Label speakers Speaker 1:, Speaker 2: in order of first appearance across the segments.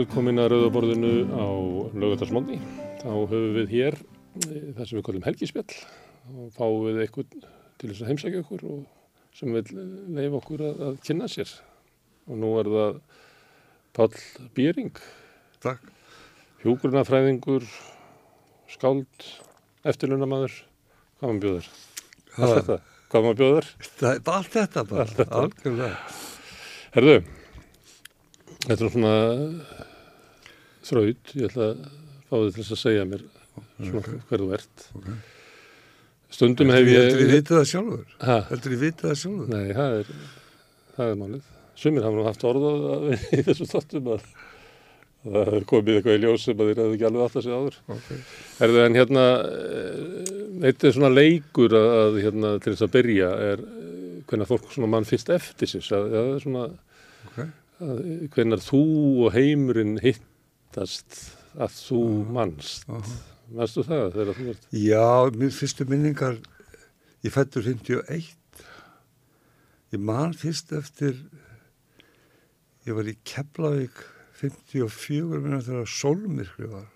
Speaker 1: Velkomin að Rauðaborðinu á lögutarsmóndi. Þá höfum við hér eh, það sem við kallum helgispjall og fáum við eitthvað til þess að heimsækja okkur og sem vil leifa okkur að, að kynna sér. Og nú er það Páll Býring,
Speaker 2: Takk.
Speaker 1: hjúgrunafræðingur, skáld, eftirlunamaður. Hvað maður bjóður? Allt þetta. Hvað maður bjóður?
Speaker 2: það er allt þetta bara,
Speaker 1: Allt þetta.
Speaker 2: algjörlega.
Speaker 1: Herðu, þetta er svona þraut, ég ætla að fá þið til að segja mér svona hver þú ert.
Speaker 2: Ok.
Speaker 1: Stundum hef
Speaker 2: ég
Speaker 1: ég...
Speaker 2: vitið það sjálfur?
Speaker 1: Ha,
Speaker 2: Heldur ég vitið það sjálfur?
Speaker 1: nei, það er, það er málið. Sumir hafa nú haft orðað í þessu þáttum að að það er komið eitthvað í ljós sem að þér hefðu ekki alveg að segja áður.
Speaker 2: Okay.
Speaker 1: Herðu, en hérna, eh, eitt er svona leikur að, að hérna, til þess að byrja er eh, hvernig fólk svona mann fyrst eftir sér, að, að, það er svona
Speaker 2: Ok.
Speaker 1: að hvenar þú og heimurinn hittast að þú mannst
Speaker 2: Aha.
Speaker 1: Manstu það þegar þú ert
Speaker 2: Já, mér fyrstu minningar, ég fættur 51. Ég man fyrst eftir, ég var í Keflavík 54 minna þegar sólmyrkri var.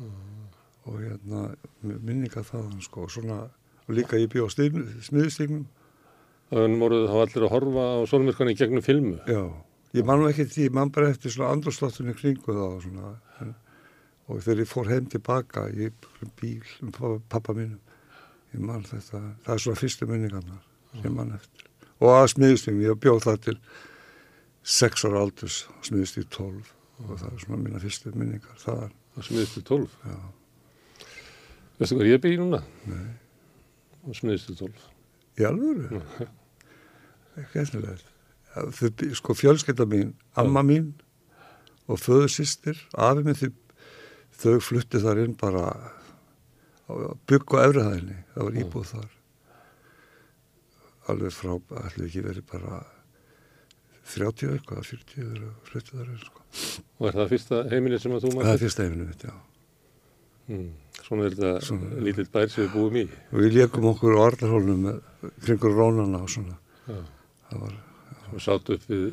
Speaker 2: Og hérna, minningar þaðan sko, svona, og líka ég bjóð á smiðustignum.
Speaker 1: þannig voru þá allir að horfa á sólmyrkani í gegnum filmu
Speaker 2: Já, ég man nú ekki því, ég man bara eftir svona andrúrsláttunni kringu það og svona. Og þegar ég fór heim tilbaka í bíl um pappa, mínum, ég man þetta, það er svona fyrstu minningarnar sem ég man eftir. Og að smiðustíðum, ég bjóð það til sex ára aldurs, smiðustíð 12 og það er svona mína fyrstu minningar þaðan.
Speaker 1: og smiðist til 12
Speaker 2: Já,
Speaker 1: Veistu hvað ég byrði núna?
Speaker 2: nei.
Speaker 1: og smiðist til 12
Speaker 2: Í alvöru? Ekki efnilegt. Þau, sko fjölskylda mín, amma mín og föðu sýstir, afi minn þau, þau flutti þar inn bara bygg á efrihæðinni, það var íbúð þar. Alveg frá, ætlu ekki verið bara 30 eitthvað, 40 þegar flutti þar inn, sko.
Speaker 1: og er það fyrsta heimili sem að þú
Speaker 2: Það
Speaker 1: mannst?
Speaker 2: er fyrsta efinu mitt, já.
Speaker 1: Mm. Svona er þetta
Speaker 2: Svona-
Speaker 1: lítill bær sem við búum í
Speaker 2: Og við leikum okkur með kringur rónana og svona.
Speaker 1: Já.
Speaker 2: Það var
Speaker 1: og sátt upp við,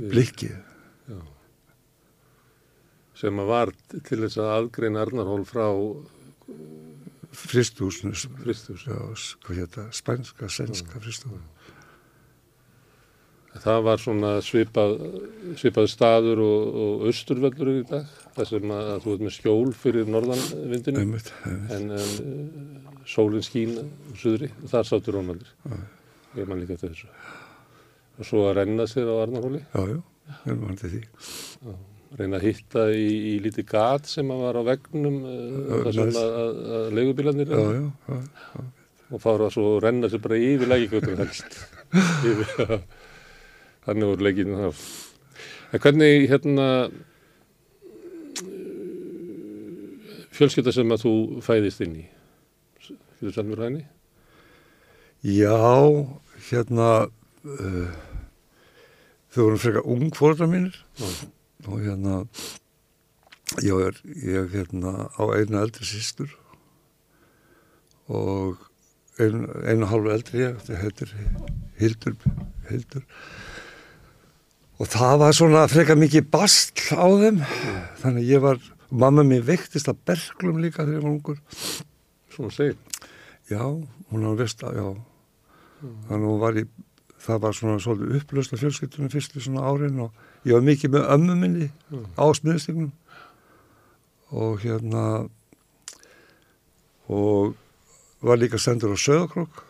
Speaker 1: við
Speaker 2: blikkið.
Speaker 1: sem að var til þess að aðgreina Arnarhól frá
Speaker 2: Fristúsinu,
Speaker 1: Kristus
Speaker 2: já, s- hvað hétta, spænska, sænska fristúsinu.
Speaker 1: Það var svona svipað, svipað staður og, og austurvöllur í dag, þar sem að, þú ert með skjól fyrir norðanvindinu
Speaker 2: Einmitt, einmitt.
Speaker 1: en, en uh, sólinn skín á suðri og þar sáttur Rónaldur. Ég man líka eftir þessu. Og svo að renna sér á Arnarhóli,
Speaker 2: Já, já, við erum til því.
Speaker 1: reyna að hitta í, í lítið gat sem að var á vegnum uh, þar sem að, að, að leigubílarnir
Speaker 2: Já, já, já,
Speaker 1: og fara svo að renna sér bara yfir lækigötur helst. þannig voru leikinu þá. En hvernig hérna fjölskylda sem að þú fæðist inn í? Fyrir Hæni?
Speaker 2: já, hérna, uh, þau voru frekar ung fórdra mínir og hérna, ég er, ég hérna á einu eldri sýstur og einu, einu hálfu eldri ég, þetta heitir Hildur, Hildur. Og það var svona frekar mikið bastl á þeim, þannig að ég var, mamma mér veiktist að berglum líka þegar ég var ungur.
Speaker 1: Svona segir.
Speaker 2: Já, hún á veist að, já. Þannig að hún var í, það var svona svolítið upplöst af fjölskyldunum fyrstu svona árin og ég var mikið með ömmu minni á smiðstignum og hérna og var líka sendur á Söðakrók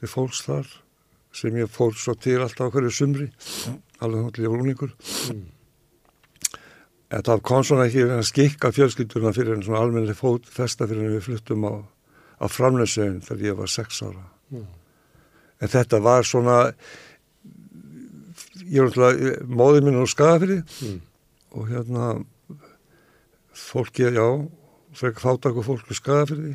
Speaker 2: til fólks þar sem ég fór svo til alltaf hverju sumri alveg þá til ég var úningur en það kom svona ekki að skikka fjölskylduna fyrir en svona almennileg fót festa fyrir en við fluttum á, á framleysegin þegar ég var sex ára
Speaker 1: Mm.
Speaker 2: En þetta var svona ég var náttúrulega móðið minn á skafiri
Speaker 1: Mm.
Speaker 2: og hérna fólki, já frekar fátak og fólki skafiri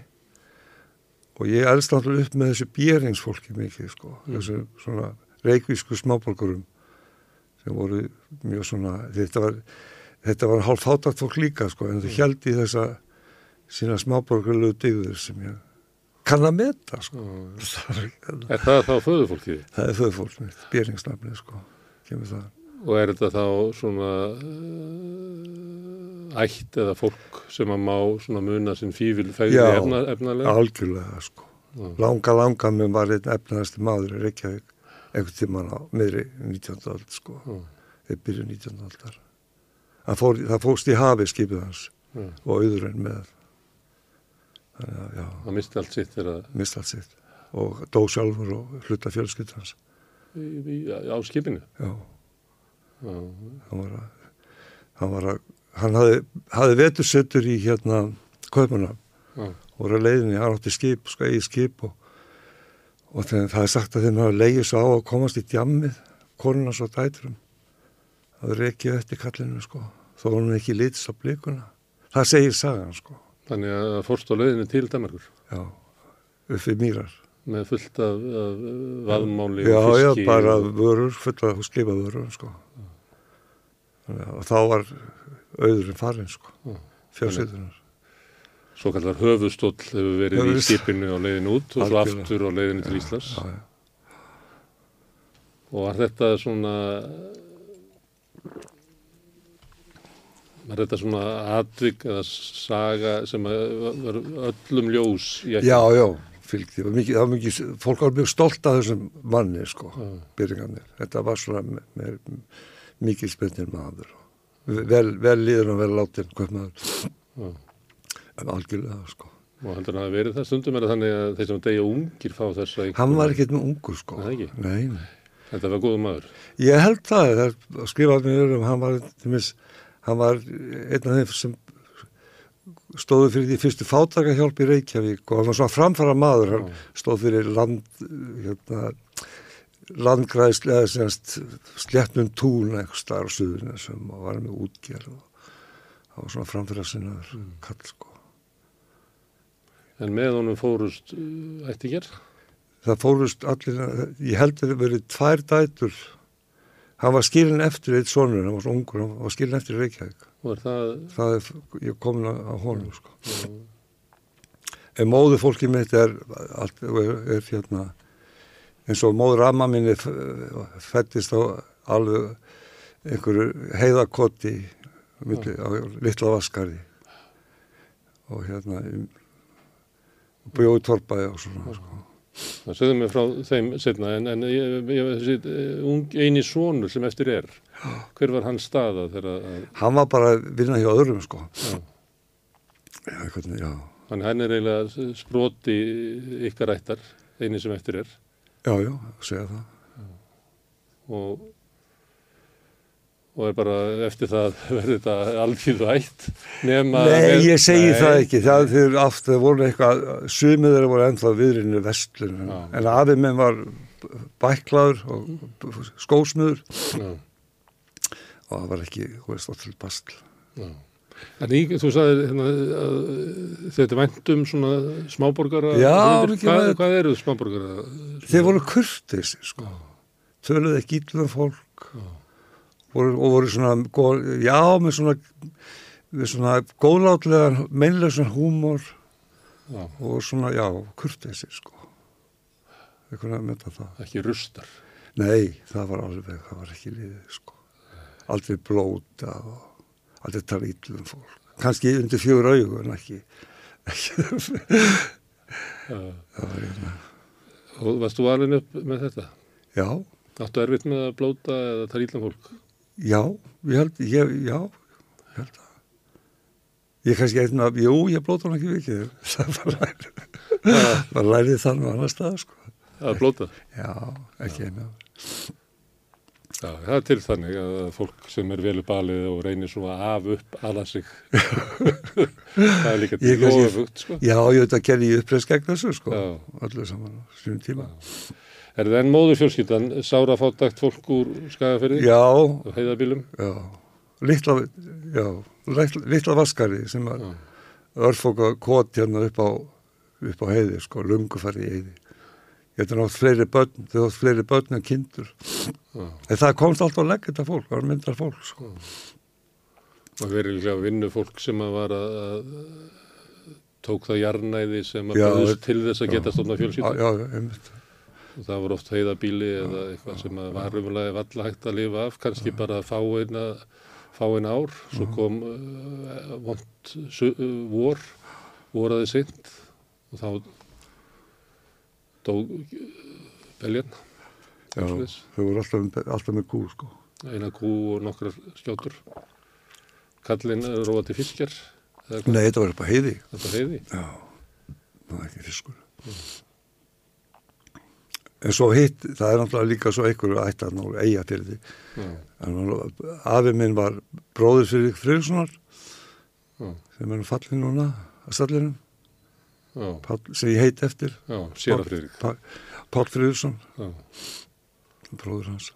Speaker 2: og ég elst náttúrulega upp með þessu bjeringsfólki mikið sko, þessu svona reikvísku smáborgurum sem voru mjög svona þetta var, þetta var hálf fátakt fólk líka sko, en þau held í þessa sína smáborgarlegu digður sem ég kann að meta sko. það, er,
Speaker 1: Er það þá föðufólkið?
Speaker 2: það er föðfólk mitt, bjeringsnafnið sko, kemur það
Speaker 1: Og er þetta þá svona uh, ætt eða fólk sem að má svona muna sinn fífil fæði
Speaker 2: Já.
Speaker 1: efna, efnalega?
Speaker 2: algjörlega sko.
Speaker 1: Já.
Speaker 2: Langa, langa með var einn efnaðasti maður í Reykjavík einhvern tíman á miðri 19. ald sko.
Speaker 1: Já.
Speaker 2: Þeir byrju 19. aldar. Það, fór, það fóst í hafi skipið hans
Speaker 1: Já.
Speaker 2: og auðurinn með.
Speaker 1: Það misti allt sitt þegar
Speaker 2: mist allt sitt. Og dó sjálfur og hluta fjölskyld hans.
Speaker 1: í, í, á skipinu.
Speaker 2: Já,
Speaker 1: Já.
Speaker 2: hann var að, hann var að, hann hafði, hafði vetursettur í hérna kaupunum
Speaker 1: Já.
Speaker 2: voru að leiðinni, hann átti skip, sko, eigi skip og, og þegar það er sagt að þeim hafa leiðið svo á að komast í djammið, konuna svo dæturum. Það er ekki eftir kallinu, sko, þó hann ekki lítist á blíkuna. Það segir sagan, sko,
Speaker 1: Þannig að fórst á leiðinu til Danmarkur
Speaker 2: já, uppi mýrar.
Speaker 1: með fullt af, af vaðmáli
Speaker 2: Já,
Speaker 1: og
Speaker 2: já,
Speaker 1: fiski.
Speaker 2: bara
Speaker 1: og,
Speaker 2: vörur, fulla skipa vörur, sko. Að og þá var auðurinn farin, sko,
Speaker 1: Já.
Speaker 2: fjársýtunar.
Speaker 1: Svo kallar höfustóll hefur verið í
Speaker 2: Höfuðstóll.
Speaker 1: skipinu á leiðinu út og svo aftur á leiðinu til Íslands.
Speaker 2: Já, já.
Speaker 1: Og var þetta svona var þetta svona atvik eða saga sem að var öllum ljós í ekki?
Speaker 2: Já, já, fylgdi. Það var mikið, það var mikið, fólk var mjög stolt af þessum manni, sko,
Speaker 1: Já.
Speaker 2: byrjingarnir. Þetta var svona með, með mikið spennir maður. Vel, vel líður og vel látin, hvað maður,
Speaker 1: Já.
Speaker 2: en algjörlega, sko.
Speaker 1: Og heldur hann að hafa verið það stundum er það þannig að þeir sem deyja ungir fá þessa einhverju-
Speaker 2: Hann var ekkert með ungur, sko.
Speaker 1: Nei, ekki?
Speaker 2: Nei, nei.
Speaker 1: Þetta var góðu maður.
Speaker 2: Ég held það, það er skrifað mér um, hann var, tímis, hann var einn af þeim sem stóðu fyrir því fyrstu fátakahjálp í Reykjavík og hann var svona framfara maður, hann stóð fyrir land, hérna, semst sléttnum tún eitthvað starf suðurinn sem var með útgerð og það var svona framfara sinnaður kall sko.
Speaker 1: En með honum fórust uh, ættingjar.
Speaker 2: Það fórust allir, ég held að það verið tvær dætur, hann var skilin eftir eitt sonur, hann var ungur, hann var skilin eftir Reykjavík.
Speaker 1: Er það...
Speaker 2: það er, ég komin að, honum sko. En móðu fólki mitt er, allt, er, er hérna, eins og móður amma minni fættist á alveg einhverju heiðakotti milli, á litla vaskari og hérna bjóði torpaði og svona sko.
Speaker 1: Það segðu mig frá þeim setna en, en ég, ég, þessi uh, ung, eini sonur sem eftir er. Hver var hans staða þegar að...
Speaker 2: Hann var bara vinna hjá öðrum sko.
Speaker 1: Já.
Speaker 2: Já, hvernig, já,
Speaker 1: Þannig hann er eiginlega sproti ykkar ættar, eini sem eftir er.
Speaker 2: já, já, segja það.
Speaker 1: Og, og er bara eftir það verður þetta alþýðu ætt nema...
Speaker 2: Nei, ég segi
Speaker 1: Nei.
Speaker 2: það ekki. Það þeir aftur það voru eitthvað, sumið þeirra voru ennþá viðrinu vestlun.
Speaker 1: Já.
Speaker 2: En afið minn var bæklaður og skósmiður
Speaker 1: Já,
Speaker 2: og það var ekki, þú veist, allir bastl.
Speaker 1: já. En í, þú sagði hérna, þetta er vænt um svona smáborgara
Speaker 2: Já, mikið
Speaker 1: hvað, hvað eru smáborgara?
Speaker 2: Þeir voru kurteisi, sko. Töluðu ekki ítlum fólk voru, og voru svona, já, með svona, með svona góðlátlegan, meinleysan húmor
Speaker 1: Já,
Speaker 2: og svona, já, kurteisi, sko. Eitthvað að mynda það.
Speaker 1: ekki rustar.
Speaker 2: Nei, það var alveg, það var ekki liðið, sko. Aldrei blóta og aldrei tala ítlum fólk. Kanski undir fjögur augu en ekki. það var hérna.
Speaker 1: Og varst þú alveg upp með þetta?
Speaker 2: Já,
Speaker 1: Áttu erfitt með að blóta eða tala ítlan fólk?
Speaker 2: Já, ég held, ég, já, ég held að. Ég kannski einn að, jú, ég blóta hann ekki vikið. Það var lærið, var lærið þannig annar stað, sko.
Speaker 1: Að blóta?
Speaker 2: Já, ekki einu.
Speaker 1: Já, það er til þannig að fólk sem er vel upp alið og reynir svona af upp aða sig. það er líka til ofafugt, sko.
Speaker 2: Já, ég veit að uppreist gegn þessu, sko.
Speaker 1: Já.
Speaker 2: Allir saman á sínum tíma.
Speaker 1: Er það enn móður fjölskyldan, sára fátakt fólk úr skagaferði
Speaker 2: Já,
Speaker 1: heiðabílum?
Speaker 2: Já, litla, já, litla vaskari sem að
Speaker 1: Já.
Speaker 2: örfóka kvot hérna upp á, upp á heiði, sko, lungu fari í heiði. Ég hefði nátt fleiri börn, þau átt fleiri börn en kindur.
Speaker 1: Já.
Speaker 2: En það komst alltaf að leggja þetta fólk, það var myndar fólk, sko.
Speaker 1: Og verið líka vinnu fólk sem að var að, tók það jarnæði sem að
Speaker 2: Já, veit-
Speaker 1: til þess að geta stofna
Speaker 2: Já,
Speaker 1: fjölskyldan.
Speaker 2: já, einmitt.
Speaker 1: Það voru oft heiðabíli eða eitthvað sem að var umlega valla hægt að lifa af, kannski bara fá eina, fá eina ár, svo kom uh, vond uh, vor, voraði seint og þá dó uh, beljan,
Speaker 2: Já, þau voru alltaf, alltaf með kú, sko.
Speaker 1: eina kú og nokkrar skjótur. Kallinn róa til fiskjar,
Speaker 2: Nei, þetta var upp á heiði.
Speaker 1: þetta heiði.
Speaker 2: Já, það var ekki fiskur. En svo hitt, það er náttúrulega líka svo einhverju ættan og eiga fyrir því.
Speaker 1: Já,
Speaker 2: Afi minn var bróður fyrir Friðrikssonar
Speaker 1: já,
Speaker 2: sem er fallin núna að stallinum,
Speaker 1: já,
Speaker 2: Páll, sem ég heit eftir. Pál,
Speaker 1: Já.
Speaker 2: bróður hans.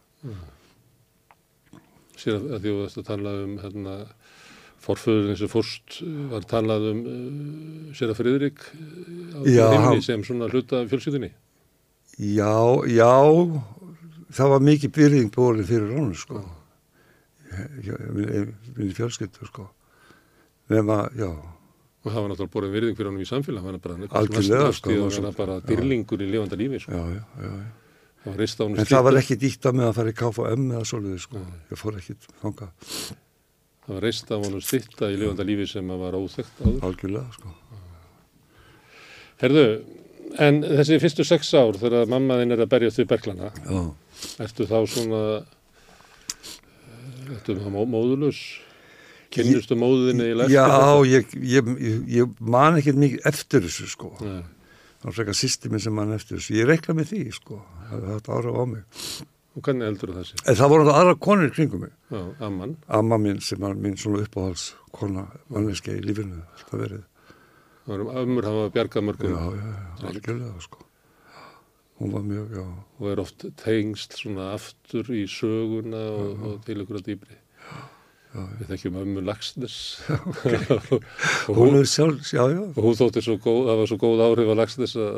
Speaker 1: Sér að, að því þú að tala um hérna, forföður eins og fórst var talað um uh, sér að Friðrik uh, á
Speaker 2: hann-
Speaker 1: sem svona hluta af fjölskyldinni.
Speaker 2: Já, já, það var mikið byrðing bórin fyrir honum, sko. Ég, ég, ég, minni fjölskyldu, sko. Nefna, já,
Speaker 1: Og það var náttúrulega borðin virðing fyrir honum í samfélag, hann var bara
Speaker 2: Algjörlega,
Speaker 1: næst
Speaker 2: sko,
Speaker 1: í að
Speaker 2: það var
Speaker 1: bara
Speaker 2: já.
Speaker 1: dyrlingur í lifanda lífi. Sko.
Speaker 2: já, já, já. já.
Speaker 1: Það var reist á honum
Speaker 2: En það var ekki dýtta með að fara í KFM eða svoleiði, sko. Ég fór ekki þangað
Speaker 1: það var reist á honum stitta í lifanda lífi sem að var óþekkt áður.
Speaker 2: algjörlega, sko.
Speaker 1: Herðu, en þessi fyrstu sex ár þegar mamma þinn er að berjast við berglana, ertu þá svona, eh, ertu þá mó- móðurlaus? Kynnustu móðinni í lefti?
Speaker 2: já ég, ég, ég, man ekki mikið eftir þessu, sko.
Speaker 1: Nei.
Speaker 2: Það var frekar systemi sem man eftir þessu. Ég reikla með því, sko. Það þetta ára á mig.
Speaker 1: Og hvernig heldur það?
Speaker 2: En það voru náttúrulega aðra konur í kringum mig.
Speaker 1: Já, amman.
Speaker 2: Amma mín sem var mín svona uppáhalds kona, manneski í lífinu, alltaf verið.
Speaker 1: Það var um ömmur hafa bjargað
Speaker 2: Já,
Speaker 1: mörgum.
Speaker 2: Já, já, algjörlega, sko. Hún var mjög, já,
Speaker 1: og er oft tengst svona aftur í söguna og, og til ykkur að dýbri. Við þekkjum ömmu Lagsnes og,
Speaker 2: hún
Speaker 1: hún,
Speaker 2: sjálf, já, já,
Speaker 1: og hún þótti svo góð, það var svo góð áhrif á Lagsnes að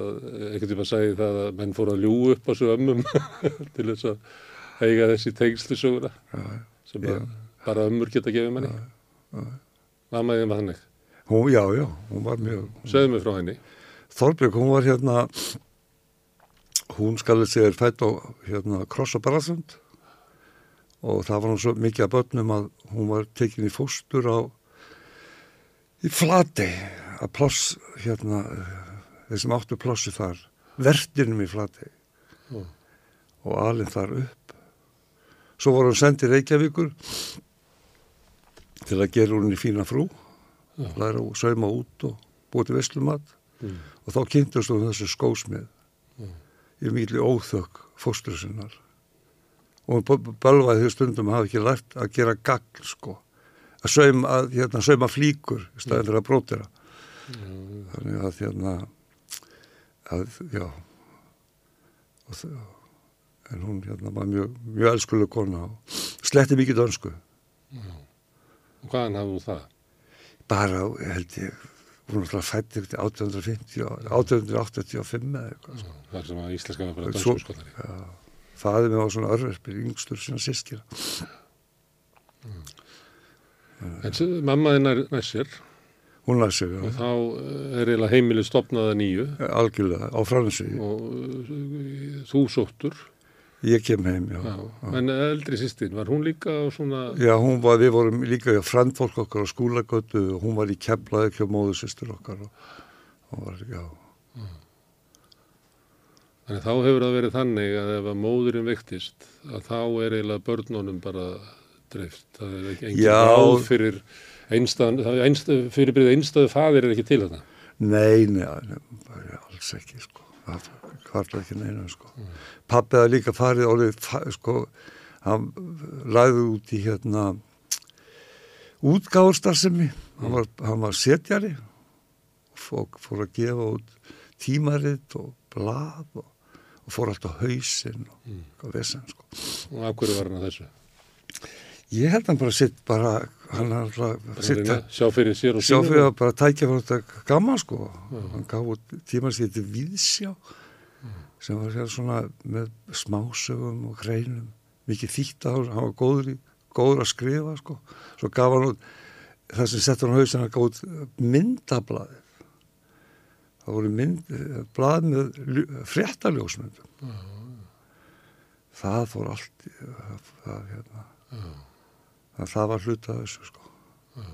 Speaker 1: einhvern tíma sagði það að menn fóru að ljú upp á svo ömmum til þess að eiga þessi tengsli söguna
Speaker 2: já,
Speaker 1: sem
Speaker 2: Já.
Speaker 1: að bara ömmur geta gefið manni. Mammaðið var þannig.
Speaker 2: Hún, já, já, hún var mjög,
Speaker 1: Segðu mig frá henni.
Speaker 2: Þorbjörg, hún var hérna, hún skalið sér fætt á hérna Kross og það var hún svo mikið að börnum að hún var tekin í fóstur á, í flati, að ploss, hérna, þeir sem áttu plossi þar, vertinum í flati
Speaker 1: Já.
Speaker 2: og alinn þar upp. Svo var hún sendið Reykjavíkur til að gera hún í fína frú. Læra að sauma út og búið til veslumat
Speaker 1: Mm.
Speaker 2: og þá kynntust hún þessu skósmið
Speaker 1: Mm.
Speaker 2: í miklu óþökk fóstur sinnar. Og hún bölvaði því stundum að hafa ekki lært að gera gagn sko. Að sauma, að, hérna, sauma flíkur í staðin fyrir að brótira þannig að hérna að, já. Og, en hún hérna var mjög, mjög elskuleg kona og sletti mikið dönsku.
Speaker 1: Og hvaðan hafði hún það?
Speaker 2: Bara held ég hún var fætt 1850 og- 1885 eða eitthvað sko.
Speaker 1: Það sem að íslenska var bara
Speaker 2: Svo-
Speaker 1: dönsku skotari.
Speaker 2: Já, faðið mér var svona örverfir, yngstur sína sískina.
Speaker 1: En s- mamma þinn er næssir
Speaker 2: Hún læði sig,
Speaker 1: og
Speaker 2: já,
Speaker 1: þá eh, er eiginlega heimilið stopnaða nýju
Speaker 2: algjörlega, á fransvíði.
Speaker 1: og uh, þú sóttur.
Speaker 2: Ég kem heim, já.
Speaker 1: Já. En eldri sýstin, var hún líka á svona...
Speaker 2: Já, hún var, við vorum líka frendfólk okkar á skúlagötu og hún var í keflaði ekki á móðusistur okkar og hún var, já,
Speaker 1: Þannig þá hefur það verið þannig að ef að móðurinn vektist að þá er eiginlega börnunum bara dreift. Það er ekki engin
Speaker 2: Já.
Speaker 1: ráð fyrir er einstæð, fyrirbyrðið einstæðu faðir er ekki til þetta.
Speaker 2: nei, nei, nei, bara alls ekki, sko. Það kvarta ekki neina, sko. Mm. Pappiða líka farið orðið, sko, hann læði út í hérna útgáðstarfsemi, hann, var, hann var setjari og fór, að gefa út tímaritt og blað og, og fór alltaf hausinn og
Speaker 1: Mm.
Speaker 2: eitthvað vesen, sko.
Speaker 1: Og af hverju var hann að þessu?
Speaker 2: Ég held hann bara sitt bara, hann er alltaf
Speaker 1: að
Speaker 2: sitt
Speaker 1: reyna að Sjá fyrir sér og
Speaker 2: sjá fyrir að bara tækja fyrir þetta gaman sko. Hann gaf út tímar sér til Víðsjá sem var hér svona með smásögum og greinum mikið þýtt á hann var góður, í, góður að skrifa sko. Svo gaf hann út það sem settur hann haus hann gaf út myndablaði það voru mynd, blað með fréttaljósmyndum. Það fór allt það, það, hérna. Það, það var hluta þessu sko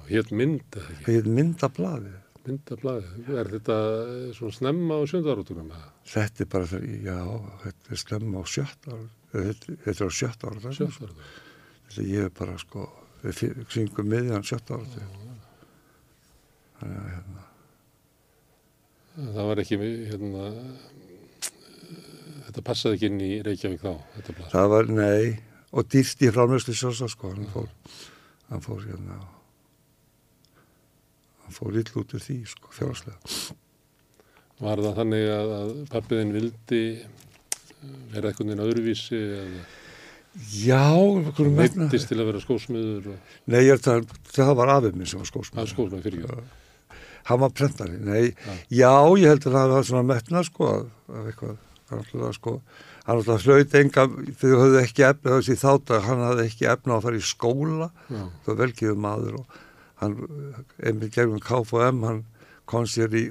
Speaker 1: Hétt mynd eða ekki?
Speaker 2: Hétt myndablaði
Speaker 1: Myndablaði, er þetta svona snemma á sjöndarótunum?
Speaker 2: Þetta er bara, já, þetta er snemma á sjötta ára, þetta, þetta er á sjötta ára
Speaker 1: Sjötta ára?
Speaker 2: Þetta ég er bara sko, við syngum miðjan sjötta ára Þannig að hérna
Speaker 1: Það var ekki, hérna, þetta passaði ekki inn í Reykjavík þá?
Speaker 2: Það var, nei, og dýrst í framlöslu sjósa, sko, hann fór, hann fór, hérna, hann fór ill út úr því, sko, fjárháslega.
Speaker 1: Var það þannig að, að pappiðin vildi vera eitthvað inn öðruvísi eða
Speaker 2: Já?
Speaker 1: Veittist til að vera skósmiður? Og...
Speaker 2: Nei, ég það, það var afið minn sem var skósmiður.
Speaker 1: Það var skósmiður fyrir ekki?
Speaker 2: hann var prentari, nei, ja. já ég held að það var svona metna sko að eitthvað, hann alltaf sko hann alltaf hlaut enga, þau höfðu ekki efna þessi þátt að hann hafði ekki efna að fara í skóla, ja. það velgiðu maður og hann, einmitt gegnum KFM, hann kom sér í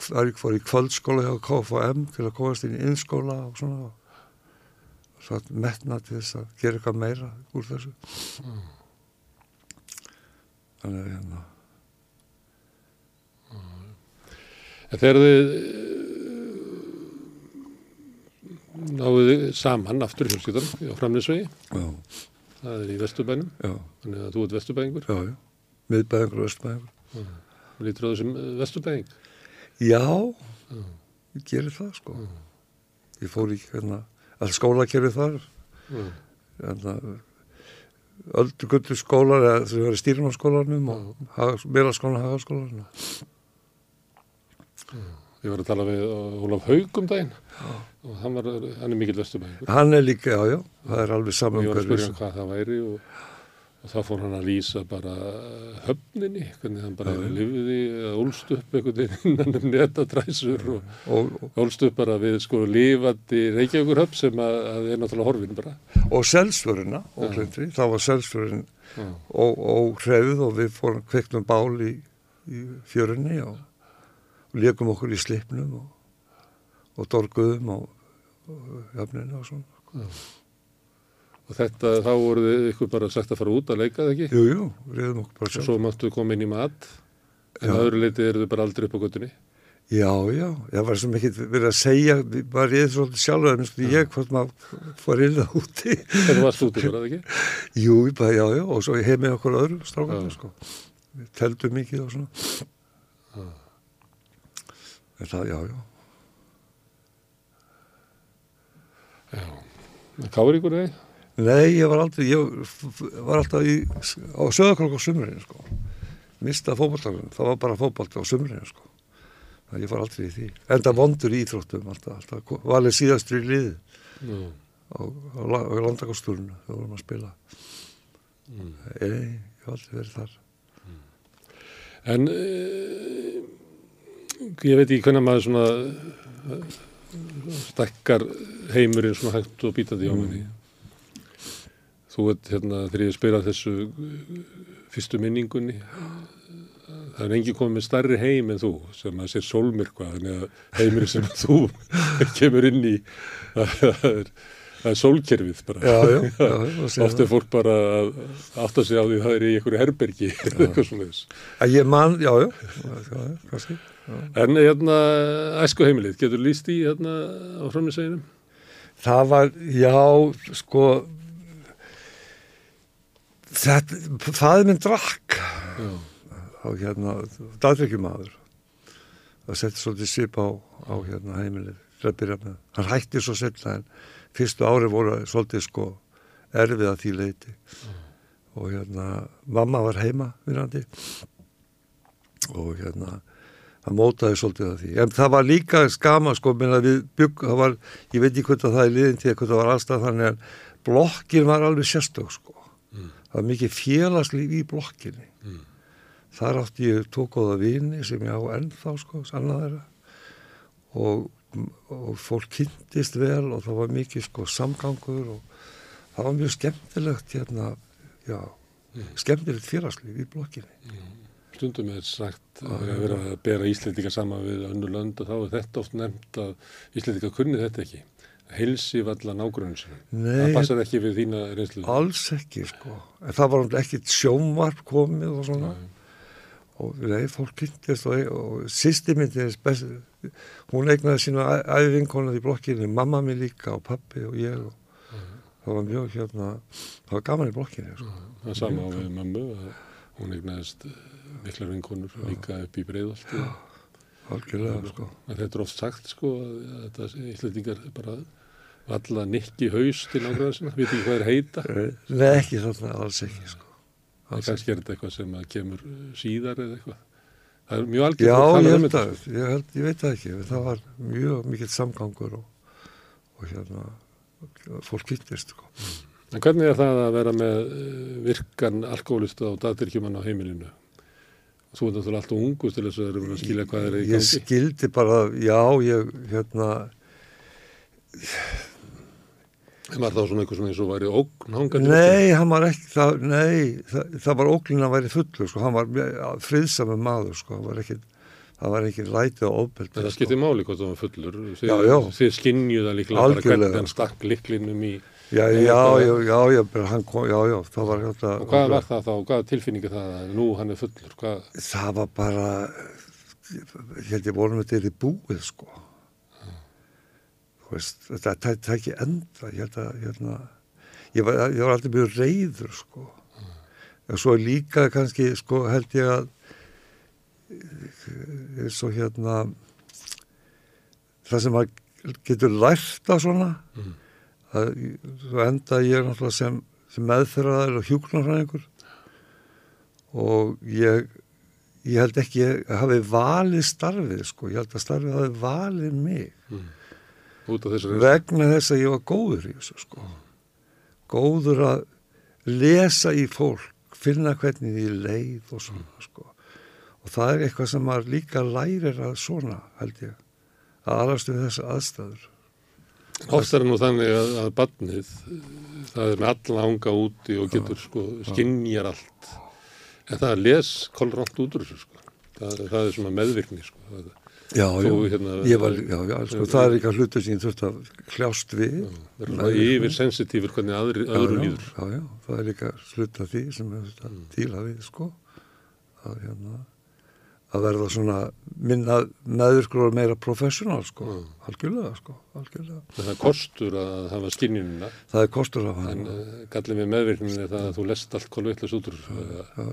Speaker 2: fór í kvöldskóla hjá KFM til að komast inn í innskóla og svona og svo metna til þess að gera eitthvað meira úr þessu mm. þannig að hérna
Speaker 1: En þegar þið náðuð saman aftur fjölskyldan á framleysvegi, það er í Vesturbænum, þannig að þú ert Vesturbæningur.
Speaker 2: Já, já, miðbæningur og Vesturbæningur.
Speaker 1: Og lítur á þessum Vesturbæning?
Speaker 2: Já, já, ég gerir það sko. Já. Ég fór í hérna, all skólakerfið þar, hérna, öldugöldu skólar, eða þau verið stýrumarskólanum og meðlarskólan og hagaskólanum.
Speaker 1: Ég var að tala við Ólaf Haug um daginn já. og hann, var, hann er mikill vesturbæðingur.
Speaker 2: Hann er líka, já, já, það er alveg saman.
Speaker 1: Ég var að spyrja hann hvað það væri og, og þá fór hann að lýsa bara höfninni, hvernig hann bara lifiði að ólst upp einhvern veginn innan um netatræsur og, og, og ólst upp bara við sko lifandi Reykjavíkur höfn sem að, að er náttúrulega horfin bara.
Speaker 2: Og selsfjöruna, óklendri, þá var selsfjörun og hrefð og við fórum kveiknum bál í, í fjörunni og og leikum okkur í slipnum og, og dorguðum og, og jafninu og svona. Já.
Speaker 1: Og þetta, þá voruð ykkur bara sagt að fara út að leika það ekki?
Speaker 2: Jú, jú, reyðum okkur bara sjálf.
Speaker 1: Og svo máttu koma inn í mat, en að öðru leiti eru þið bara aldrei upp á göttunni?
Speaker 2: Já, já, ég var sem ekki verið að segja, bara ég svolítið sjálfur, en sko ég hvort maður fór inn að úti.
Speaker 1: En þú varst úti, var það ekki?
Speaker 2: Jú, bara, já, já, og svo hef með okkur öðru strákandi, sko. Við teldum mikið og svona. Já en það, já, já.
Speaker 1: Já, káður ykkur þegar?
Speaker 2: Nei, ég var aldrei, ég var alltaf í, á söðakrokk á sumurinn, sko. Mista fókbaltarinn, það var bara fókbaltar á sumurinn, sko. Það ég var aldrei í því. Enda vondur í Íþróttum alltaf, alltaf, valið síðastur í liði mm. á, á, á landakostúrunu, það vorum að spila. Mm. Ei, ég var aldrei verið þar. Mm.
Speaker 1: En... E ég veit ekki hvernig maður svona uh, stakkar heimurinn svona hægt og bítandi á mm. þú veit hérna þegar ég spila þessu uh, fyrstu minningunni það er engi komið með starri heim en þú sem að sér sólmyrkva þannig að heimurinn sem þú kemur inn í það er það er sólkerfið bara
Speaker 2: já, já, já,
Speaker 1: oft er fólk bara að átta sig á því að það er í einhverju herbergi eitthvað svona
Speaker 2: þess ég man, já, já, kannski
Speaker 1: en hérna, æsku heimilið getur líst í hérna á framniseginum?
Speaker 2: það var, já, sko þetta, það er minn drakk. Á hérna, dagdrykkjumadur það setti svolítið sip á, á hérna heimilið til að byrja með, hann hætti svo setna en fyrstu ári voru svolítið sko erfið að því leiti mm. og hérna mamma var heima vinnandi. Og hérna það mótaði svolítið að því en það var líka skama sko við bygg, það var, ég veit ekki hvort að það er liðin til hvort það var allstað þannig að blokkin var alveg sérstök sko mm. það var mikið félagslíf í blokkinni mm. þar átti ég tókóða vini sem ég á ennþá sko, sannaðara og og fólk kynntist vel og það var mikið sko samgangur og það var mjög skemmtilegt hérna, já, mm. skemmtilegt félagslíf í blokkinni.
Speaker 1: Stundum er sagt að vera að bera Íslendinga saman við önnur lönd og þá er þetta oft nefnt að Íslendinga kunni þetta ekki. Heilsi valla nágrunum sinni.
Speaker 2: Nei,
Speaker 1: Það passar ekki við þína reynslu.
Speaker 2: alls ekki sko. En það var ekkit sjónvarp komið og svona. Og nei, fólk kynntist og, og sýsti myndi þess best, hún eignaði sína æfinkonað í blokkinni, mamma minn líka og pappi og ég og það var mjög hérna, það var gaman í blokkinni sko.
Speaker 1: Það er sama á við mömmu að hún eignaðist miklar vinkonur líka upp í breiðolti.
Speaker 2: Algjörlega sko.
Speaker 1: Þetta er oft sagt sko þetta Íslendingar bara valla nikki haus til nágrunum sinna, veit ekki hvað er heita.
Speaker 2: Nei, ekki þarna, alls ekki sko.
Speaker 1: Það kannski er þetta eitthvað sem kemur uh, síðar eða eitthvað. Það er mjög algjörð
Speaker 2: Já,
Speaker 1: að tala um þetta.
Speaker 2: að, ég, held, ég veit það ekki, það var mjög mikill samgangur og, og hérna, fólk kynntist sko.
Speaker 1: En hvernig er það að vera með uh, virkan alkoholista og datirkjumann á heimilinu? Þú ert náttúrulega alltaf ungus til þess að vera að skilja hvað er í
Speaker 2: Ég
Speaker 1: gangi.
Speaker 2: skildi bara, já, ég, hérna,
Speaker 1: En var það svona eitthvað svona eins og væri ógn hangandi?
Speaker 2: nei, hann var ekki, það, nei, það, það var óglinn að væri fullur, sko, hann var friðsamur maður, sko, hann var ekki, það var ekki lætið og ofbeldi.
Speaker 1: En það skiptir máli hvort það var fullur. Þið,
Speaker 2: Já, já.
Speaker 1: Þið skinnju það líklega bara
Speaker 2: Algjörlega.
Speaker 1: hvernig hann stakk liklinum í...
Speaker 2: Já, já, já, já, já, kom, já, já, það var hérna.
Speaker 1: Og hvað var það þá? Hvaða tilfinningi það að nú hann er fullur? Hvað?
Speaker 2: Það var bara, ég held ég vorum þetta er í búið, sko. Þú veist, þetta það ekki enda, ég held að, hérna, ég var, ég var aldrei mjög reyður, sko. Og svo líka kannski, sko, held ég að, eins og hérna, það sem maður getur lært af svona,
Speaker 1: Mm.
Speaker 2: Að svo enda ég náttúrulega sem, sem meðferðar og hjúknarfræðingur og ég, ég held ekki að hafi valið starfið sko, ég held að starfið hafi valið mig.
Speaker 1: Mm. Þessari...
Speaker 2: vegna þess að ég var góður í þessu sko. Góður að lesa í fólk finna hvernig því leið og svona sko. Og það er eitthvað sem maður líka lærir að svona held ég. Að alast við þessa aðstæður
Speaker 1: Oft er það nú þannig að, að badnið, það er með alla ánga úti og getur sko, skinnjar allt. En það les kolrátt út úr þessu sko. Það, það er svona meðvirkni sko. Það,
Speaker 2: Já,
Speaker 1: Þú, hérna,
Speaker 2: ég var, já, já, sko, það er eitthvað hlutur sem ég þurfti að kljást við.
Speaker 1: það er svona yfir sensitífur hvernig aðri, öðru líður.
Speaker 2: Já, já, það er líka hlut af því sem við þurfum að díla við, sko. Að, hérna, að verða svona minna meðvirkur og meira professional, sko.
Speaker 1: Mm.
Speaker 2: Algjörlega, sko, algjörlega.
Speaker 1: Það er kostur að hafa skinnjunina,
Speaker 2: Það er kostur af
Speaker 1: en
Speaker 2: hann.
Speaker 1: uh, gallið með meðvirkninni það að þú lest allt kolvittlust út úr. Eða,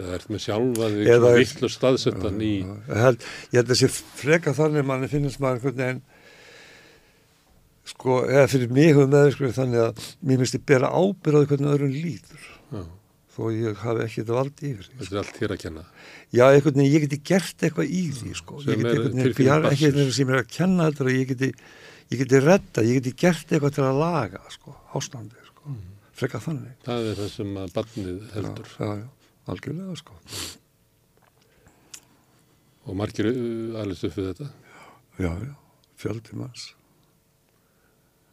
Speaker 1: eða ert með sjálfa
Speaker 2: Eða
Speaker 1: þig
Speaker 2: er-
Speaker 1: vittlust staðsettan í...
Speaker 2: Held, ég held að sé freka þannig manni finnst maður einhvern veginn sko, eða fyrir mig hefur meðvirkur þannig að mér finnst ég bera ábyrðað hvernig öðrum líður
Speaker 1: Já,
Speaker 2: þó ég hafi ekki þetta vald yfir því.
Speaker 1: þetta er allt hér að kenna.
Speaker 2: Já, einhvern veginn, ég geti gert eitthvað í því, sko. Ég geti
Speaker 1: er
Speaker 2: einhvern veginn, ég har ekki
Speaker 1: barnsins.
Speaker 2: eitthvað sem er að kenna þetta og ég geti, ég geti redda, ég geti gert eitthvað til að laga, sko, ástandið, sko.
Speaker 1: Mm.
Speaker 2: Freka þannig.
Speaker 1: Það er það sem að badnið heldur.
Speaker 2: Já, já, já, algjörlega, sko.
Speaker 1: Og margir uh, alveg upp við þetta.
Speaker 2: Já, já, fjöldi manns.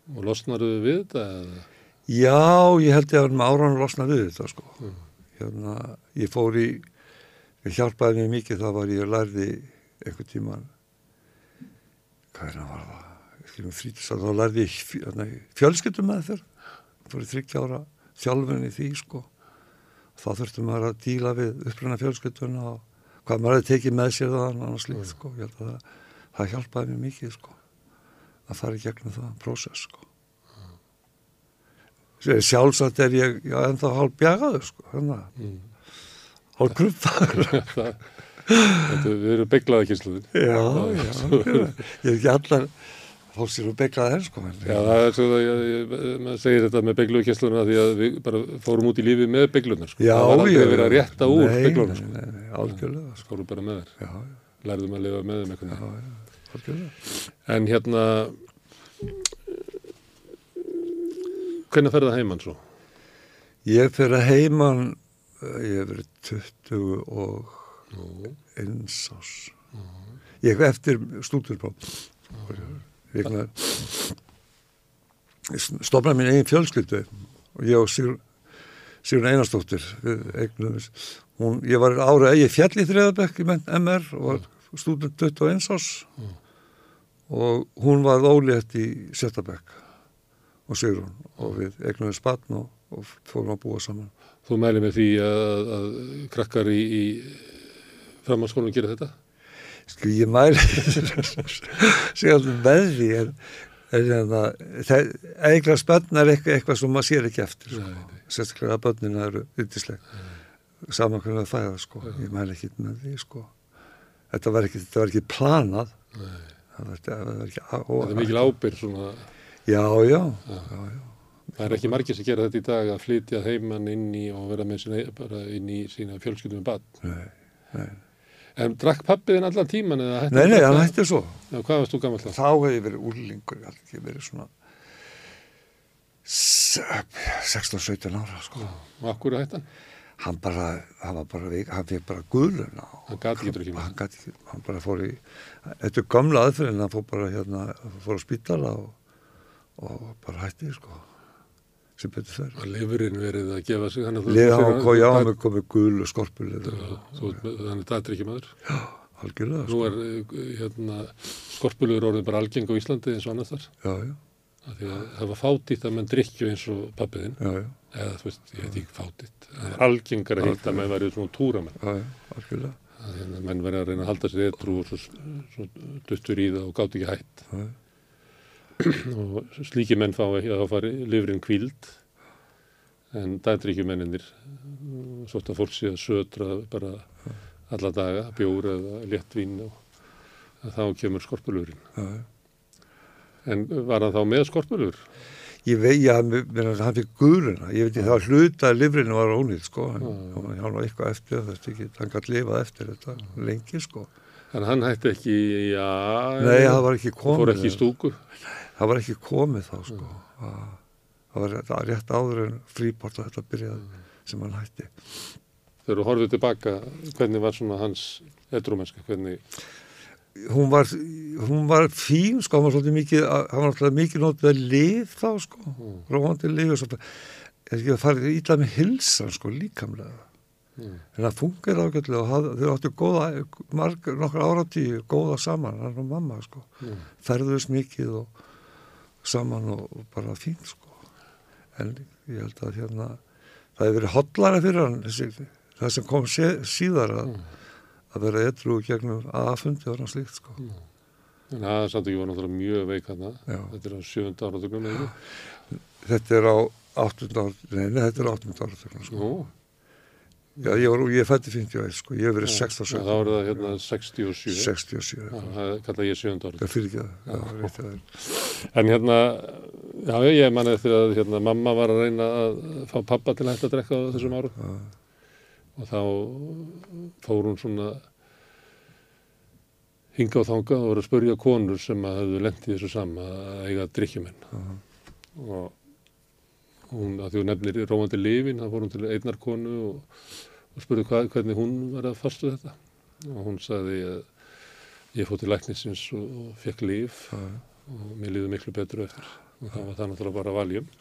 Speaker 1: Og losnaruðu við þetta? Eða?
Speaker 2: Já, ég held ég að með áran losna við þetta, sko.
Speaker 1: Mm.
Speaker 2: Hérna, ég fór í, ég hjálpaði mér mikið, það var ég lærði einhvern tíman, hvað er það var það? Ég skilum frítisað, þá lærði ég hérna, fjölskyldum með þér, fór í þryggjára þjálfun í því, sko. Þá þurftum maður að díla við uppruna fjölskylduna og hvað maður hefði tekið með sér það annars slíkt, sko. Ég held að það, það hjálpaði mér mikið, sko, að fara í gegnum það prósess, sko. Sjálfsagt er ég já, ennþá hálf bjagaður, sko,
Speaker 1: Mm.
Speaker 2: hálf
Speaker 1: þetta, við erum beiglaða kynsluðin.
Speaker 2: Já, já, ég er ekki allar fólk sér að begla það, sko.
Speaker 1: Já, það er svo maður segir þetta með beigluðu kynsluna því að við bara fórum út í lífi með beiglunar. Sko.
Speaker 2: Já,
Speaker 1: það var aldrei
Speaker 2: já,
Speaker 1: verið að rétta úr
Speaker 2: nei,
Speaker 1: beiglunar.
Speaker 2: Nei,
Speaker 1: Sko.
Speaker 2: nei, nei, algjörlega, sko.
Speaker 1: Fórum bara með þær.
Speaker 2: Já, já,
Speaker 1: Lærðum að lifa með þeim
Speaker 2: já,
Speaker 1: eitthvað.
Speaker 2: já, algjörlega.
Speaker 1: En hérna, hvernig ferða heimann svo?
Speaker 2: Ég fer að heiman, eh, ég hef verið 20 og eins ás. Ég hef eftir stúdurpróf. Stofnaði mín eigin fjölskyldu og ég og Sigur, við eignum hún, ég var ára ég fjall í þriðabekk í MR og var stúdent 21 árs
Speaker 1: Mm.
Speaker 2: og hún var ólétt í Sjötabekk og Sigrun og við eignum við spann og, og fórum að búa saman
Speaker 1: Þú mæli með því að, að krakkar í, í framhanskólum gera þetta?
Speaker 2: Sko ég mæli segja með því en, hérna, eiginlega spann er eitthvað, eitthvað sem maður sér ekki eftir sko.
Speaker 1: Nei, nei.
Speaker 2: sérstaklega að börnina eru yndisleg saman hvernig það fæða sko. ég mæli ekki með því sko. þetta var ekki, þetta var ekki planað
Speaker 1: Nei.
Speaker 2: það var, það var ekki á,
Speaker 1: Þetta er mikil ábyrg svona,
Speaker 2: já, já, já, já.
Speaker 1: það er ekki margir sem gera þetta í dag að flytja heimann inn í og vera með sína, bara inn í sína fjölskyldum með badn.
Speaker 2: Nei, nei.
Speaker 1: En drakk pappiðin allan tíman eða hætti?
Speaker 2: nei, nei, hann hætti svo
Speaker 1: Já, hvað varst þú gammal þá?
Speaker 2: þá hef ég verið úrlingur ég hef verið svona se- 16-17 ára sko.
Speaker 1: Og akkur hætti hann?
Speaker 2: hann bara, hann var bara veik, hann fekk bara guðluna
Speaker 1: Hann gat ekki drukkið
Speaker 2: hann gat ekki, hann bara fór í þetta er gamla aðferðin, hann fór bara hérna, fór á spítala og, og bara hætti sko sem betur fer
Speaker 1: Var lifurinn verið að gefa sig? Þannig að þú-
Speaker 2: hann
Speaker 1: þú-
Speaker 2: kom, já, hann er komið gul og
Speaker 1: þú- Þannig að er ekki maður.
Speaker 2: algjörlega
Speaker 1: Nú
Speaker 2: sko.
Speaker 1: er eh, hérna, skorpulur orðin bara algeng á Íslandi eins og annars þar.
Speaker 2: já, já,
Speaker 1: Því að það var fátítt að menn drikkju eins og pappiðinn.
Speaker 2: já, já,
Speaker 1: Eða þú veist, ég veit ekki fátítt. Það er algengar að hitta að menn verið svona túramenn.
Speaker 2: já, já, algjörlega
Speaker 1: að hérna, menn verið að reyna að halda sér eitthrú og svo, svo duttur í það og gátt ekki hætt
Speaker 2: já,
Speaker 1: og slíki menn fá ekki að þá fari lifrin kvíld en dætríkjumenninir svo að fólk sé að södra bara alla daga, bjór eða léttvín og að þá kemur skorpulurinn
Speaker 2: já.
Speaker 1: en var hann þá með skorpulur?
Speaker 2: Ég mér- mér- hann fikk guðluna, ég veit ekki, það hluta að lifrinu var ónýtt, sko, hann, hann var eitthvað eftir þetta, ekki, hann gætt lifað eftir þetta lengi, sko.
Speaker 1: En hann hætti ekki, já,
Speaker 2: Nei, var ekki
Speaker 1: fór ekki í stúku.
Speaker 2: Það var ekki komið þá, sko. Það, það var rétt, rétt áður en fríport að þetta byrjaði sem hann hætti.
Speaker 1: Þegar þú horfið tilbaka, hvernig var svona hans edrúmennska, hvernig,
Speaker 2: Hún var, hún var fín, sko, hann var svolítið mikið, hann var alltaf mikið nótið að lif þá, sko,
Speaker 1: Mm.
Speaker 2: róandi lif og svo, er ekki að fara ítla með hilsan, sko, líkamlega.
Speaker 1: mm,
Speaker 2: En það funkar ágætlega og þau áttu góða, marg, nokkra áratíu, góða saman, hann og mamma, sko.
Speaker 1: mm,
Speaker 2: Ferðuðist mikið og saman og, bara fínt, sko. En ég held að hérna, það hefur verið hotlara fyrir hann, þessi, það sem kom síðar að,
Speaker 1: mm.
Speaker 2: að vera edru gegnum aðfundi og hann slíkt, sko.
Speaker 1: En aðsamtöki var náttúrulega mjög veik hann. Þetta er á sjönda áratugnum eða
Speaker 2: Þetta er á áttunda nei, þetta er á áttunda áratögnum, sko.
Speaker 1: Nú,
Speaker 2: Já, ég, var, ég fætti 51, sko, ég hef verið 16,
Speaker 1: já, þá er það hérna 67
Speaker 2: 67,
Speaker 1: Já, það kalla ég sjönda áratugnum
Speaker 2: það fyrir ekki það, já, að það er.
Speaker 1: En hérna, já, ég manni eftir að hérna, mamma var að reyna að fá pappa til að hætta að drekka á þessum árum.
Speaker 2: Já.
Speaker 1: og þá fór hún svona hinga og þanga og var að spurja konur sem að hefðu lent í þessu sama að eiga drikkjumenn og hún, að því hún nefnir róandi lifin, þá fór hún til einnar konu og, og spurði hvað, hvernig hún var að fastu þetta. Og hún sagði að ég fór til læknisins og, og fekk lif
Speaker 2: Já,
Speaker 1: og mér líður miklu betur eftir. Og það var það náttúrulega bara valjum.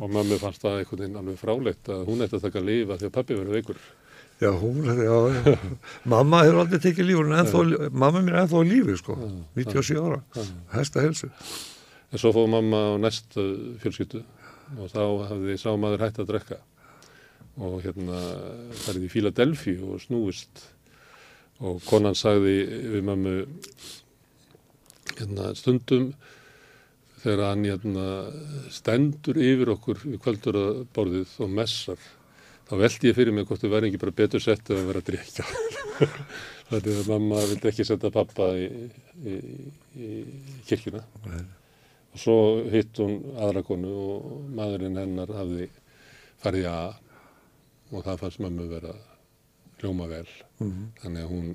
Speaker 1: Og mömmu fannst það einhvern veginn alveg fráleitt að hún ætti að taka lifa því að pappi verið veikur.
Speaker 2: Já, hún, já, já. mamma hefur aldrei tekið lífur, en ennþá, mamma mér er ennþá á lífi, sko, 97 ára, hæsta helsu.
Speaker 1: en svo fóð mamma á næstu fjölskyldu. Og þá hafði sá maður hætt að drekka og hérna færði í Fíladelfi og snúist. Og konan sagði við mömmu hérna stundum þegar hann hérna stendur yfir okkur við kvölduraborðið og messar þá veldi ég fyrir mig hvort þau væri ekki bara betur sett að vera að drikja þannig að mamma vildi ekki setja pappa í, í, í kirkjuna.
Speaker 2: Nei.
Speaker 1: og svo hitt hún aðra konu og maðurinn hennar hafði farið í A og það fannst mömmu vera hljóma vel.
Speaker 2: Mhm.
Speaker 1: þannig að hún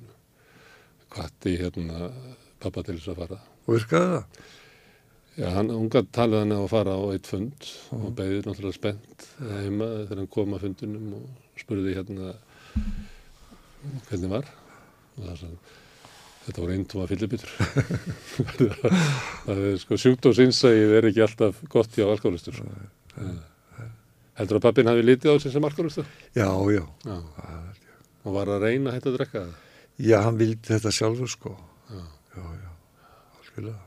Speaker 1: kvatti hérna pappa til þess að fara.
Speaker 2: Og virkaði það?
Speaker 1: Já, hann, hún gæti talið hann á að fara á eitt fund og beðið náttúrulega spennt heima þegar hann kom að fundunum og spurði hérna hvernig var. Og það sagði þetta voru eintúma fyllibitur. Það er sko sjúkt og sinnsægið er ekki alltaf gott hjá alkoholistur sko. Heldur að pappin hafi litið á sig sem alkoholista?
Speaker 2: Já, já.
Speaker 1: Já. Og var að reyna hætta að drekka það?
Speaker 2: Já, hann vildi þetta sjálfur sko.
Speaker 1: Já.
Speaker 2: Já, já, algjörlega.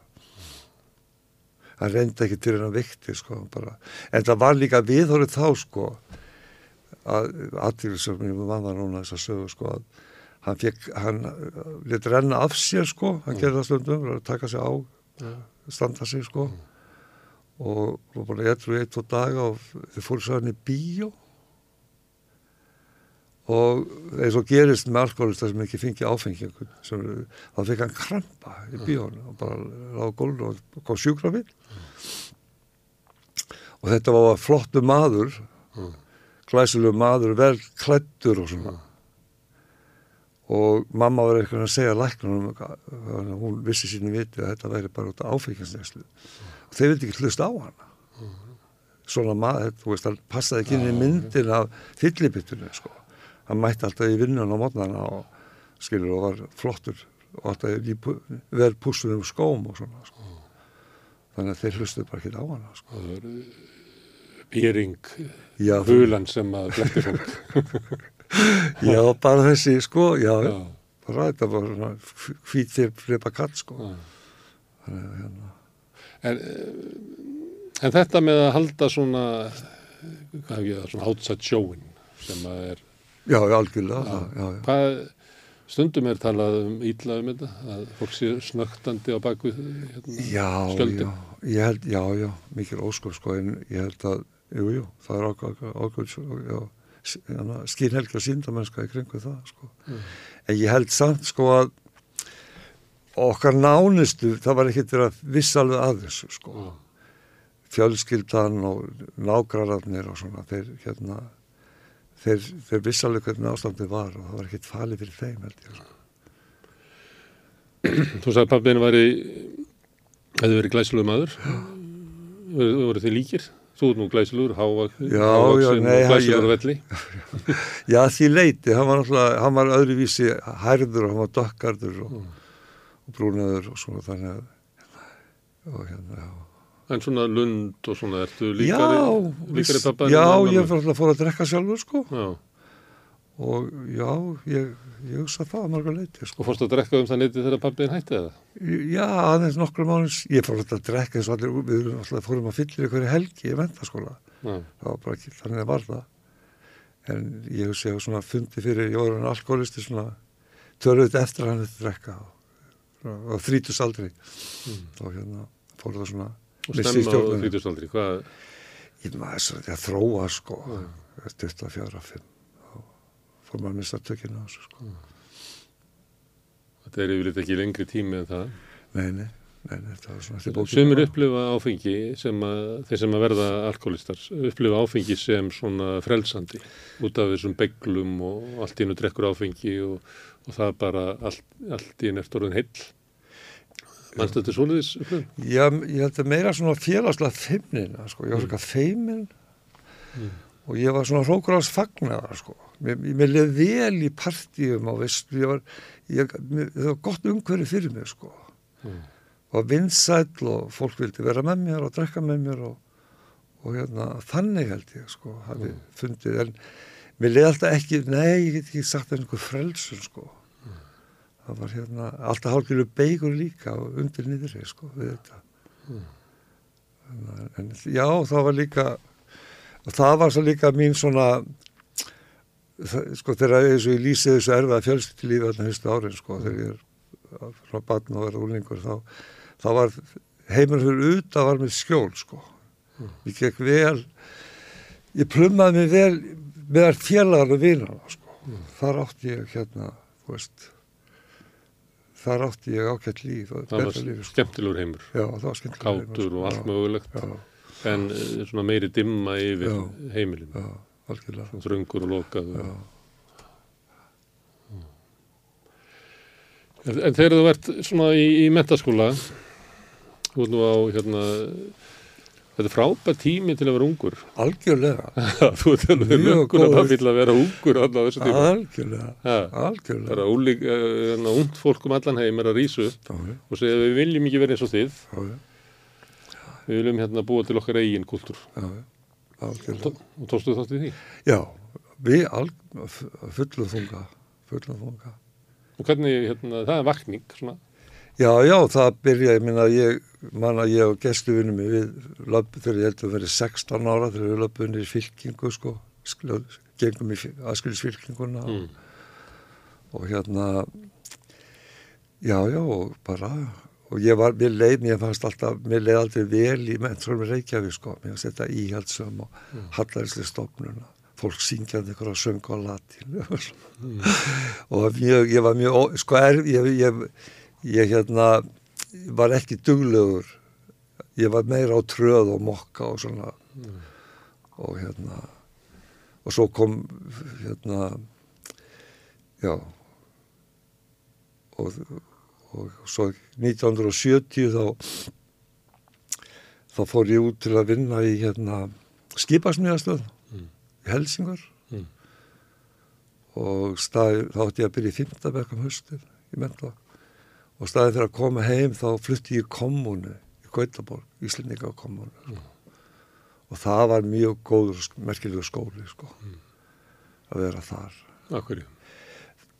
Speaker 2: Hann reyndi ekki til hennar vikti sko, bara. En það var líka viðhorið þá sko, að aðtíður sem ég var núna þess að sögu sko, að hann fekk, hann lit renna af sér sko, hann gerði það stundum, að taka sig á,
Speaker 1: Já.
Speaker 2: standa sig sko. Og var bara eitthvað eitt og daga og þau hann í bíó. Og eins og gerist með alkoholista sem ekki fengi áfengi sem, þá fekk hann krampa í bíónu og bara lág gólnu og kom sjúkrafinn og þetta var flottu maður
Speaker 1: Mm.
Speaker 2: glæsilegu maður vel klættur og svona. Og mamma var eitthvað að segja læknunum að hún vissi sínu viti að þetta væri bara út af áfenginsneslu og þeir vildi ekki hlusta á hana svona maður, þú veist, hann passaði ekki inn í myndin af fyllibittunni sko hann mætti alltaf í vinnun á mótnana og skilur og var flottur og alltaf í pu- vel pússuðum skóm og svona sko. þannig að þeir hlustuðu bara ekki á hana sko.
Speaker 1: Það er býring,
Speaker 2: já,
Speaker 1: hulan sem að bletti fólk.
Speaker 2: já, bara þessi sko, já,
Speaker 1: Já.
Speaker 2: bara þetta var hvít þér flipa kall sko þannig að hérna
Speaker 1: En, eh, en þetta með að halda svona, hvað hef ég það, svona outside showin sem að er,
Speaker 2: já, algjörlega, já, já, já.
Speaker 1: hvað, stundum er talað um ítla um þetta, að fólk sé snögtandi á baku hérna, skjöldin.
Speaker 2: já, ég held, já, já, mikil óskur sko, en ég held að, jú, jú, það er já, skýrhelga síndamennska í kringu það, sko. En ég held samt, sko, að okkar nánustu, það var ekkert verið að viss alveg að þessu, sko.
Speaker 1: Já.
Speaker 2: Fjölskyldan og nágrararnir og svona, þeir, hérna, þeir, þeir viss alveg hvernig ástandið var og það var ekkert falið fyrir þeim, held ég, sko.
Speaker 1: Þú sagði að pappinu væri, hefði verið glæsilegur maður, voru, voru þið líkir? Þú ert nú glæsilegur, hávak,
Speaker 2: Já,
Speaker 1: hávaxinn
Speaker 2: já, nei,
Speaker 1: og glæsilegur
Speaker 2: já.
Speaker 1: velli.
Speaker 2: Já, því leiti, hann var var öðruvísi hærður og hann var dökkarður og, og brúnaður og svona þannig að, og hérna, já.
Speaker 1: En svona lund og svona, ertu líkari,
Speaker 2: já,
Speaker 1: líkari pappa?
Speaker 2: Já, ég fór alltaf að drekka sjálfur, sko,
Speaker 1: Já,
Speaker 2: og já, ég, ég hugsa það að marga leiti, sko.
Speaker 1: og fórstu að drekka um það neytið þegar pappin hætti það?
Speaker 2: Já, aðeins nokkru mánuðs, ég fór alltaf að drekka eins og allir, við alltaf fórum að fyllir ykkur helgi í mentaskóla,
Speaker 1: Já,
Speaker 2: það var bara ekki, þannig að var það. En ég hugsa ég svona fundi fyrir, ég var hann alkoholisti svona, törðuð eftir að hann þetta drekka og, og þrítus aldrei og hérna fór það svona
Speaker 1: og stemma á þrítustaldri, hvað,
Speaker 2: ég maður svo þetta þróa sko. Styrta fjara fimm. Þá fór maður að missa tökina á þessu sko.
Speaker 1: Þetta er yfirleitt ekki lengri tími en það.
Speaker 2: nei, nei,
Speaker 1: Sumir upplifa áfengi sem að, þeir sem að verða alkoholistar, upplifa áfengi sem svona frelsandi út af þessum beglum og allt í hennu drekkur áfengi og, og það bara allt, allt í hennu eftir orðin heill. Manstu þetta svoleiðis upplifun?
Speaker 2: Já, ég held að meira svona félagslega feimnina, sko, ég var svona feimin og ég var svona hrókurás fagnar, sko. Mér, mér leði vel í partíum og veist, ég var, ég, mér, það var gott umhverfi fyrir mig, sko.
Speaker 1: Mm.
Speaker 2: Og vinsæll og fólk vildi vera með mér og drekka með mér og, og hérna, þannig held ég, sko, hafi fundið, en mér leði alltaf ekki, nei, ég get ekki sagt einhver frelsun, sko. Það var hérna, alltaf hálfgjörðu beigur líka og undir niðri, sko, við þetta. En, en já, það var líka, það var svo líka mín svona, það, sko, þegar og ég lýsi þessu erfiða fjölskyldilífi þarna fyrstu árin, sko, þegar ég er frá barn og verða úlingur, þá, þá var heimur fyrir utan var með skjól, sko. Ég gekk vel, ég plummaði mig vel með félagar og vinana, sko. Þar átti ég hérna, þú veist, þar átti ég ágætt líf
Speaker 1: Það var
Speaker 2: líf, sko.
Speaker 1: skemmtilegur heimur,
Speaker 2: Já, það var skemmtilega.
Speaker 1: kátur og allt mögulegt,
Speaker 2: Já,
Speaker 1: en eh, svona meiri dimma yfir
Speaker 2: Já.
Speaker 1: heimilin,
Speaker 2: já, algjörlega.
Speaker 1: þröngur og lokað.
Speaker 2: Já.
Speaker 1: En, þegar þú ert svona í, í mentaskóla, þú ert nú á hérna, þetta er frábært tími til að vera ungur.
Speaker 2: Algjörlega,
Speaker 1: þú ert alveg
Speaker 2: Mjög
Speaker 1: að það vil að vera ungur
Speaker 2: algjörlega,
Speaker 1: Það er að ungd fólk um allan heim er að rísu upp
Speaker 2: já,
Speaker 1: og segja við viljum ekki vera eins og þið,
Speaker 2: já, já,
Speaker 1: við viljum hérna búa til okkar eigin kultúr.
Speaker 2: algjörlega.
Speaker 1: Og tókstu þátt í því?
Speaker 2: Já, við al, fullu þunga, fullu þunga.
Speaker 1: Og hvernig, hérna, það er vakning, svona,
Speaker 2: Já, já, það byrja, ég minna, ég, manna, ég og gestuvinni mig við löp, þegar ég held að verið 16 ára þegar við löpum í fylkingu, sko, gengum í aðskilisfylkinguna
Speaker 1: mm.
Speaker 2: og hérna, já, já, og bara, og ég var, mér leið, mér fannst alltaf, mér leið aldrei vel í menntrum Reykjavík, sko, mér fannst þetta íhaldsum og mm. hallarisli stofnuna, fólk syngjandi ykkur að söngu á latín og mjög, ég var mjög, sko, er, ég, ég, ég hérna var ekki duglegur. Ég var meira á tröð og mokka og svona. Og hérna og svo kom hérna já. Og, og svo 1970 þá þá fór ég út til að vinna í hérna skipasmíðastöð
Speaker 1: Mm.
Speaker 2: í Helsingar
Speaker 1: Mm.
Speaker 2: og staði, þá átti ég að byrja í fimmtabæk um höstið í Mendla og staði fyrir að koma heim þá flutti ég í kommunu í Gautaborg, Íslendinga kommunu sko. og það var mjög góður, merkilegur skóli sko, að vera þar.
Speaker 1: Akkurju.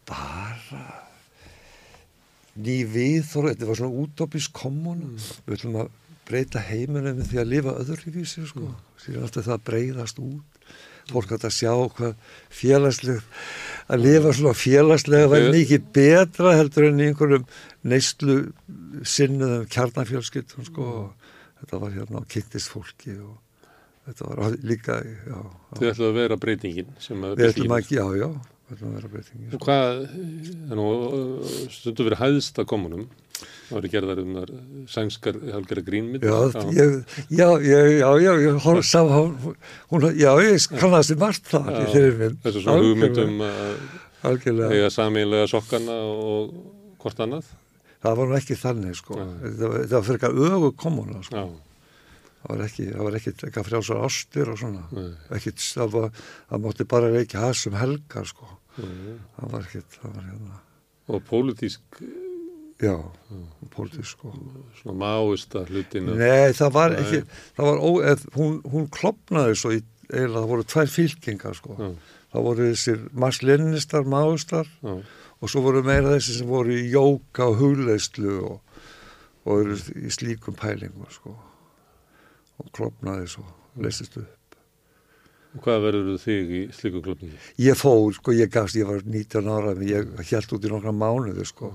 Speaker 2: bara ný viðþór, þetta var svona útópis kommunu, við ætlum að breyta heiminum því að lifa öðru vísi sko, síðan alltaf það að breyðast út fólk hægt að sjá hvað félagsleg að lifa svona félagslega
Speaker 1: Ég-
Speaker 2: mikið betra heldur en í einhverjum neyslu sinnuðum kjarnafjölskyldum sko og þetta var hérna á kynntist fólki og þetta var líka já, já.
Speaker 1: ætlaðu að vera breytingin sem að
Speaker 2: við ætlum að, já, já
Speaker 1: Og hvað, nú uh, stundu verið hæðst að komunum. Það voru gerðar um þar sænskar halgera grínmynd.
Speaker 2: Já, já, ég, já, já, ég hor, sá, hún, já, ég kannast í margt það í þeirri mynd.
Speaker 1: Þessu svona hugmyndum eiga samílega sokkana og hvort annað.
Speaker 2: það var ekki þannig, sko. Það það var fyrir eitthvað ögu komuna, sko.
Speaker 1: Já,
Speaker 2: Það var ekki, það var ekki eitthvað frjálsar ástir og svona.
Speaker 1: nei,
Speaker 2: Ekkit, það var, það mátti bara reykja has um helgar, sko.
Speaker 1: nei.
Speaker 2: Það var ekkit, það var hérna,
Speaker 1: Og pólitísk,
Speaker 2: já, pólitísk, sko.
Speaker 1: svona máista hlutinu.
Speaker 2: Nei, það var
Speaker 1: Nei.
Speaker 2: ekki, það var ó, eð, hún, hún klopnaði svo í, eiginlega, það voru tvær fylkingar, sko.
Speaker 1: Já,
Speaker 2: Það voru þessir marslinnistar, máustar
Speaker 1: já,
Speaker 2: og svo voru meira þessi sem voru í jóka og hugleyslu og, og í slíkum pælingum sko. Og klopnaði svo, leysist upp.
Speaker 1: og hvað verður þig í slíku klubningi?
Speaker 2: Ég fór, sko, ég gafst, ég var 19 ára, ég held út í nokkra mánuði, sko.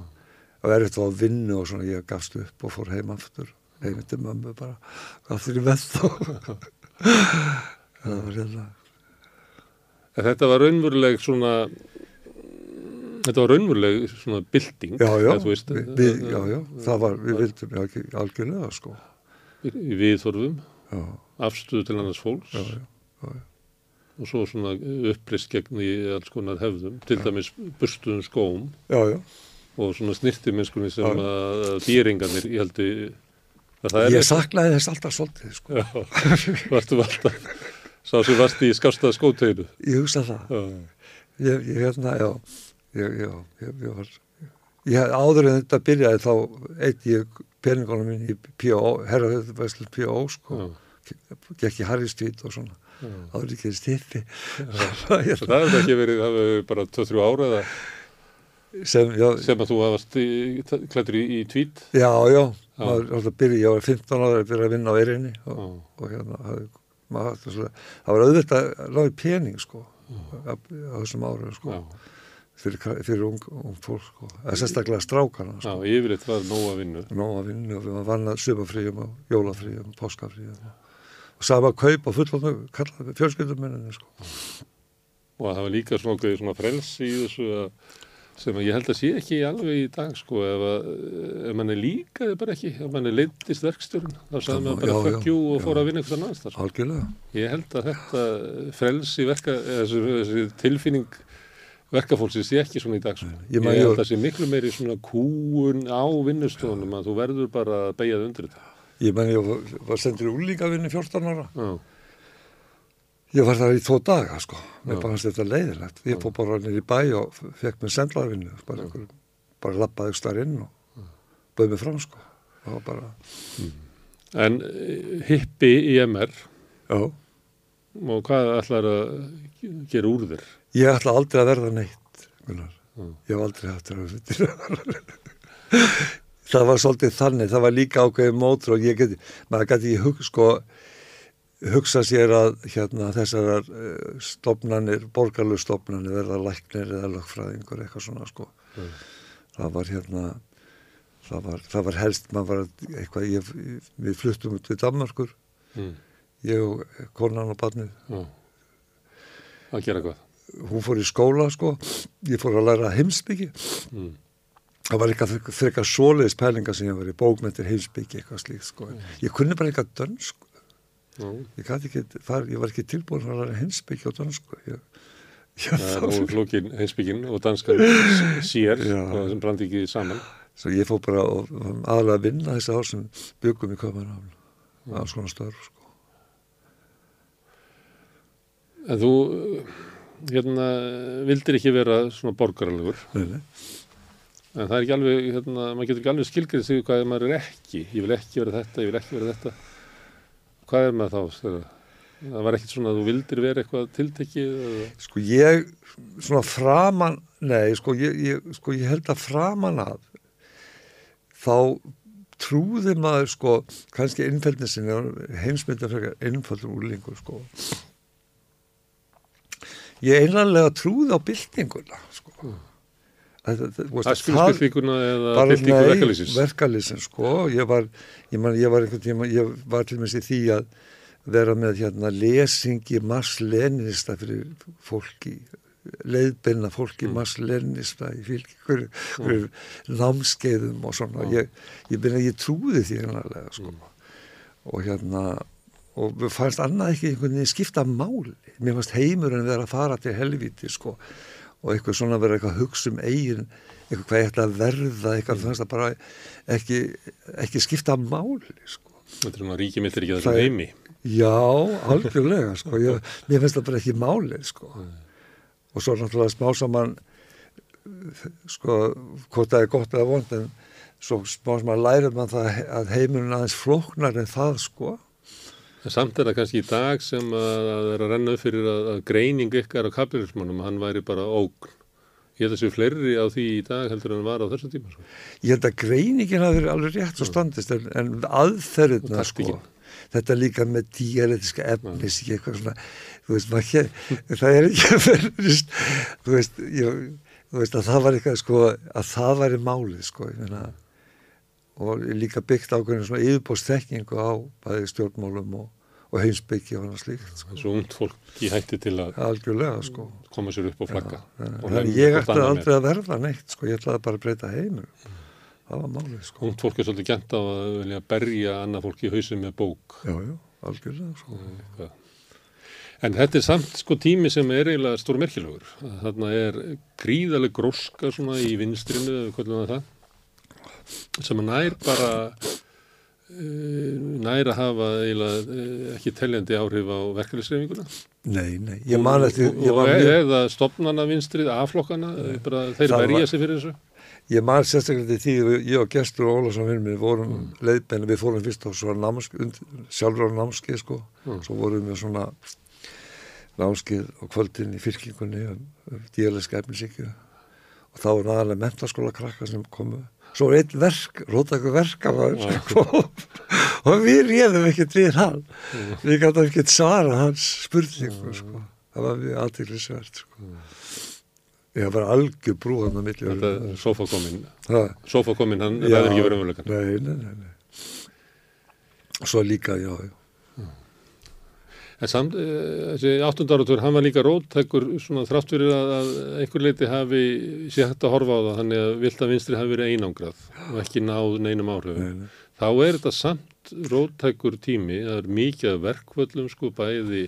Speaker 2: Og er þetta að vinna og svona, ég gafst upp og fór heim aftur. Heim til mömmu bara, hvað fyrir með þá? það var hérna.
Speaker 1: Þetta var raunveruleg svona, þetta var raunveruleg svona bylting.
Speaker 2: Já, já, við, við, já, já, það var, við vildum, algjörlega, sko.
Speaker 1: í, í viðþorfum,
Speaker 2: Já,
Speaker 1: afstöðu til annars fólks
Speaker 2: já, já.
Speaker 1: og svo svona upprist gegn í alls konar hefðum, til dæmis burstuðum skóm og svona snirti mennskunni sem að dýringarnir, ég held að það er
Speaker 2: Ég saknaði þess alltaf svolítið, sko.
Speaker 1: Já, varstu alltaf sá sem varst í skástað skóteginu.
Speaker 2: Ég hugsa það.
Speaker 1: Já,
Speaker 2: Ég, ég hérna, já, ég, já, ég, var, ég áður en þetta byrjaði þá eitt ég peningunum minn í P.O., herraðvæslu P.O., sko,
Speaker 1: já,
Speaker 2: gekk í Harry Street og svona,
Speaker 1: já.
Speaker 2: áður ekki stippi,
Speaker 1: það hefur ekki verið, það hefur bara 2-3 ára eða?
Speaker 2: Sem, já,
Speaker 1: sem að þú hafast klættur í, í tvít.
Speaker 2: já, já,
Speaker 1: Já.
Speaker 2: maður byrja, ég var 15 ára að byrja að vinna á eirinni og,
Speaker 1: Já,
Speaker 2: og hérna, hafði, maður, svona, það var auðvitað að láði pening, sko, á, þessum árum, sko,
Speaker 1: já,
Speaker 2: fyrir, fyrir ung, ung fólk, sko, eða sérstaklega strákana,
Speaker 1: já,
Speaker 2: sko.
Speaker 1: yfirleitt var nóg að vinna.
Speaker 2: nóg að vinna og við varum vannað sumafríum og jólafríum, páskafríum. Og sama kaup og fullofnu fjölskyldumenninu sko.
Speaker 1: og það var líka svona, ákveðið svona frelsi í þessu að, sem að ég held að sé ekki alveg í dag sko ef, að, ef mann er líkaði bara ekki ef mann er leindist verkstjórn þá
Speaker 2: Já,
Speaker 1: maður bara fuck you og fór að vinna eitthvað annars þar.
Speaker 2: algjörlega
Speaker 1: Ég held að þetta frelsi verka, eða þessi, þessi tilfinning verkafólksins sé ekki svona í dag sko.
Speaker 2: Ég
Speaker 1: Ég, held að það sé miklu meiri svona kúun á vinnustofunum að þú verður bara að beigja þig undir þetta.
Speaker 2: Ég menn ég var, sendur í úlíkavinni 14 ára
Speaker 1: Já,
Speaker 2: ég var það í tvo daga sko mér
Speaker 1: Já.
Speaker 2: fannst þetta leiðilegt ég fór bara nýr í bæ og fekk mér sendlarvinnu bara, bara lappaði starf inn og bauð mér fram sko það var bara,
Speaker 1: En eh, hippi í MR
Speaker 2: já,
Speaker 1: Og hvað ætlar að gera úr þér?
Speaker 2: Ég ætla aldrei að verða neitt, Gunnar.
Speaker 1: Mm.
Speaker 2: Ég hef aldrei haft það fyrir. það var svolítið þannig, það var líka ákveðið mótur og ég geti, maður geti hug, sko, hugsa sér að hérna, þessar uh, stopnarnir, borgarlu stopnarnir verða læknir eða lögfræðingur eitthvað svona sko.
Speaker 1: Mm.
Speaker 2: Það var hérna, það var, það var helst, maður var eitthvað, ég, við fluttum út við Danmarkur,
Speaker 1: Mm.
Speaker 2: ég og konan og barnið.
Speaker 1: Já. Að gera hvað?
Speaker 2: Hún fór í skóla sko, ég fór að læra heimsbyggi.
Speaker 1: Mm.
Speaker 2: Það var eitthvað frekar svoleiðis pælinga sem ég var í bókmyndir heimsbyggi eitthvað slíkt sko. Ég kunni bara eitthvað dönsku.
Speaker 1: Já.
Speaker 2: Ég, ekki, far, ég var ekki tilbúin að læra heimsbyggi á dönsku. Ég, ég,
Speaker 1: Það er flókin heimsbyggin og danskan sér,
Speaker 2: Já.
Speaker 1: sem brandi ekki saman.
Speaker 2: Svo ég fór bara og, og aðlega að vinna þessi ár sem byggum í Köpenhavn. Var svona störf sko.
Speaker 1: En þú, hérna, vildir ekki vera svona borgaralegur,
Speaker 2: Nei, nei.
Speaker 1: En það er ekki alveg, hérna, maður getur ekki alveg skilgrið sig hvað maður er ekki. Ég vil ekki vera þetta, ég vil ekki vera þetta. Hvað er maður þá? Þegar, það var ekkit svona að þú vildir vera eitthvað tiltekið? Eða?
Speaker 2: Sko ég, svona framan, nei, sko ég, ég, sko ég held að framan að þá trúði maður sko, kannski innfældin sinni, heimsmynda frekar innfældur úrlingur sko. Ég einanlega trúði á byltinguna sko. Það,
Speaker 1: spilspillíkuna eða
Speaker 2: nei,
Speaker 1: verkalýsins?
Speaker 2: verkalýsin sko, ég var, ég, man, ég var einhvern tíma, ég var til með sér því að vera með hérna lesingi Mars Leninista fyrir fólki, leiðbyrna fólki
Speaker 1: Mm.
Speaker 2: Mars Leninista í fylgir mm. námskeiðum og svona, ég, ég byrja, ég trúði því einhverlega sko
Speaker 1: Mm.
Speaker 2: og hérna og fannst annað ekki einhvern veginn skipta máli mér fannst heimurinn vera að fara til helvíti sko og eitthvað svona vera eitthvað að hugsa um eigin eitthvað hvað ég ætla að verða eitthvað fannst það bara ekki, ekki skipta máli sko.
Speaker 1: Þetta er svona ríki millir ekki að
Speaker 2: Það er-
Speaker 1: heimi.
Speaker 2: já, algjörlega sko. Ég, mér finnst það bara ekki máli sko. Og svo náttúrulega smá saman sko hvort það er gott eða vond en svo smá saman lærir mann það að heimurinn aðeins flóknar en það sko
Speaker 1: samt er það kannski í dag sem að það er að renna upp fyrir að, að greining ykkar á kapitalismannum, hann væri bara ógn. Ég held að séu fleiri á því í dag heldur en hann var á þessum tíma. Sko.
Speaker 2: Ég held að greiningin hafi verið alveg rétt svo standist en, en
Speaker 1: Og
Speaker 2: aðferðina sko, þetta líka með díaletiska efnis ekki eitthvað svona þú veist, maður, ekki- það er ekki að verðist þú veist, ég, þú veist að það var eitthvað sko að það væri málið sko ég meina og líka byggt ákveðinu svona yfirbóst þekkingu á bæði stjórnmálum og, og heimsbyggi og hana slíkt sko.
Speaker 1: Svo ungt fólk í hætti til að
Speaker 2: algjörlega sko
Speaker 1: koma sér upp og flagga.
Speaker 2: Þannig að ég ætti aldrei að verða neitt sko, ég ætlaði bara að breyta heimur það var málið sko
Speaker 1: Ungt fólk er svolítið gent á að vilja berja annað fólk í hausum með bók.
Speaker 2: já, já, algjörlega sko.
Speaker 1: En þetta er samt sko tími sem er eiginlega stór merkilegur. Þarna er gríðaleg gróska svona í vinstrinu, við kvöldum það það, sem að nær bara uh, nær að hafa uh, ekki teljandi áhrif á verkefliðsreifinguna.
Speaker 2: Nei, nei, ég man eftir,
Speaker 1: og e-
Speaker 2: mjög,
Speaker 1: eða stopnana vinstrið, A-flokkana, eh, bara, þeir verja sig fyrir þessu.
Speaker 2: ég man sérstaklega til því, ég og Gestur og Ólason vinn minn vorum
Speaker 1: Mm.
Speaker 2: leiðbenni, við fórum fyrst á svona námskeið, sjálfur á námskeið sko,
Speaker 1: Mm.
Speaker 2: svo vorum við svona námskeið á kvöldin í fylkingunni um, um díaliska efnisíkju og þá var næðarlega mentaskóla krakka sem komu, svo einn verk, rótakur verk og við réðum ekkert við hann, við gætum ekkert svara hans spurningu sko, það var mjög aðtiklisvert sko. Ég var algjör brúðan á milli.
Speaker 1: Þetta er sofakomin,
Speaker 2: Það,
Speaker 1: sofakomin, hann
Speaker 2: Já.
Speaker 1: ræður ekki verið umvölukan.
Speaker 2: Nei, nei, nei, nei. Svo líka, já, já.
Speaker 1: En samt, eh, þessi áttundarartur, hann var líka róttækur svona þrátt fyrir að, að einhver leiti hafi sé hægt að horfa á það, þannig að vilt að vinstri hafi verið einangrað og ekki náð neinum áhrifum.
Speaker 2: Nei, nei.
Speaker 1: Þá er þetta samt róttækur tími, það er mikið af verkvöllum sko bæði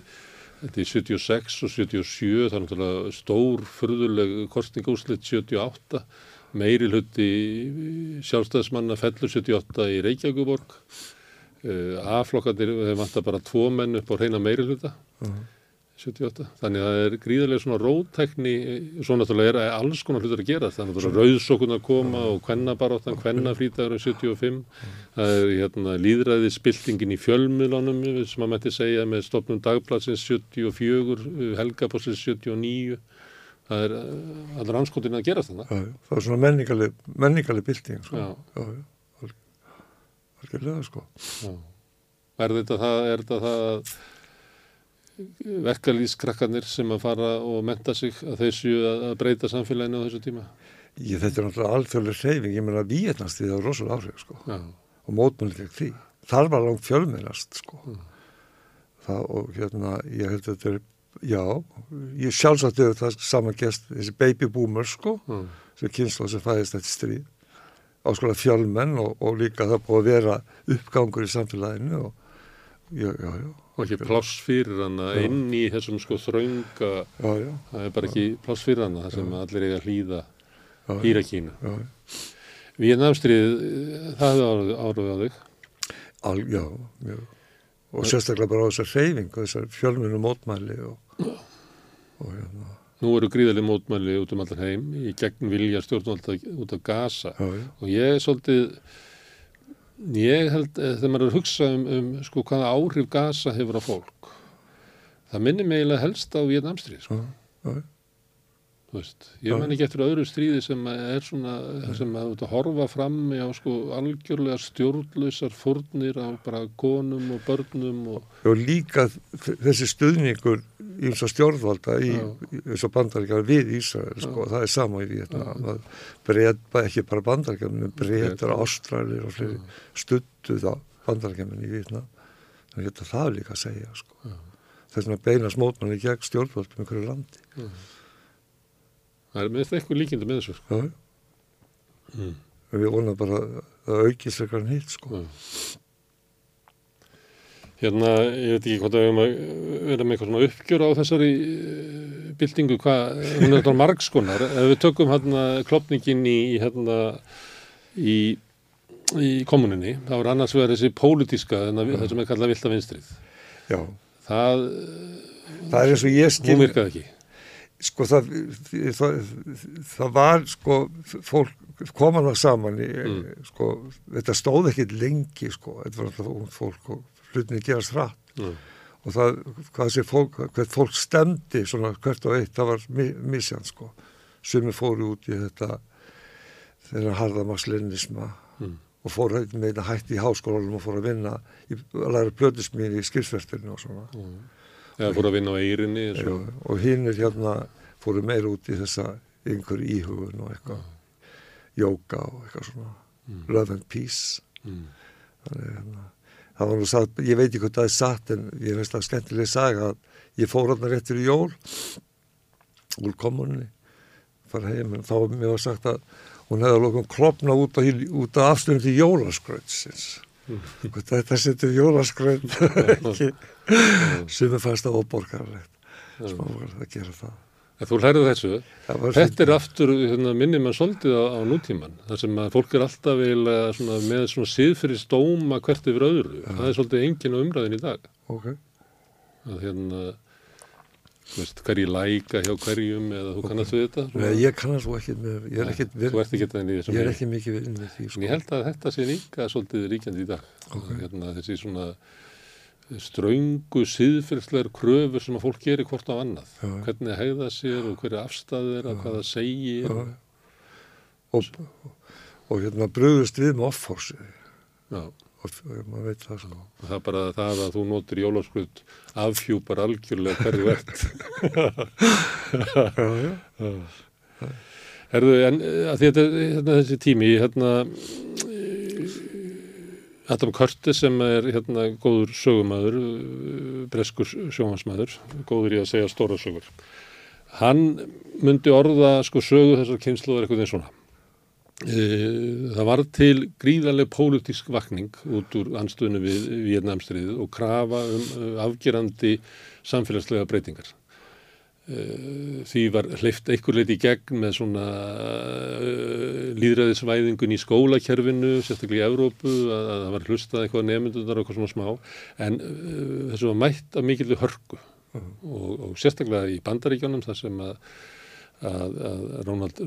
Speaker 1: þetta er 76 og 77, það er náttúrulega stór, furðuleg kostningúslit 78, meiri hluti sjálfstæðismanna fellur 78 í Reykjavíkuborg, uh, A-flokkandir, þeir vantar bara tvo menn upp á reyna meiri hluta.
Speaker 2: Mhm.
Speaker 1: 78. Þannig að það er gríðarlega svona rótækni, svo náttúrulega er alls konar hlutur að gera. Þannig að rauðsókunar koma og kvennabaráttan, kvennafrítagurinn 75. Það er hérna, líðræði spiltingin í fjölmiðlunum sem maður mætti segja með stopnum dagplatsins 74, helgapossins 79. Það er allar anskotin að gera þannig.
Speaker 2: Það er svona menningaleg bilding, sko. Já, já, já. Algjörlega, sko.
Speaker 1: Já. Er þetta það, er þetta það verkalýskrakkarnir sem að fara og menta sig að þessu að breyta samfélaginu á þessu tíma?
Speaker 2: Ég, þetta er náttúrulega alþjóðlega hreyfing, ég menna Víetnast því það var rosalega áhrif, sko.
Speaker 1: Já.
Speaker 2: Og mótmælið gegn því. Þar var langt fjölmennast, sko. Mm. Það, og hérna, ég held að þetta er, já, ég sjálfsagt hefur það saman gest, þessi baby boomers, sko, sem kynsla sem fæðist þetta stríð áskolega fjölmenn og, og líka það búið að vera uppgangur í samfélaginu og já, já, já.
Speaker 1: Og ekki pláss fyrir hana inn í þessum sko þraunga, það er bara ekki pláss fyrir hana, það sem allir eiga hlýða hýrakínu. Víðnafstrið, það hefur áraðið á þig?
Speaker 2: Al, já, já. Og sérstaklega bara á þessar hreyfingu, þessar fjölmennu mótmæli og, og hérna.
Speaker 1: Nú eru gríðarlega mótmæli út um allar heim í gegn vilja stjórnvalda út af gasa
Speaker 2: já, já.
Speaker 1: og ég er svolítið, ég held þegar maður er að hugsa um, um sko hvaða áhrif gasa hefur á fólk, það minnir mig eiginlega helst á Vietnamstrið sko.
Speaker 2: Já,
Speaker 1: Veist, ég menn ekki eftir öðru stríði sem er svona, sem að horfa fram á sko algjörlega stjórnlausar fórnir á bara konum og börnum og...
Speaker 2: og líka þessi stuðningur í eins og stjórnvalda í eins og bandaríkjar við Ísrael sko, það er sama í Vietnam breyta ekki bara bandaríkjar breytar ástralir og fleiri stuttu þá bandaríkjar í Vietnam þannig að það er líka að segja sko. þess að beina smótmanni gegn stjórnvaldum í hverju landi.
Speaker 1: Já. Það er með eitthvað líkindu með þessu sko.
Speaker 2: Mm. við vonum bara að aukist eitthvað nýtt sko.
Speaker 1: Hérna, ég veit ekki hvort að við erum að vera með eitthvað svona uppgjör á þessari byltingu, hvað, hún er þetta margskonar, ef við tökum hérna klopningin í, hérna, í, í kommuninni, þá er annars vegar þessi pólitíska, það sem er kallað vilt af vinstrið.
Speaker 2: Já.
Speaker 1: Það,
Speaker 2: það er eins og ég skil...
Speaker 1: Hún virkaði ekki.
Speaker 2: Sko það, það, það var sko, fólk koma það saman í, mm. sko, þetta stóð ekki lengi sko, þetta var alltaf ung fólk og hlutinni gerast hratt
Speaker 1: Mm.
Speaker 2: og það, hvað sé fólk, hvert fólk stemdi svona hvert og eitt, það var mi misjan sko, sem er fóru út í þetta þeirra harðamagslennisma
Speaker 1: Mm.
Speaker 2: og fóru með þetta hætti í háskólanum og fóru að vinna í, að læra plötusmín í skilsvertinu og svona
Speaker 1: Mm. Eða fóru að vinna á eirinni.
Speaker 2: Já, og hinn er hérna fóru meira út í þessa einhver íhugun og eitthvað jóka og eitthvað svona
Speaker 1: Mm.
Speaker 2: love and peace
Speaker 1: Mm.
Speaker 2: þannig hérna það var nú sagt, ég veit ekki hvað það er satt en ég veist að skemmtilega saga að ég fór hann réttur í jól úr kommunni fara heim en þá mér var sagt að hún hefði lókum klopna út af, út af afstöðum til jólaskrautsins. Þetta setur jólaskraut ekki? Sem er fast að óborgarlegt smáborgarlegt að gera það.
Speaker 1: En þú lærið þessu, þetta er aftur, hérna, minnir mann svolítið á, á nútíman, þar sem að fólk er alltaf svona, með svona síðfyrir stóma hvert yfir öðru, það er svolítið engin á umræðin í dag,
Speaker 2: ok,
Speaker 1: að hérna, veist, hverju læka hjá hverjum eða þú kannast við þetta,
Speaker 2: Nei, ég kannast svo ekki með, ég er ekki,
Speaker 1: þú ert ekki þetta inn í þessum
Speaker 2: ég er ekki mikið við með því sko.
Speaker 1: ég held að þetta sé líka svolítið ríkjandi í dag, hérna, þessi svona ströngu síðfyrslegar kröfur sem að fólk gerir hvort á annað,
Speaker 2: Já.
Speaker 1: hvernig hegða sér og hverju afstæðið er, hvað það segir,
Speaker 2: Já. og, og hérna bröðust við með offórsi
Speaker 1: já.
Speaker 2: Og og maður veit það.
Speaker 1: Og það er bara það að þú notur jólaskrutt afhjúpar algjörlega hverju verðt.
Speaker 2: já, já.
Speaker 1: Herðu, en eh, að þetta- hérna, þessi tími, hérna, eh, Adam Curtis sem er hérna góður sögumæður, eh, breskur sjóhansmæður, góður í að segja stóra sögur. Hann myndi orða sko sögu þessar kynsluðar eitthvað eins svona. Eh, Það var til gríðarlega pólitísk vakning út úr anstöðinu við Vietnamstriðið og krafa um eh, afgerandi samfélagslega breytingar. Eh, Því var hleyft einhver leiti í gegn með svona líðræðisvæðingun í skólakerfinu, sérstaklega í Evrópu, að, að það var hlustað eitthvað nefndunar og eitthvað svona smá, en þessu var mætt af mikilvæg hörku og, og sérstaklega í bandaríkjónum þar sem að, að, að Ronald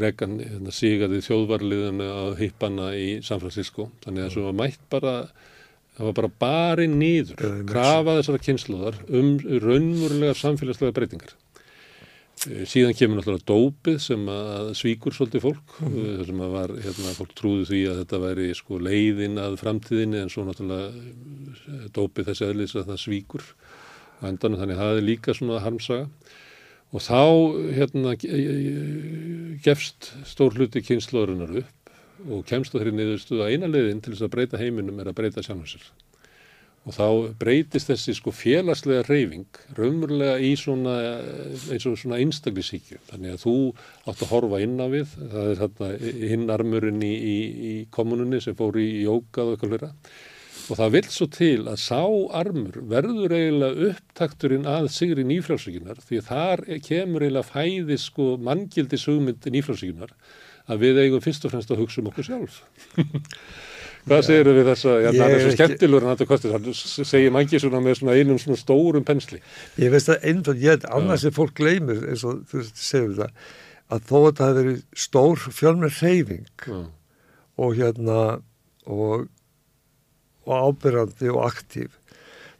Speaker 1: Reagan hérna, sigaði þjóðvarliðinu á hippana í San Francisco. Þannig að það var mætt bara það var bara barið
Speaker 2: Mexíkó.
Speaker 1: krafa þessara kynsluðar um raunverulega samfélagslega breytingar. Eh, síðan kemur náttúrulega dópið sem að svíkur svolítið fólk mm. sem að var, hérna, fólk trúði því að þetta væri sko leiðin að framtíðinni en svo náttúrulega eh, dópið þessi eðlis að það svíkur á endanum. Þannig að það er líka svona harmsaga og þá hérna ge- eh, gefst stór hluti kynnslóðurinnar upp og kemst á þeirri niðurstuð að eina leiðin til þess að breyta heiminum er að breyta sjálfum sér. Og þá breytist þessi sko félagslega reyfing raunverulega í svona eins og svona einstaklisíkju þannig að þú átt að horfa inn á við það er þarna hinn armurinn í, í, í kommununni sem fór í jóka og eitthvað hlera og það vil svo til að sá armur verður eiginlega upptakturinn að sigri nýfrjálsvíkunar því að þar kemur eiginlega fæði sko manngildi sugmynd nýfrjálsvíkunar að við eigum fyrst og fremst að hugsa um okkur sjálf. Hvað segir við þessa, já,
Speaker 2: Ég
Speaker 1: það er
Speaker 2: er
Speaker 1: svo skemmtilegur en það segir mangi svona með svona einum svona stórum pensli.
Speaker 2: Ég veist að einföld, ég held annars sem fólk gleymir eins og þú segir það að þó að það hefur stór fjölmur reyfing
Speaker 1: Já,
Speaker 2: og hérna og, og ábyrrandi og aktív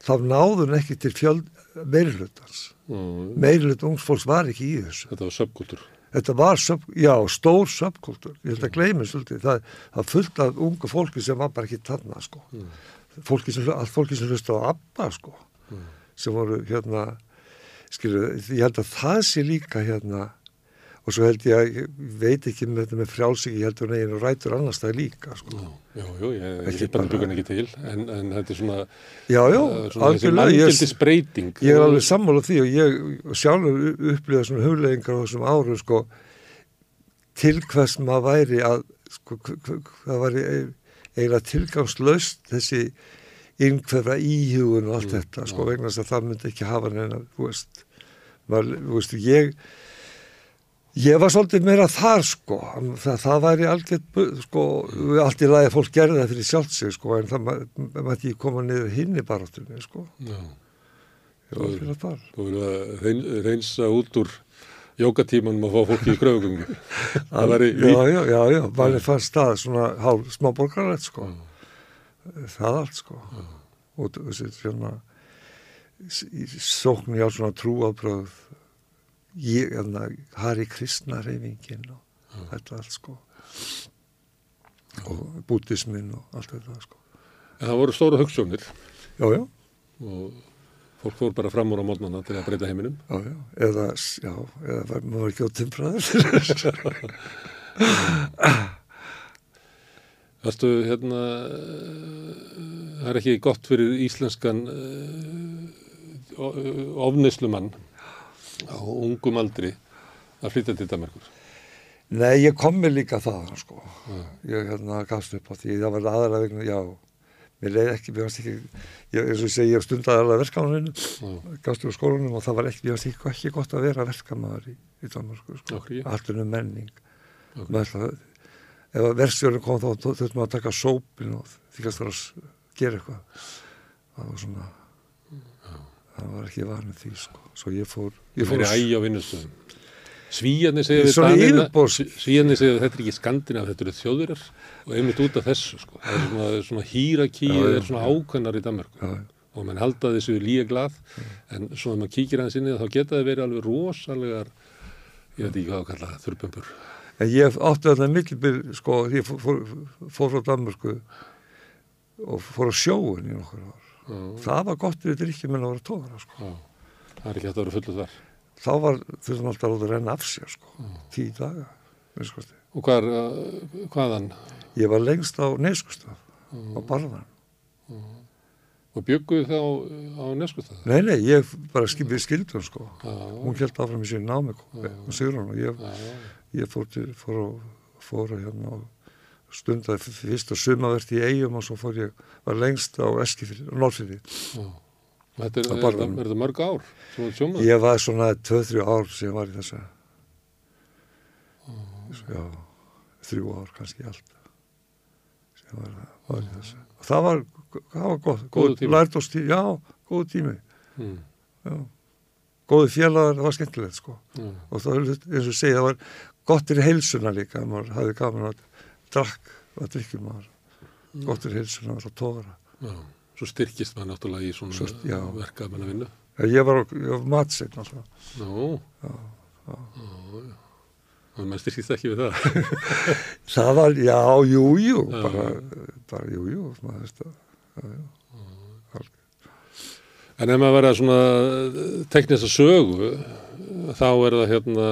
Speaker 2: þá náður hún ekki til fjöld meirihlutans.
Speaker 1: já,
Speaker 2: Meirihlut ungs fólks var ekki í þessu.
Speaker 1: Þetta var subkultúr.
Speaker 2: Þetta var, sub, já, stór subkultúr. Ég held að gleymi svolítið. Það, það fullt af ungu fólki sem var bara ekki þarna, sko. Fólki sem, sem hlusta á ABBA, sko. Sem voru, hérna, skilur, ég held að það sé líka, hérna, og svo held ég að, ég veit ekki með þetta með frjálsíki, ég held að hún eigin og rætur annars það líka, sko.
Speaker 1: Já, já, já, ég, ég bara byggur ekki til, en, en þetta er svona,
Speaker 2: Já, já,
Speaker 1: uh, svona þessi manngildis breyting.
Speaker 2: ég er alveg sammála því og ég sjálfur upplýða svona hugleggingar á þessum árum, sko, til hvers maður væri að, sko, það væri eiginlega tilgangslaust þessi innhverfa íhugun og allt
Speaker 1: Mm,
Speaker 2: þetta, sko, vegna þess að það myndi ekki hafa neina, þú veist, maður, þú veist, ég, ég var svolítið meira þar, sko, það, það væri algjört, sko, allt í lagi að fólk gerði það fyrir sjálft sig, sko, en það mætti ekki koma niður hinni baráttunni, sko,
Speaker 1: Já,
Speaker 2: ég var fyrir þar.
Speaker 1: þú verður að reyn, reynsa út úr jókatímanum að fá fólki í kröfugungu. það væri
Speaker 2: já, já, já, já, manni fannst það svona hálf smá borgarlegt sko það allt sko. Og þessi svona í- sókn ég á svona trúabröð ég, hérna, Hari Kristna reyfingin og þetta allt sko. Og bútismin og allt þetta sko.
Speaker 1: En það voru stóra hugssjónir
Speaker 2: já, já,
Speaker 1: og fólk fór bara fram úr á mótnana til að breyta heiminum.
Speaker 2: já, já, eða já, eða var maður ekki á timpraður
Speaker 1: Varstu hérna, eh, það er ekki gott fyrir íslenskan uh, ofnislumann á ungum aldri að flytja til Danmarkur.
Speaker 2: Nei, ég kom mér líka það, sko. Ég hérna gafst upp á því, það var aðra vegna, já, mér leiði ekki, mér varst ekki, ég, eins og ég segi, ég stundaði alveg verkamanninu,
Speaker 1: Já,
Speaker 2: gafst upp á skólanum og það var ekki, ekki, ekki gott að vera verkamaður í, í Danmarku, sko.
Speaker 1: Af hverju?
Speaker 2: Allt um menning.
Speaker 1: Ok.
Speaker 2: Með alltaf, ef að verkstjórinn kom þá, þurftum við að taka sópin og þykast þar að s- gera eitthvað. Það var svona, það var ekki vanið því, sko. Svo ég fór, ég fór Svona
Speaker 1: Danina,
Speaker 2: yfirborðs-
Speaker 1: Svíjarnir segja að þetta er ekki skandinaf, þetta eru þjóðurar og einmitt út af þessu, sko. Það er svona, svona hýrakí,
Speaker 2: Já,
Speaker 1: það er svona ákveðnar í Danmarku
Speaker 2: já,
Speaker 1: og mann halda þessu líka glað en svo að maður kíkir aðeins inn í það þá geta það verið alveg rosalegar, ég veit ekki hvað að kalla það, þurrbömbur.
Speaker 2: En ég átti þetta millibil, sko, ég fór, fór, fór frá Danmörku og fór á sjóun í nokkur ár. Það var gott við drikkjum en að vera tóra, sko.
Speaker 1: Það er ekki hægt að vera fullu þar.
Speaker 2: Þá var þurfum alltaf að renna af sér, sko. Tíu daga, minnskosti.
Speaker 1: Og hvar, uh, hvaðan?
Speaker 2: Ég var lengst á neskustaf, á barðan.
Speaker 1: Og bjögguðu þá á neskustað?
Speaker 2: Nei, nei, ég bara skipið skildum, sko. Hún held áfram í sín námi, og Sigrun, og ég, ég fór, til, fór, fór að hérna og stundaði f- fyrst að sumavert í eigum og svo fór ég, var lengst á Eskifyrði, Norrfyrði.
Speaker 1: já. Þetta er,
Speaker 2: Á
Speaker 1: er, er, er það mörg ár?
Speaker 2: Ég var svona 2-3 ár sem ég var í þessa já, þrjú ár kannski allt sem var, var í þessa það var, það var gott góð
Speaker 1: tími.
Speaker 2: lærdóstími, já, góð tími
Speaker 1: Mm.
Speaker 2: já, góði félagar, það var skemmtilegt sko
Speaker 1: Já.
Speaker 2: og það eins og segja, það var gott fyrir heilsuna líka, maður hafði gaman að drakk, að drikkjum maður gott fyrir heilsuna að tóra
Speaker 1: Já. Svo styrkist maður náttúrulega í svona
Speaker 2: Svo- já.
Speaker 1: verkefna vinnu.
Speaker 2: ég var, ég var matsinn alltaf
Speaker 1: Nú. Já. Já. já. Og maður styrkist ekki við það.
Speaker 2: það var, já, jú, jú
Speaker 1: Já.
Speaker 2: bara, bara, jú, jú maður veist það já, já.
Speaker 1: En ef maður verða svona teknist að sögu, þá er það hérna,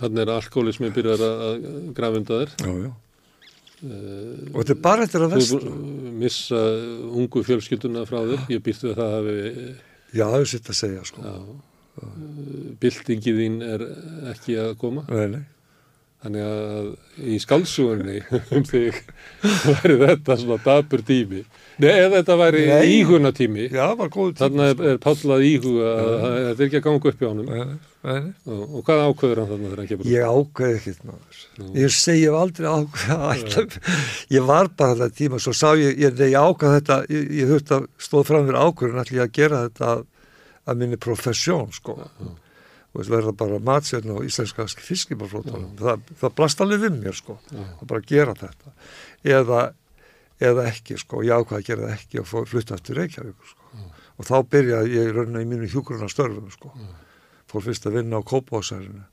Speaker 1: þannig er alkoholismi byrjar að undan þér.
Speaker 2: já, já.
Speaker 1: Eh,
Speaker 2: og þetta er bara eftir að
Speaker 1: Þú
Speaker 2: vestu
Speaker 1: að missa ungu fjölskylduna frá þér. Ég við að það hafi,
Speaker 2: já, það er sitt að segja sko
Speaker 1: já, byltingið þín er ekki að koma.
Speaker 2: nei, nei.
Speaker 1: Þannig að í skálsugunni um þig væri þetta svona dabur tími. Nei, ef þetta væri íhugna tími,
Speaker 2: já, það var góð tíma
Speaker 1: þannig er, er Páll að íhuga að að þetta er ekki að ganga upp hjá honum.
Speaker 2: nei, nei.
Speaker 1: Og, og hvað ákveður hann þannig þegar hann kemur?
Speaker 2: Ég ákveði ekkert maður.
Speaker 1: Nú.
Speaker 2: Ég hef aldrei ákveða. Ég var bara þetta tíma, svo sá ég, ég, ég ákveða þetta, ég, ég þurfti að stóð fram fyrir ákveðin allir að gera þetta að, að minni professjón, sko. Og þess verða bara matsérn og íslenska fiskibárflótanum. Það, það blast alveg við mér, sko.
Speaker 1: Já.
Speaker 2: Að bara gera þetta. Eða, eða ekki, sko. Ég ákveða að gera það ekki og flytta eftir Reykjavík, sko. Og þá byrjaði ég raunina í mínu hjúgruna störfum, sko. Fór fyrst að vinna á Kópásærinu.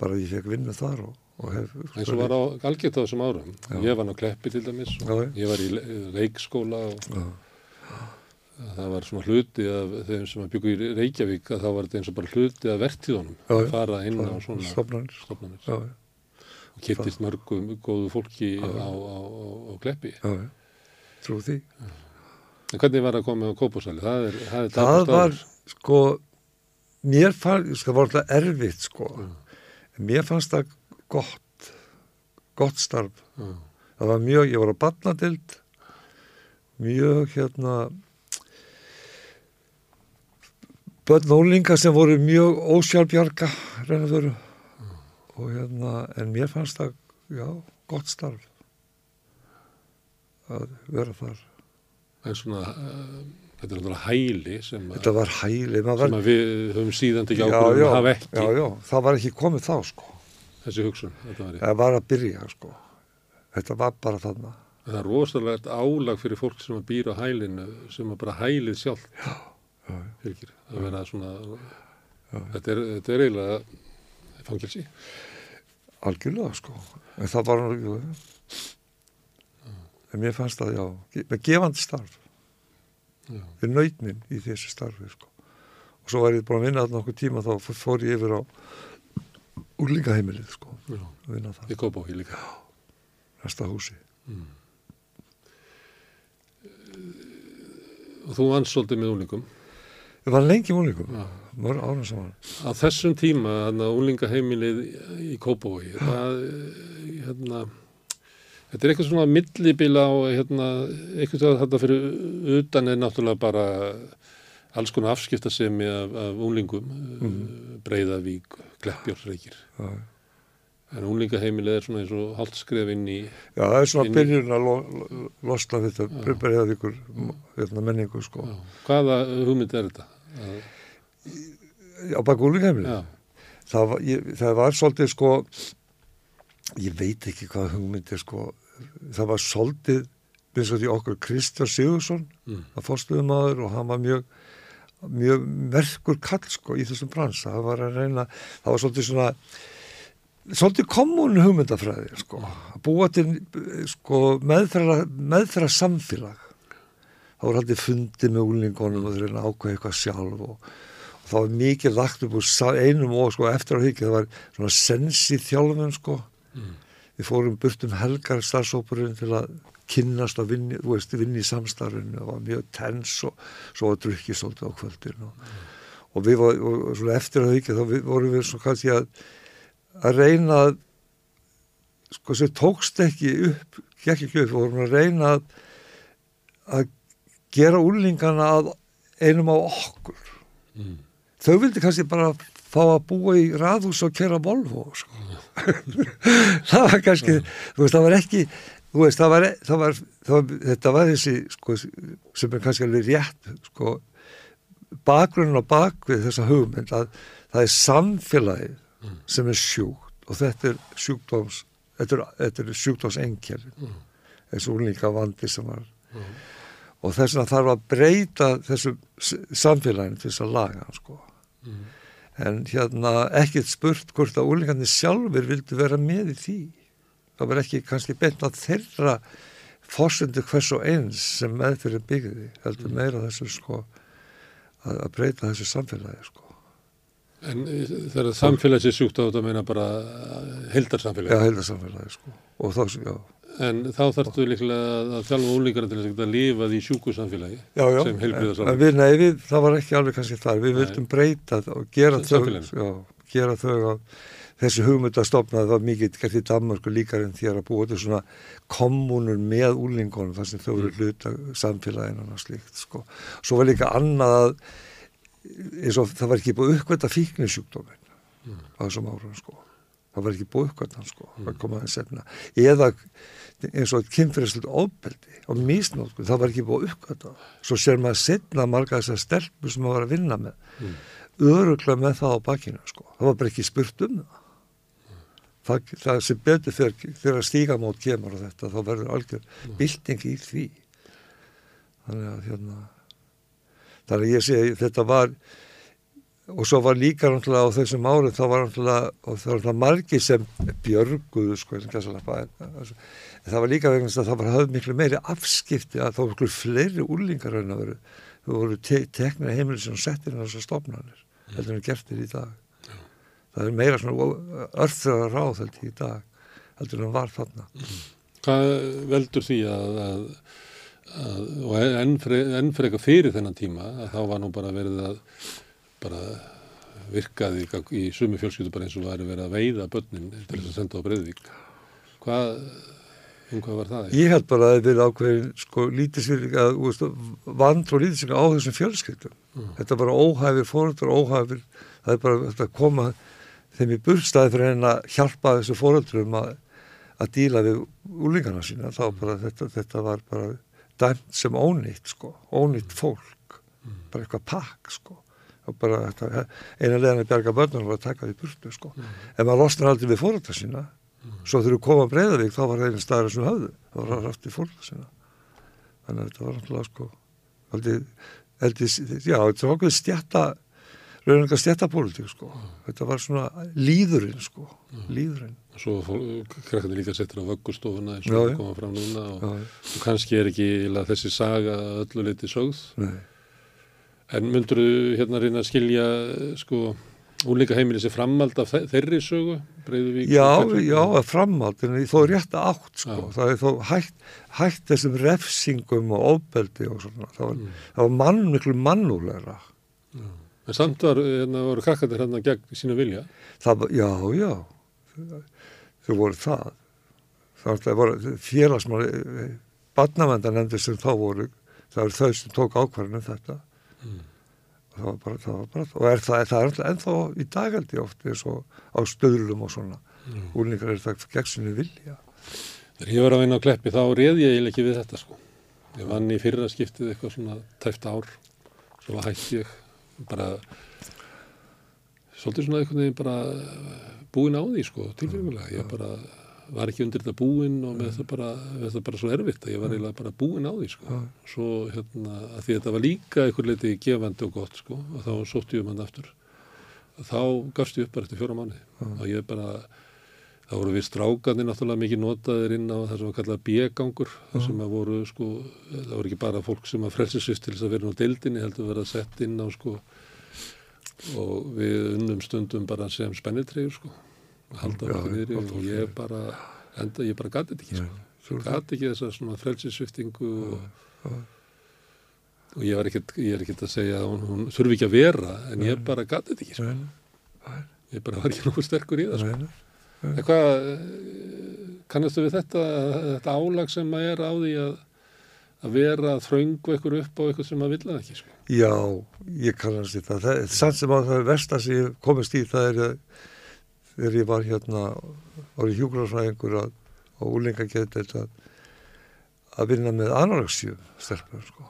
Speaker 2: Bara ég fekk vinna þar og, og hef...
Speaker 1: eins og var á Galgett á þessum árum. Ég var á Kleppi til dæmis og
Speaker 2: Já, já.
Speaker 1: ég var í le- leikskóla og
Speaker 2: Já.
Speaker 1: Það var svona hluti af þeim sem að byggja í Reykjavík að þá var þetta eins og bara hluti af vertíðunum
Speaker 2: Já,
Speaker 1: að
Speaker 2: já.
Speaker 1: fara inn á svona
Speaker 2: já,
Speaker 1: og kyrtist mörgum góðu fólki á, á, á, á Kleppi.
Speaker 2: já, já, trú því.
Speaker 1: En hvernig var að koma á Kópásæli? Það er, það er
Speaker 2: það var sko mér fannst, það var alltaf erfitt sko. Mér fannst það gott gott starf.
Speaker 1: Já.
Speaker 2: það var mjög, ég var á barnadild mjög hérna börn ólinga sem voru mjög ósjálfbjarga þurru og hérna, en mér fannst það já, gott starf að vera þar.
Speaker 1: En svona, uh, þetta er náttúrulega hæli sem,
Speaker 2: var hæli
Speaker 1: sem
Speaker 2: var,
Speaker 1: að við höfum síðan ekki
Speaker 2: já,
Speaker 1: ákveðum
Speaker 2: já,
Speaker 1: að hafa ekki.
Speaker 2: já, já, það var ekki komið þá sko.
Speaker 1: Þessi hugsun. Var,
Speaker 2: það var að byrja sko. Þetta var bara þarna.
Speaker 1: Það er rosalega álag fyrir fólk sem að býra á hælinu sem að bara hælið sjálf
Speaker 2: já,
Speaker 1: fylgir. Að vera svona, þetta er, þetta er eiginlega fangilsi.
Speaker 2: algjörlega sko. En það var jú, en mér fannst það já með gefandi starf.
Speaker 1: Já.
Speaker 2: við nautnin í þessu starfi sko. Og svo var ég búin að vinna þarna okkur tíma þá fór- ég yfir á úrlingaheimilið sko vinna það,
Speaker 1: Í líka.
Speaker 2: næsta húsi.
Speaker 1: Og þú vannst svolítið með úlingum.
Speaker 2: Ég var lengi
Speaker 1: Já.
Speaker 2: mörg ára saman
Speaker 1: Á þessum tíma, þannig að úlingaheimilið í eh, hérna, þetta er eitthvað svona millibila á, hérna, eitthvað að þetta fyrir utan er náttúrulega bara alls konar afskiptasemi af, af úlingum, mm. Breiðavík, Kleppjórnsreikir.
Speaker 2: já,
Speaker 1: En úlingaheimilið er svona eins og hálft skref inn í,
Speaker 2: já það er svona byrjun að lo, lo, losna þetta breyða ykkur hérna, menningu sko
Speaker 1: já, hvaða hugmynd er þetta?
Speaker 2: Á bak úrlingaheimilið
Speaker 1: já,
Speaker 2: það það var svolítið sko ég veit ekki hvað hugmyndir sko það var svolítið eins og því okkur Kristján Sigursson
Speaker 1: Mm.
Speaker 2: að fórstuðum maður og hann var mjög mjög merkur kall sko í þessum bransa. Það var að reyna, það var svolítið svona svolítið kommunu hugmyndafræði sko, að búa til sko meðfæra, meðfæra samfélag það voru haldið fundi með úlingunum og þeir reyna að ákveða eitthvað sjálf og, og það var mikið lagt upp úr einum og sko eftir á hikið það var svona sensi þjálfum sko.
Speaker 1: Mm.
Speaker 2: við fórum burt um helgar starfsópurinn til að kynnast og vinni, veist, vinni í samstarfinu og var mjög tens og svo var drukkið svolítið á kvöldin og, og við var, og, svona eftir að hikið þá við, vorum við svona kannski að að reyna að sko sem tókst ekki upp gekk ekki upp, vorum að reyna að að gera úlingana að einum á okkur
Speaker 1: mm.
Speaker 2: þau vildi kannski bara fá að búa í raðhús og kera Volvo sko. það var kannski þú veist, það var ekki veist, það var, það var, það var þetta var þessi sko, sem er kannski alveg rétt sko, bakgrunn og bakvið þessa hugmynd að það er samfélagið
Speaker 1: Mm.
Speaker 2: sem er sjúkt og þetta er sjúkdóms þetta er, þetta er sjúkdómsengjarinn
Speaker 1: Mm.
Speaker 2: þessu úrlíka vandi sem var
Speaker 1: Mm.
Speaker 2: Og þess vegna þarf að breyta þessu samfélaginu til þess að laga hann, sko.
Speaker 1: Mm.
Speaker 2: en hérna ekkert spurt hvort að úrlíkandi sjálfur vildu vera með í því það var ekki kannski beint að þeirra fórsendu hvers og eins sem meðfyrir byggði heldur
Speaker 1: Mm.
Speaker 2: meira þessu sko að, að breyta þessu samfélagi sko
Speaker 1: En þegar samfélags er sjúkt á þetta meina bara heldarsamfélagi.
Speaker 2: Já, heila samfélagi sko. Og þá, já.
Speaker 1: En þá þarftu líklega að- að þjálfa úlíkara til þess að geta lifað í sjúku samfélagi.
Speaker 2: Já, já.
Speaker 1: Sem
Speaker 2: við, nei, við, það var ekki alveg kannski þar. Við vildum breyta og gera þau, já, gera þau að þessi hugmynd að stopna það var mikið gert í Danmarku líkar en þér að búa til svona kommunur með úlingunum þar sem þau eru hluta samfélaginu og slíkt sko. Svo var líka annað að það var ekki búið uppkvæmt að fíknisjúkdómin
Speaker 1: Mm.
Speaker 2: á þessum árum sko. Það var ekki búið uppkvæmt hann sko, það kom aðeins setna. Eða eins og kynfyrirslut ofbeldi og misnótkun, það var ekki búið uppkvæmt það. Svo sér maður setna marga þessar stelpur sem maður var að vinna með,
Speaker 1: Mm.
Speaker 2: öruglega með það á bakinu sko. Það var bara ekki spurt um það. Það, það sem betur þegar, stígamót kemur og þetta, þá verður algjör bylting í því. Þannig að hérna, þannig að ég segi þetta var og svo var líka náttúrulega á þessum árum þá var náttúrulega, var náttúrulega margi sem björguðu sko en, en það var líka vegna þess að það var höfð miklu meiri afskipti að það var miklu fleiri úrlingar en að veru þú voru te teknir heimilisinn og settir inn á þessar stofnanir heldur en gertir í dag. Það er meira svona örþröða ráð heldur í dag heldur en var þarna.
Speaker 1: Hvað veldur því að, að, að og enn fre- enn frekar fyrir þennan tíma að þá var nú bara verið að bara virkaði í sumi fjölskyldu bara eins og væri verið að veiða börnin til þess að senda á breyðvík. Hvað, um hvað var það?
Speaker 2: Ég held bara að það verið ákveðin sko lítisvirðing að vand og lítisvirðing á þessum fjölskyldum.
Speaker 1: Mm.
Speaker 2: Þetta er bara óhæfir fóröldur, óhæfir, það er bara að koma þeim í burstaði fyrir henn að hjálpa þessu fóröldurum að, að díla við úlingarna sína. Þá bara þetta, þetta var bara dæmt sem ónýtt sko, ónýtt fólk, bara eitthvað pakk sko. Og bara eina leðan að bjarga börnum var að taka því burtu sko. Ef maður losnar aldrei við fóröldar sína, svo þú koma að Breiðavík þá var það einu staður sem höfðu það var rátt í fólk sinna þannig að þetta var náttúrulega sko aldrei, aldrei, já, þetta var okkur stjætta rauninga stjættapólitík sko. Þetta var svona líðurinn sko líðurinn.
Speaker 1: Svo krakkarnir líka settir á vöggustofuna eins og koma fram núna og, og kannski er ekki þessi saga öllu leiti sögð.
Speaker 2: nei,
Speaker 1: En myndur þú hérna reyna að skilja sko úlíka heimili sér framald af þe- þeirri sögu, Breiðuvík?
Speaker 2: já, já, að framhald en þó rétt átt sko
Speaker 1: Já.
Speaker 2: það er þó hægt, hægt þessum refsingum og ofbeldi og svona það var,
Speaker 1: Mm.
Speaker 2: það var mann, miklu mannúlega
Speaker 1: En samt var, hérna voru krakkarnir hérna gegn sínu vilja.
Speaker 2: það var, já, já þau voru það það voru félagsmáli badnavendanendur sem þá voru það eru þau sem tók ákvarðinu um þetta
Speaker 1: Mm.
Speaker 2: Það var bara, það var bara og er það, það er alltaf ennþá í dagaldi oft eins og á stöðlum og svona
Speaker 1: Mm.
Speaker 2: úlingar er það gegn sinni vilja
Speaker 1: Þegar ég var að vinna á Kleppi þá réði ég ekki við þetta sko. Ég vann í fyrra skiptið eitthvað svona tæft ár, svo hætti ég bara svolítið svona veginn bara búin á því sko, tilfengulega. Ég bara var ekki undir þetta búin og með þetta bara, með þetta bara svo erfitt að ég var eiginlega bara búin á því sko. Svo hérna, að því þetta var líka einhver leiti gefandi og gott sko, og þá sótti ég um hann aftur. Þá gafst ég upp bara eftir fjóra mánuði. Og ég bara Það voru við strákanir náttúrulega mikið notaðir inn á það sem var kallað B-gangur, það sem að voru sko, það voru ekki bara fólk sem að frelsisvist til þess að vera á deildinni, heldur að vera sett inn á sko. Og við unnum stundum bara sem spennitreyjur sko, að halda okkur
Speaker 2: gott
Speaker 1: og ég bara, enda ég bara gati þetta ekki sko, gati ekki þessa svona frelsisviftingu og, og ég, er ekkert að segja að hún, hún þurfi ekki að vera, en ég bara gati þetta ekki sko, ég bara var ekki nokkuð sterkur í það sko.
Speaker 2: nei, nei.
Speaker 1: En hvað, kannastu við þetta, þetta álag sem að er á því að, að vera að þröngu ykkur upp á ykkur sem að vilja ekki, sko?
Speaker 2: Já, ég kannast þetta. Það. Er samt sem að það er versta sem ég komist í það er að þegar ég var hérna árið hjúgrafræðingur að á úlinga geta þetta að vinna með anoreksíu stelpur sko.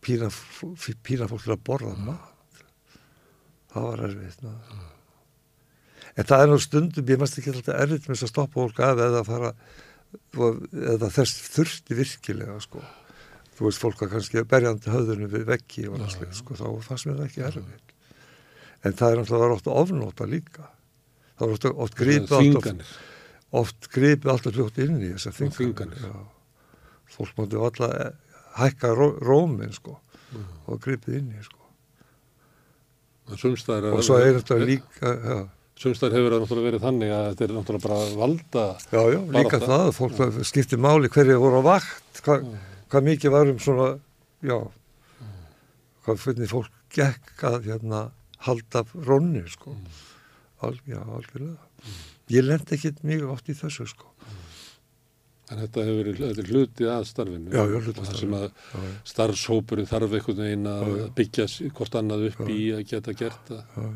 Speaker 2: pína, f- pína fólk til að borða mat. Það var erfitt maður. en það er nú stundum ég mest ekki alltaf erfitt með þess að stoppa fólk að eða fara eða þess þurfti virkilega sko. þú veist fólk að kannski berjandi höfðunum við veggi og slíkt, sko, þá fannst mér það ekki erfitt en það er náttúrulega var oft ofnóta líka. Það var oft, oft gripið alltaf oft gripið alltaf fljótt inn í þessar þinganir já. fólk mátti alltaf hækka ró, rómin sko
Speaker 1: Mm.
Speaker 2: og gripið inn í sko. Og svo er þetta líka já,
Speaker 1: Sumstæðar hefur það náttúrulega verið þannig að þetta er náttúrulega bara valda
Speaker 2: já, já líka
Speaker 1: Barátta.
Speaker 2: það fólk það skipti máli hverju voru á vakt Hva, hvað mikið var um svona já hvað fyrir fólk gekk að hérna halda rónni sko. Al, já, algjörlega. Ég lendi ekkit mjög oft í þessu sko.
Speaker 1: En þetta hefur verið þetta hluti að starfinu.
Speaker 2: Já, já, hluti að
Speaker 1: sem að
Speaker 2: já,
Speaker 1: starfshópurinn þarf einhvern veginn að byggja hvort annað upp í að geta gert það.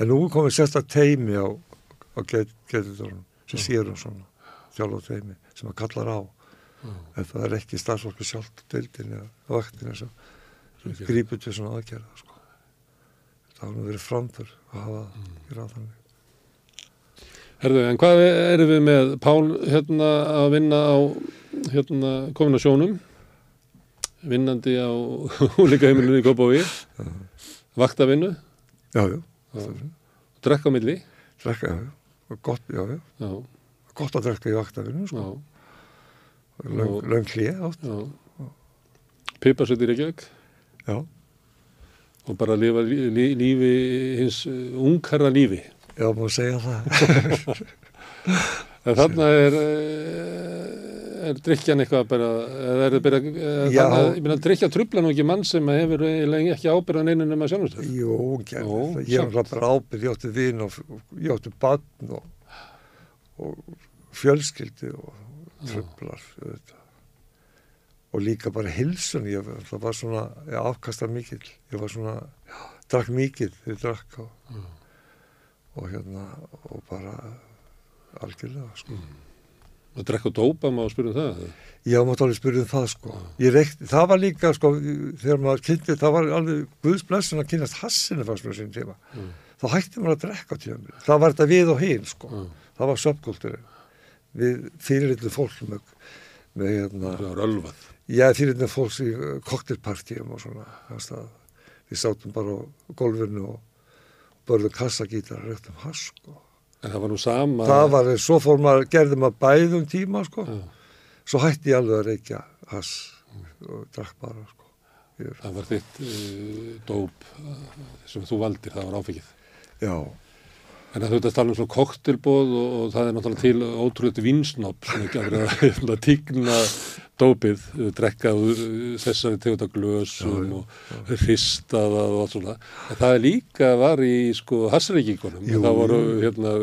Speaker 2: En nú komið sérstak teimi á, á getidórnum sem sér um svona þjálf og teimi sem að kallar á. En það er ekki starfsfólki sjálft á deildinni eða á vaktinu sem grípur til svona aðgerða. Sko. Það hafa nú verið framför að hafa mm. gera þannig.
Speaker 1: Herðu, en hvað erum við með Pál hérna að vinna á hérna komin á sjónum vinnandi á húlíka heimilinu í Kópaví vaktavinnu,
Speaker 2: Já, já.
Speaker 1: Já. drekka á milli
Speaker 2: Drekka, já, já. Og Gott, já, já.
Speaker 1: já,
Speaker 2: Gott að drekka í vaktafinu,
Speaker 1: já,
Speaker 2: sko. Löng hlið átt.
Speaker 1: já piparsett í Reykjavík
Speaker 2: Já.
Speaker 1: Og bara lifa lí, lí, lífi hins uh, ungherra lífi
Speaker 2: Já, má segja það.
Speaker 1: en þarna er eh, er drikjan eitthvað bara eða er það bara ég meina drikja trubla nú ekki mann sem hefur ekki ábyrðan einu nema sjálfstöð
Speaker 2: Jú,
Speaker 1: Jó,
Speaker 2: það. Ég var bara ábyrð, ég átti vin og ég átti barn og, og fjölskyldi og tröflar. Og líka bara hilsun, ég var, það var svona, ég afkasta mikill, ég var svona, já, drakk mikill, ég drakk og, og hérna, og bara algjörlega, sko.
Speaker 1: að drekka dópa má spyrja um það
Speaker 2: Já, mátt alveg spyrja um það, sko. Ég reykti, það var líka, sko, þegar maður kynnti, það var alveg guðsblessun að kynnast hassinu fannst mér sín tíma. Þá hætti maður að drekka tíma. Það var þetta við og hinn, sko.
Speaker 1: Já.
Speaker 2: Það var subkultúrin. Við fyrirlitlu fólk með, með hérna,
Speaker 1: það var ölvað
Speaker 2: já, fyrirlitlu fólks í koktelpartíum og svona. Þannig að við sátum bara á gólfinu og börðum kassagítar og rektum hass, sko.
Speaker 1: en það var nú sama
Speaker 2: Það var, svo fór maður, gerði maður bæðum tíma, sko.
Speaker 1: Já.
Speaker 2: Svo hætti ég alveg að reykja hass og drakk bara, sko. Ég,
Speaker 1: það var þitt uh, dóp uh, sem þú valdir, það var áfengið
Speaker 2: já,
Speaker 1: en það þurfti að tala um svona koktelbóð og, og það er náttúrulega til ótrúlega vinsnopp sem ekki að vera að tíkna dópið, uh, drekka uh, þessari tegunda glösum og hristað og allt svona. En það er líka var í sko hassreikingunum,
Speaker 2: Jú.
Speaker 1: það voru hérna,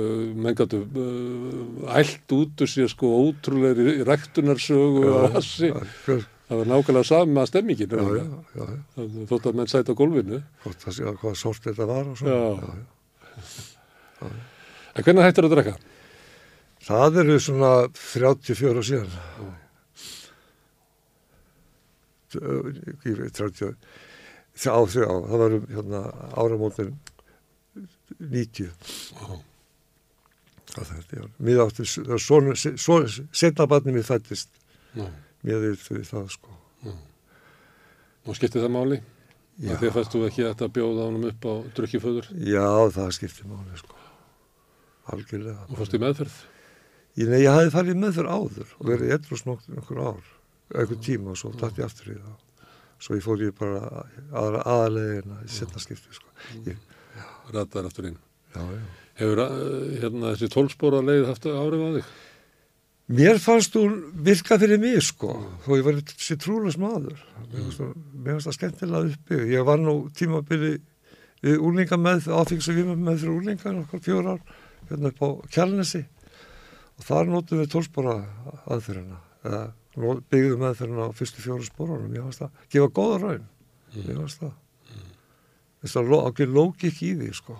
Speaker 1: menn gætu uh, ælt út úr sér sko ótrúlega ræktunarsögu og hassi,
Speaker 2: já,
Speaker 1: það var nákvæmlega sama stemmingin
Speaker 2: já,
Speaker 1: já,
Speaker 2: já, já.
Speaker 1: þótt að menn sæti á gólfinu.
Speaker 2: Hvort það sé að hvað sort þetta var og svona.
Speaker 1: Já. En hvernig hættir að drekka?
Speaker 2: Það eru svona 34 á síðan. Veit 30, þrjá, þrjá, það var um hérna, áramótin 90. Það þetta, já. Mér átti, svona, svona, setna barnið mér fættist,
Speaker 1: Já.
Speaker 2: mér fyrir það, sko.
Speaker 1: Og skipti það máli?
Speaker 2: Já.
Speaker 1: Þegar þú ekki að þetta bjóða honum upp á drukkiföður
Speaker 2: Já, það skiptir máli, sko. Algjörlega.
Speaker 1: og fannst í meðferð?
Speaker 2: Ég, nei, ég hafði farið með þurr áður og verið eitthvað snokk nokkur ár, eitthvað tíma og svo dætt ég aftur í það. Svo ég fór ég bara aðra aðalegina í setna skipti, sko. Ég,
Speaker 1: Rataðar aftur inn.
Speaker 2: já, já.
Speaker 1: Hefur uh, hérna, þessi tólspóra leið haft árið á þig?
Speaker 2: Mér fannst hún virka fyrir mig, sko, þó ég var sér trúlega maður. Mér fannst það- skemmtilega uppi. Ég var nú tímabili við úlinga með, áfengs og við með fyrir úlinga nokkar fjóra ár, hérna upp á Kjálnesi. Og þar notum við tólspora aðferðina, eða byggðum aðferðina á fyrstu fjóru sporunum. Ég fannst það gefa góða raun. Ég fannst það. Þess að lo- ákveð lógik í því, sko.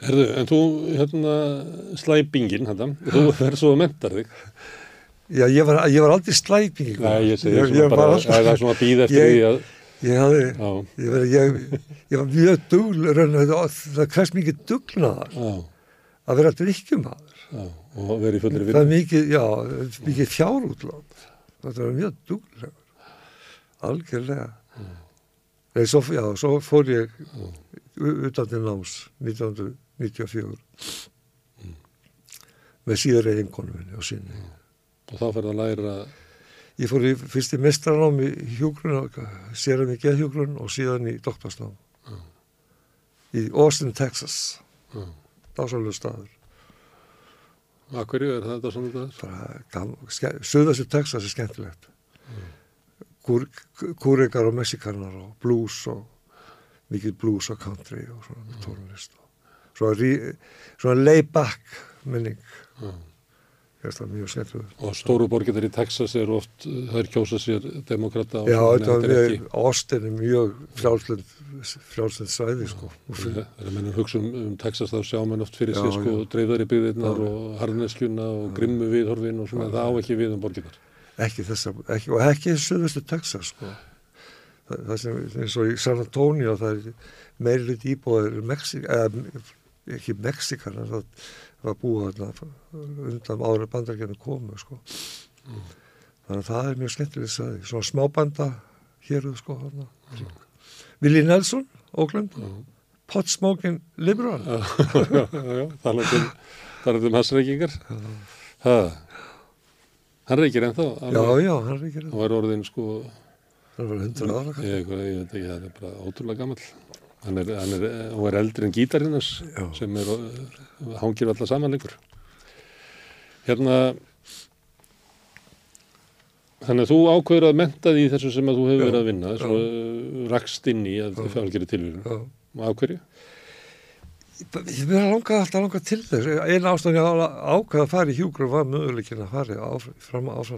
Speaker 1: Herðu, en þú hérna slæpingin, hérna, þú verður svo að mentar þig.
Speaker 2: Já, ég var, ég var aldrei slæping.
Speaker 1: Nei, ég segi
Speaker 2: ég, ég
Speaker 1: bara,
Speaker 2: var alltaf,
Speaker 1: eða svona býð eftir því að,
Speaker 2: ég hafði, ég, var- ég, ég var mjög dugl, það, það hverst mikið dugnaðar
Speaker 1: já,
Speaker 2: að vera drikkjumadur.
Speaker 1: og verið í fullri
Speaker 2: Það
Speaker 1: vinnu.
Speaker 2: mikið, mikið fjárútlát. Þetta var mjög duglegur. Algjörlega. Nei, svo, já, svo fór ég utan til náms 1994 með síðari einkonu minni og sinni.
Speaker 1: Og þá fyrir að læra,
Speaker 2: Ég fór í fyrst í mestranám í hjúgrun, sérum í geðhjúgrun og síðan í doktorsnám. Í Austin, Texas.
Speaker 1: já,
Speaker 2: Dásalegu staður.
Speaker 1: að hverju er þetta svona
Speaker 2: gam, ske, Suðastu Texas er skemmtilegt. Kúr, kúrikar og mexikanar og blues og mikið blues og country og svona tónlist. Og svona, svona lay-back minning. Ég það mjög skemmtilegt.
Speaker 1: Og stóru borgirnar í Texas er oft, er kjósa sér demokrata
Speaker 2: Já, þetta
Speaker 1: er.
Speaker 2: Austin er mjög frjálslind, svæði, sko.
Speaker 1: Það er að mennur hugsa um, um Texas þá sjá menn oft fyrir sér sko
Speaker 2: já.
Speaker 1: dreifðari byggðirnar og harneskjuna og grimmu viðhorfin og svona, það á ekki við um borgirnar.
Speaker 2: ekki þessa, ekki, og ekki suðustu Texas sko. það, það sem eins og í San Antonio það er meiri hlut íbúðir Mexik, eða ekki Mexikanar það var búið þarna undan ára bandargerðin komu sko. þannig að það er mjög skemmtileg sæði, svona smábanda héruð sko hana. Willi Nelson, Oakland Pot Smoking Liberal
Speaker 1: Já, já, já, talað um, hans reykingar. Það, hann reykir ennþá.
Speaker 2: já, já, hann er ekki
Speaker 1: Hann var orðin sko,
Speaker 2: hann var 100 ára
Speaker 1: ég veit ekki, það er bara ótrúlega gammal. Hann er, hann er, hann er eldri en gítarinnars
Speaker 2: Já.
Speaker 1: sem er, hangir alla saman lengur. Hérna, þannig að þú ákveður að menta því þessu sem að þú hefur
Speaker 2: Já,
Speaker 1: verið að vinna, uh, rakst inn í að
Speaker 2: Já.
Speaker 1: fjálgeri tilvíðinu.
Speaker 2: Já.
Speaker 1: Og hverju?
Speaker 2: Ég verði að langa alltaf langa til þess. Einu ástæðan ég ákvaða að fara í hjúgrun var möguleikin að fara fram að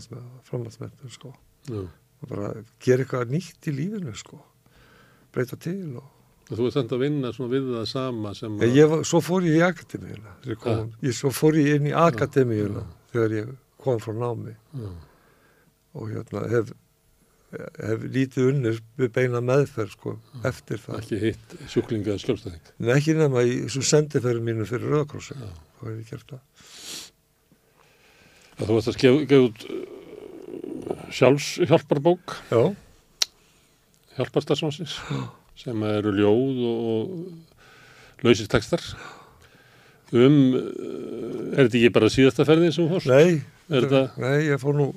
Speaker 2: framhaldsmentum sko.
Speaker 1: Já.
Speaker 2: Og bara gera eitthvað nýtt í lífinu sko. Breyta til og...
Speaker 1: Og þú ert þannig að vinna svona við það sama sem
Speaker 2: Ég, ég, var- svo fór ég í akademíuna. Ég svo fór ég inn í akademíuna þegar ég kom frá námi
Speaker 1: Já.
Speaker 2: og hérna hef, hef lítið unnir við beina meðferð sko eftir það.
Speaker 1: ekki hitt sjúklinga sljófstæðing.
Speaker 2: En ekki nema í svo sendiferðum mínu fyrir Rauðakrossi.
Speaker 1: Já.
Speaker 2: Þá hef ég gert það.
Speaker 1: Þú varst að gefa gef út uh, sjálfshjálparbók,
Speaker 2: Já.
Speaker 1: Sem eru ljóð og, textar. Um, uh, er þetta ekki bara síðasta ferðin sem fórst?
Speaker 2: Nei,
Speaker 1: þetta
Speaker 2: nei, ég fór nú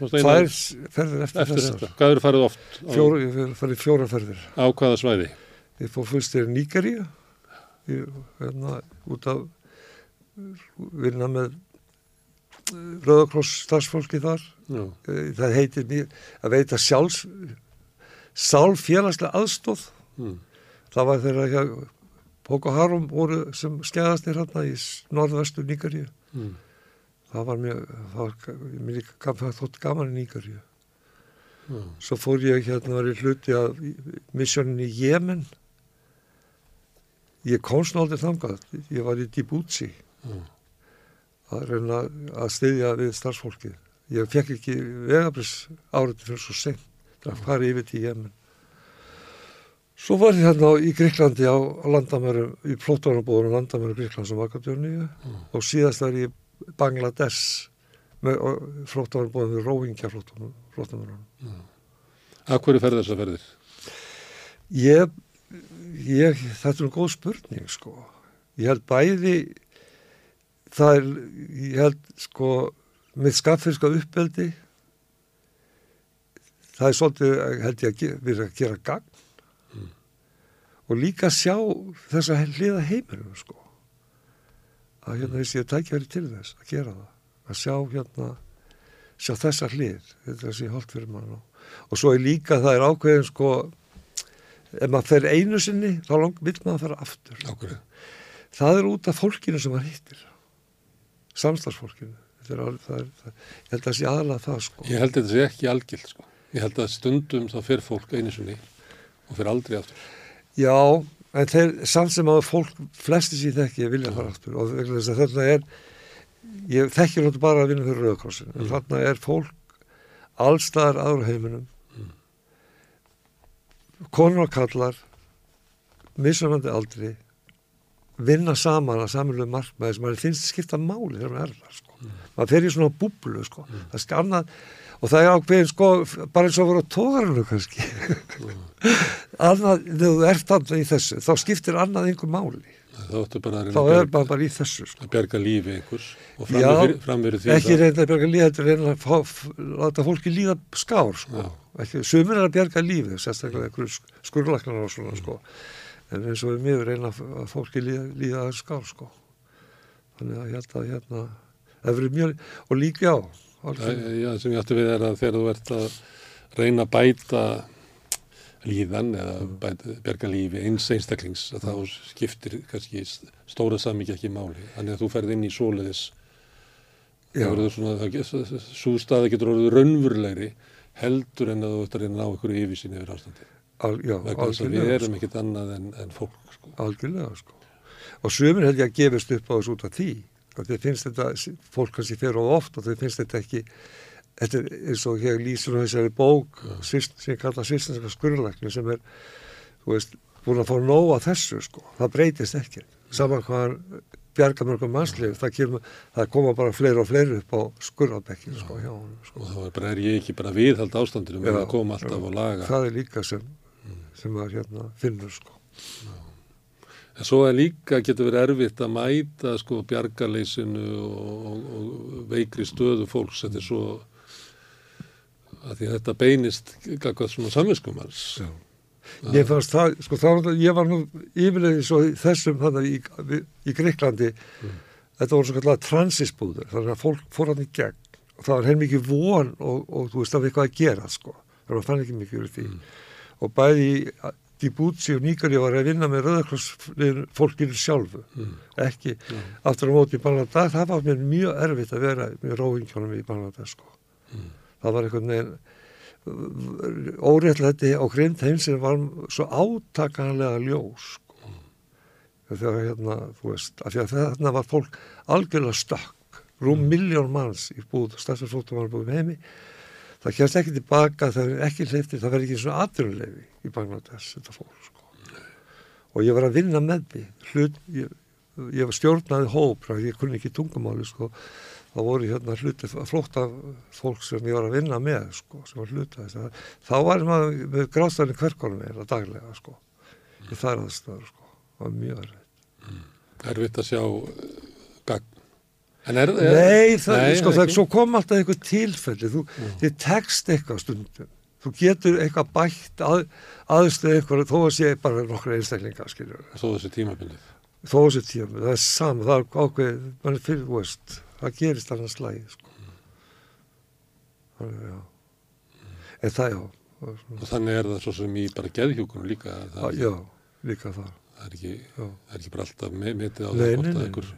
Speaker 2: tvær ferðir eftir,
Speaker 1: eftir þetta? Hvað eru farið oft? Á,
Speaker 2: Fjóra, ég fer- farið fjóra ferðir.
Speaker 1: á hvaða svæði?
Speaker 2: Ég fór fyrst til Níkaríu, hérna, út af vinna með Rauðakross starfsfólki þar.
Speaker 1: Já,
Speaker 2: Eh, Það heitir mér að veita sjálfs, sálfélagslega aðstóð.
Speaker 1: mm,
Speaker 2: Það var þeirra hjá Boko Harum voru sem skæðast þér hérna í norðvestu Níkaríu.
Speaker 1: mm,
Speaker 2: Það var mjög, mér gaf- það þótt gaman í Níkaríu.
Speaker 1: já,
Speaker 2: Svo fór ég hérna var ég hluti af missjónin í Jemen. Ég aldrei þangað. Ég var í Djibouti
Speaker 1: já,
Speaker 2: að reyna að styðja við starfsfólkið. Ég fekk ekki vegabris árið fyrir svo sent að fara yfir til Jemen. Svo var ég hérna í Gríklandi á landamærum, í plóttunarbúðunum landamærum Gríklands og Makadjóníu og síðast var ég í Bangladesh með flóttunarbúðum við Róhingja flóttunarbúðunum.
Speaker 1: Að hverju ferði þessar ferðir?
Speaker 2: Ég, ég, þetta er góð spurning sko. Ég held bæði, það er, ég held sko, með skaffirska uppeldi, það er svolítið, held ég að ge- vera að gera gagn. Og líka sjá þess að hliða heimilum sko. Að hérna þess ég tækja verið til þess að gera það, að sjá hérna, sjá þessa hlið, þetta sé holdt fyrir mann og, og svo er líka það er ákveðin sko, ef maður fer einu sinni þá lang, vill maður fara aftur.
Speaker 1: Hverju?
Speaker 2: það er út af fólkinu sem maður hittir. Samstagsfólkinu það er, það er, það, ég held að það sé aðalega það sko.
Speaker 1: Ég held að þetta sé ekki algild, sko. Ég held að stundum þá fer fólk einu sinni og fer aldrei aftur.
Speaker 2: já, en þeir samt sem að fólk flesti síð ekki vilja fara aftur og þetta er ég þekkir náttúrulega bara að vinna fyrir Rauðakrossin en
Speaker 1: Mm.
Speaker 2: þarna er fólk allstaðar aður á heiminum
Speaker 1: Mm.
Speaker 2: konur og kallar mismunandi aldri vinna saman að samilegu markmaði sem maður finnst skipta máli þegar maður er það sko.
Speaker 1: Mm.
Speaker 2: maður fer í svona búblu sko. það skal annað og það er ákveðin sko bara eins og að vera á tógarinu kannski annað, þegar þú ert annað í þessu þá skiptir annað einhver máli
Speaker 1: þá bara að að
Speaker 2: er maður bara í þessu sko.
Speaker 1: að bjarga lífi einhvers og framveri því
Speaker 2: ekki reynda að bjarga líða þetta er reynda að láta fólki líða skár sko. Ekki, sumir er að bjarga lífi sérstaklega einhverju skurlaknar og svona sko. en eins og við miður reyna að að fólki líða, líða skár sko. þannig að hérna, hérna það verið mjög, og líka já
Speaker 1: Já, sem ég ætti við er að þegar þú ert að reyna að bæta líðan eða bæta, bjarga lífi eins einstaklings að þá skiptir kannski stóra samík ekki máli. Þannig að þú ferð inn í það, svo staði getur orðið raunverulegri heldur en að þú ert að reyna að ná einhverju yfirsýn yfir ástandi.
Speaker 2: Al, já,
Speaker 1: við erum
Speaker 2: sko.
Speaker 1: ekkit annað en, en fólk, sko.
Speaker 2: algjörlega sko. og sumir held ég að gefist upp á þessu út af því og þeir finnst þetta, fólk kannski fer á oft og þeir finnst þetta ekki þetta er eins og hér lýsur á þessari bók svist, sem ég kalla svistinska skurðlækni sem er, þú veist, búin að fá nóg af þessu sko, það breytist ekki saman hvað hann bjarga mörgum mannslið, það, kemur, það koma bara fleiri og fleiri upp á skurðabekkin sko, sko.
Speaker 1: Og þá er, ég ekki bara viðhald ástandinu með
Speaker 2: Já,
Speaker 1: að koma alltaf
Speaker 2: já.
Speaker 1: og laga.
Speaker 2: það er líka sem, sem maður hérna finnur sko.
Speaker 1: En svo er líka getur verið erfitt að mæta sko bjargaleysinu og, og, og veikri stöðu fólks. Þetta er svo að því að þetta beinist gagvað svona samvinskumans.
Speaker 2: Ég fannst það, sko þá, ég var nú yfirlega svo í þessum þannig í, í Greiklandi, þetta voru svo kallar transisbúður, þannig að fólk fór hann í gegn. Og það var heilmikið von og, og þú veist það var eitthvað að gera sko, þannig að fann ekki mikið úr því. Og bæði í Djibouti og Níkari var að vinna með rauðakross fólkinu sjálfu,
Speaker 1: Mm.
Speaker 2: ekki aftur á móti í Bangladesh, það var mér mjög erfitt að vera með róingjónum í Bangladesh sko,
Speaker 1: Mm.
Speaker 2: það var einhvern veginn óréttlæti á grind heim sem var svo átakanlega ljós sko. þegar hérna þú veist, af því að þarna var fólk algjörlega stökk rúm mm. miljón manns í búð, stafsfjörfóttum var búið heimi það kemst ekki tilbaka, það er ekki hleyfti það verður ekki svona aðrunleifi í Bangladesh þetta fólk sko. og ég var að vinna með því. Hlut, ég, ég var stjórnaði hóp ég kunni ekki tungumáli sko. Þá voru hérna hluti flótta fólk sem ég var að vinna með sko, sem var hluta þá var maður með grástæðin hverkonum eða daglega sko, í þær aðstæður sko, það var mjög erfitt.
Speaker 1: Erfitt að sjá uh, gagn. Er, er,
Speaker 2: Nei, það,
Speaker 1: Nei,
Speaker 2: sko, það
Speaker 1: ekki.
Speaker 2: svo kom alltaf einhver tilfelli, þú, þið tekst eitthvað stundum, þú getur eitthvað bætt að, aðstöð eitthvað, þó að sé bara nokkra einstaklinga,
Speaker 1: Svo þessi tímabilið.
Speaker 2: þó að sé tíma, það er saman, það er ákveð, mann er fyrir, þú veist, það gerist annars slægi, sko. Þannig, já. En það, já,
Speaker 1: Og þannig er það svo sem í bara geðhjúkunum líka. að Það,
Speaker 2: já, líka það,
Speaker 1: það, er ekki, það er ekki bara alltaf me- metið á það hvort að einhver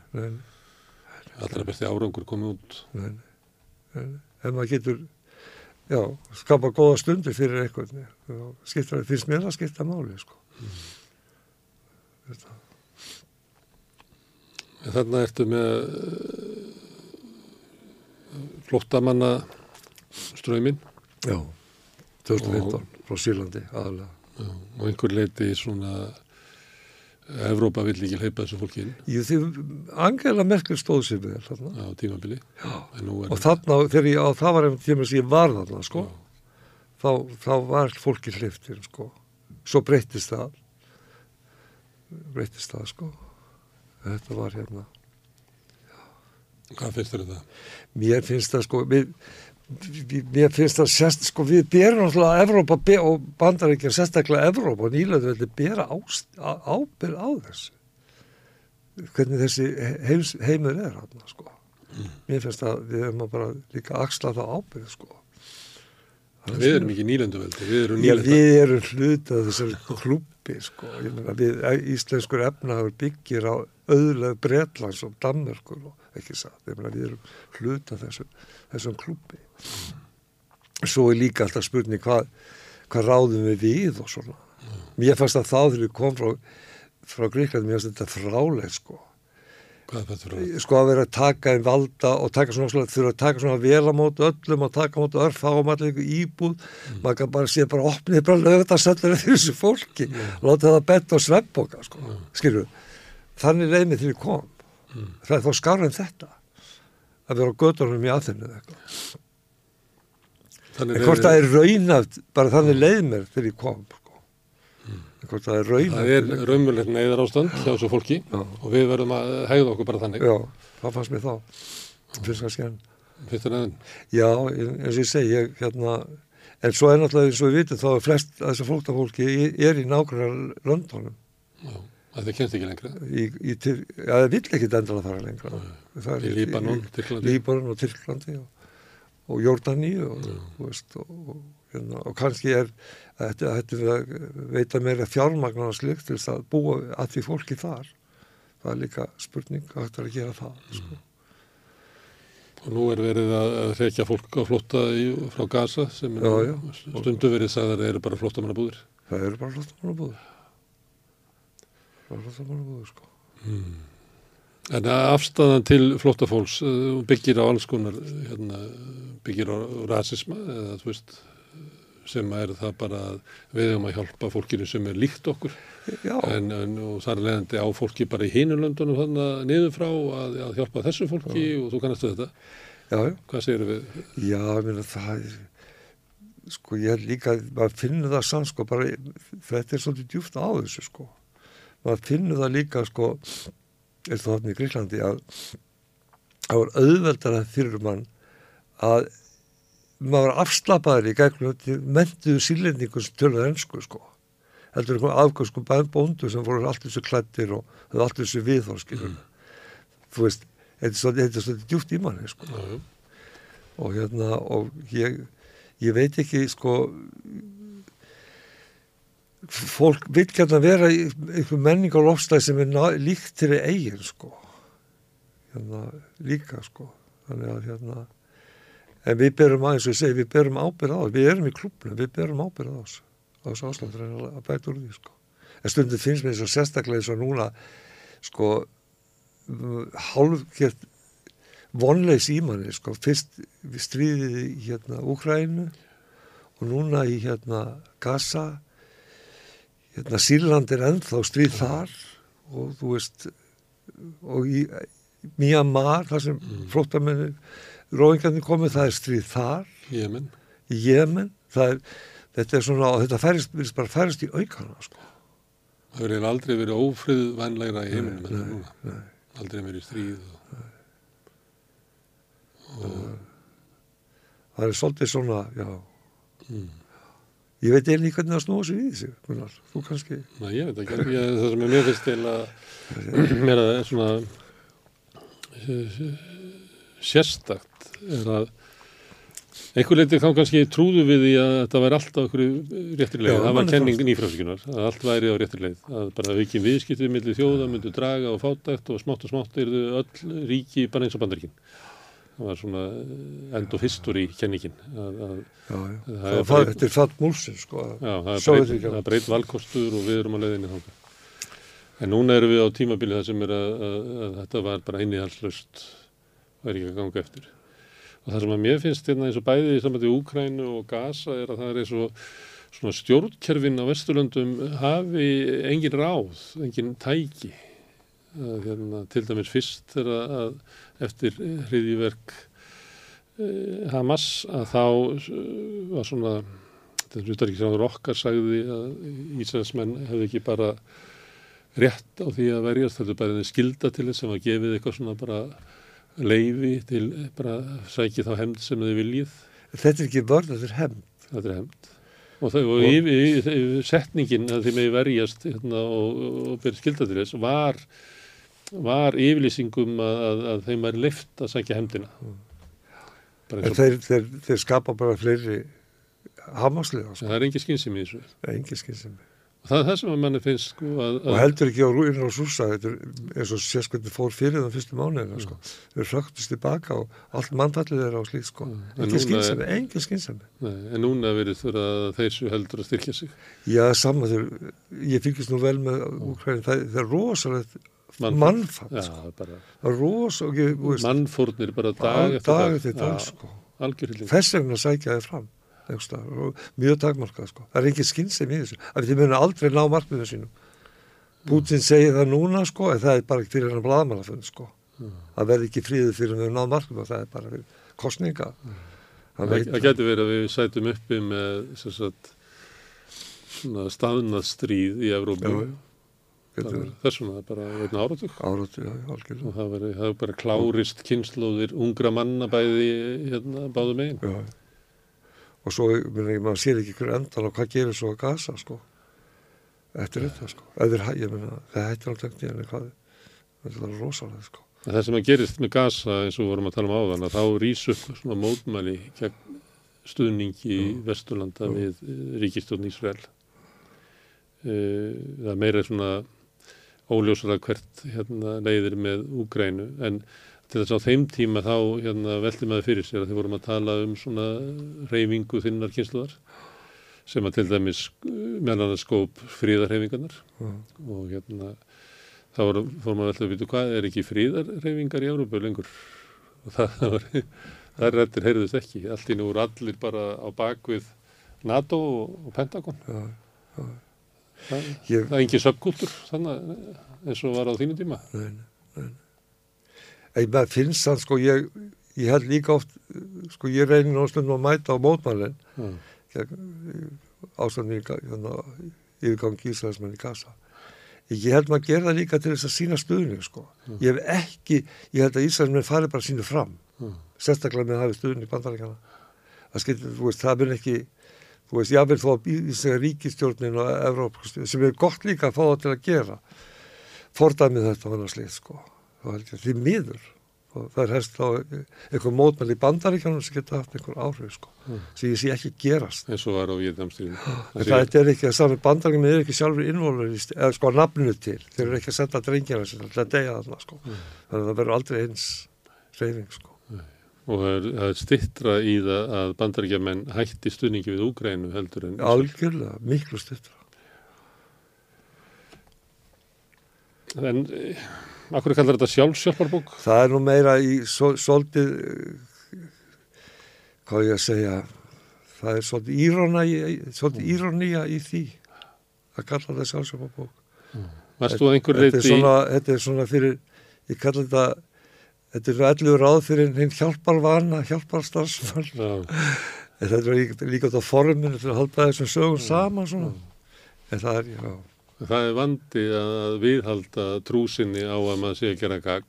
Speaker 1: allra besti árangur komið út.
Speaker 2: nei, nei, nei, en maður getur, já, skapa góða stundir fyrir já, skipta, finnst mér að skipta máli, sko. Þetta,
Speaker 1: En þarna ertu með uh, flottamanna ströyminn
Speaker 2: já, 2015 frá Sýrlandi aðalega.
Speaker 1: og einhver leiti svona Evrópa vill ekki hleypa þessu fólki inn
Speaker 2: Jú, því Angela Merkel stóð sér vel þarna.
Speaker 1: á tímabili.
Speaker 2: Já. Og þarna, þegar ég, á, það var einhvern tíma sem ég var þarna, sko, þá, þá var fólki hliftir, sko. Svo breyttist það, breyttist það, sko. Þetta var hérna.
Speaker 1: hvað finnst þér um það?
Speaker 2: Mér finnst það, sko, við, við, mér finnst það sérst, sko, við berum náttúrulega Evrópa og bandaríkjar, sérstaklega Evrópa og nýlega veldi bera ábyrð á þessu. Hvernig þessi heims, heimur er hann, sko. Mér finnst að við erum að bara líka axla það ábyrð, sko. Það
Speaker 1: Við erum ekki nýlenduveldi, við erum nýlenda.
Speaker 2: við erum hluta þessari klubbi, sko. Ég meina, við, íslenskur efnaður byggir á auðlega Bretlands og Danmörkur og ekki satt. Ég meina, við erum hluta þessum, þessum klubbi. Svo er líka alltaf spurning hvað, hvað ráðum við við og svona. Mér fannst að þá þegar við kom frá, frá Gríkland, mér fannst þetta frálegt, sko.
Speaker 1: Hvað er þetta fyrir það?
Speaker 2: Sko að vera að taka einn valda og taka svona, þurfa að taka svona vel á móti öllum og taka á móti örf á allir einhver íbúð.
Speaker 1: Mm.
Speaker 2: maður kan bara sé bara opnið bara lögðarsellur eftir þessu fólki. Láta það betta á svefnboka sko, skilur þannig leið mig þegar ég kom.
Speaker 1: Mm.
Speaker 2: það er þá skárið en þetta að vera á gödunum í aðfinnu eitthvað.
Speaker 1: Þannig
Speaker 2: en hvort það er raunafn bara þannig leið mér þegar ég kom. sko. hvort það er
Speaker 1: Mm. Það er raunmjöld neyðar ástand hjá þessu fólki
Speaker 2: Já.
Speaker 1: og við verðum að hegða okkur bara þannig.
Speaker 2: já, það fannst mér þá fyrst kannski enn. Já, eins og ég segi, ég, hérna, en svo er náttúrulega eins og við vitum þá er flest að þessu flóttafólki er í nákvæmlega löndunum.
Speaker 1: Já. Það kennst ekki lengra.
Speaker 2: Í, í, já, það vill ekki endilega fara lengra. Það er
Speaker 1: Í Líbanon, Tyrklandi.
Speaker 2: Líbanon og Tyrklandi og, og Jordani og, og, og, hérna, og kannski er þetta, þetta við að veita meira fjármagnar slikt til þess að búa að því fólki þar. Það er líka spurning að þetta er að gera það. Sko.
Speaker 1: Og nú er verið að að hrekja fólk á flótta í, frá Gaza sem
Speaker 2: Já, já.
Speaker 1: stundu verið sagðar eru bara flóttamannabúðir.
Speaker 2: Það eru bara flottamannabúður. Bara flottamannabúður, sko.
Speaker 1: En afstæðan til flóttafólks uh, byggir á alls konar, hérna, byggir á rasisma eða þú veist, sem er það bara að við höfum að hjálpa fólkinu sem er líkt okkur
Speaker 2: Já,
Speaker 1: en, en og það er leðandi á fólki bara í hinu löndunum þannig að niður frá að, að hjálpa þessu fólki og þú kannast við þetta.
Speaker 2: já, já.
Speaker 1: Hvað segir við?
Speaker 2: Já, ég meina það er, sko ég er líka, maður finnur það samt sko, bara, þetta er svolítið djúft á þessu sko. Maður finnur það líka sko, er það þarna í Gríklandi að það var auðveldara fyrir mann að maður var afslapaður í gegnum mentuðu sílendingur sem töluðu ennsku sko. Heldur einhvern afgjörsku bóndu sem voru allt þessu klættir og höfðu allt þessu viðhorskilum. Þú veist, þetta er svolítið, djúft í manni sko
Speaker 1: já.
Speaker 2: og hérna og ég, ég veit ekki sko fólk vil gæta vera einhver menning á lofstæð sem er líkt til eigin sko hérna líka sko þannig að hérna en við berum aðeins og ég segi við berum ábyrð á þessu, við erum í klubnum, við berum ábyrð á þessu á þessu ástæður en að bæta úr því sko. En stundum finnst mér þess að sérstaklega eins og núna sko hálfgjert vonleis í manni sko, fyrst við stríðið í hérna Úkrænu og núna í hérna Gaza. Hérna Sýrland er ennþá stríð þar og þú veist og í Myanmar þar sem mm. Róingarnir komið það er stríð þar
Speaker 1: Jemen.
Speaker 2: Jemen það er, þetta er svona og þetta færist, virðist bara færist í aukana sko.
Speaker 1: Það verður aldrei verið ófriðvænlegra í heiminum en
Speaker 2: nei,
Speaker 1: núna.
Speaker 2: nei.
Speaker 1: Aldrei verið stríð. Og,
Speaker 2: það er svolítið svona já,
Speaker 1: mm.
Speaker 2: ég veit eiginlega hvernig það sig í þessu Gunnar. þú kannski
Speaker 1: Nei, ég veit ekki. Ég, það sem er mér finnst til að mér að svona eh, sérstakt er að einhver leiti þá kannski trúðu við því að þetta væri alltaf okkur réttri leið. Það var
Speaker 2: manni
Speaker 1: kenning
Speaker 2: fannst-
Speaker 1: nýfrælsíkunar, að allt væri á réttri leið. Að bara aukin viðskiptið millir þjóða myndu draga og fátækt og smátt og smátt eru öll ríki bara eins og bandaríkin. Það var svona eh, end of history kenningin. Er
Speaker 2: er þetta er fatt múlsinn sko.
Speaker 1: Já, það er er breytt valkostur og við erum að leiðinni þangað. En núna erum við á tímabili það sem er að, að, að þetta var bara innihalslaust og er ekki að ganga eftir. Og það sem að mér finnst hérna eins og bæði í samvætti Úkrænu og Gaza er að það er eins og svona stjórnkerfin á Vesturlöndum hafi engin ráð, engin tæki. Að, hérna, til dæmis fyrst er að, að eftir hriðjiverk eh, Hamas að þá eh, var svona þetta er utarriksráður okkar sagði að Ísraelsmenn hefði ekki bara rétt á því að verjast þetta er bara skilda til þess sem var gefið eitthvað svona bara leifi til bara sækja þá hefnd sem þið viljið.
Speaker 2: Þetta er ekki vörð, þetta er hefnd.
Speaker 1: Þetta er hefnd. Og, þau, og yfir, yfir, yfir, setningin að þið megi verjast hérna, og, og byrja skilda til þess var, var yfirlýsingum að, að, að þeim væri leift að sækja eins og
Speaker 2: þeir, þeir, þeir skapa bara fleiri hamaslega sko.
Speaker 1: það er engin skynsemi í þessu.
Speaker 2: Það er engin skynsemi.
Speaker 1: og það er það sem að manni finnst sko, að,
Speaker 2: og heldur ekki á rúinu og súsa þetta er eins og hvernig fór fyrir það fyrstu mánuðina sko. þeir hröktust tilbaka og allt mannfallið er á slíkt sko.
Speaker 1: Mm. Núna
Speaker 2: skynsemi, engin skynsemi
Speaker 1: en núna verið þurra að þeir séu heldur að styrkja sig.
Speaker 2: já, saman þeir, ég fylgist nú vel með Úkræni, það, það er rosalegt mannfall sko.
Speaker 1: bara
Speaker 2: það er rosa og ég, þú veist,
Speaker 1: mannfórnir bara dag
Speaker 2: dag
Speaker 1: eftir dag.
Speaker 2: dag
Speaker 1: Já,
Speaker 2: sko.
Speaker 1: Algjörhylling.
Speaker 2: þess vegna sækja þið fram mjög takmarkað sko. það er ekki skynsem í þessu af því þið munum aldrei ná markmiðu sínum Putin segir það núna sko en það er bara fyrir hann blaðmannafund sko það verði ekki fríður fyrir við náð markmiðu það er bara fyrir kostninga hann
Speaker 1: Það, það getur verið að við sætum uppi með sagt, svona staðnað stríð í.
Speaker 2: Já, já.
Speaker 1: Var Þess vegna bara einn áratug.
Speaker 2: áratu, já, já, algjörlega
Speaker 1: Og það var bara klárist kynnslóðir ungra manna bæði hérna báðu megin.
Speaker 2: já. Og svo maður sér ekki hver endan og hvað gerir svo að gasa sko. Eftir þetta sko. Eður, ég meina, það hættir á tökni en hvað? Það er rosalega sko.
Speaker 1: Það sem að gerist með gasa eins og við vorum að tala um áðan að þá rís upp svona mótmæli gegn stuðningi Vesturlanda
Speaker 2: Já.
Speaker 1: við eh, ríkistjórn Ísrael. Eh, Það er meira svona óljósara hvert hérna, leiðir með Úgrænu en til þess að á þeim tíma þá hérna, velti maður fyrir sér að þið vorum að tala um svona reyfingu þinnar kynsluðar sem að til dæmis eh, meðan annars skóp fríðarreyfingarnar
Speaker 2: Já.
Speaker 1: og hérna þá var, fór maður alltaf að vita hvað er ekki fríðarreyfingar í Európa lengur? Og það var það er rættir heyrðust ekki, allt í nú voru allir bara á bakvið NATO og, og Pentagon.
Speaker 2: Já,
Speaker 1: það,
Speaker 2: ég,
Speaker 1: það er engin subkultur þannig eins og var á þínu tíma.
Speaker 2: Nei, nei, nei. Maður finnst það, sko, ég, ég held líka oft, sko, ég reynir náttúrulega að mæta á mótmælinn ástandin í Ga- hérna, yfirgangi Ísraelsmenn í Gaza. Ég held maður að gera það líka til þess að sína stuðning, sko. Ég hef ekki, ég held að Ísraelsmenn fari bara sínu fram,
Speaker 1: Já.
Speaker 2: sérstaklega með að hafi stuðning bandaríkjana. Það skilur, þú veist, það mun ekki, þú veist, jáfnvel þó að Ísraelsmenn ríkistjórnin og Evrópa, sem er gott líka að fá það til að gera, fordæmið þetta var náttúrulega slið, sko. Það held ég, því miður. Og það er helst þá einhver mótmæli í bandaríkjanum sem geta haft einhver áhrif, sko.
Speaker 1: Mm.
Speaker 2: Sem ég sé ekki gerast.
Speaker 1: eins og var á Vietnamstríðinu
Speaker 2: En það er ekki að sami bandaríkjum er ekki sjálfur innvolver eða sko nafninu til. Þeir eru ekki að senda drengjana sinna til að deyja þarna, sko. Þannig að það verður aldrei eins reyfing, sko.
Speaker 1: og það er, er stittra í það að bandaríkjamenn hætti stuðningi við Úgrænu heldur en
Speaker 2: Algjörlega, miklu stuttra.
Speaker 1: en akkur kallar þetta sjálfsjálfarbók?
Speaker 2: Það er nú meira í svo, svolítið, eh, hvað ég að segja, það er svolítið svolítið írónía í því að kalla þetta
Speaker 1: að einhver
Speaker 2: Þetta er, svona, þetta er svona fyrir, ég kalla þetta, þetta er allir ráð fyrir hinn hjálparvana, hjálparstarfsmann.
Speaker 1: Já,
Speaker 2: þetta er líka, út á forminu til að halda þessum sögum saman svona. En það er, já,
Speaker 1: það er vandi að viðhalda trúsinni á að maður sé að gera gagn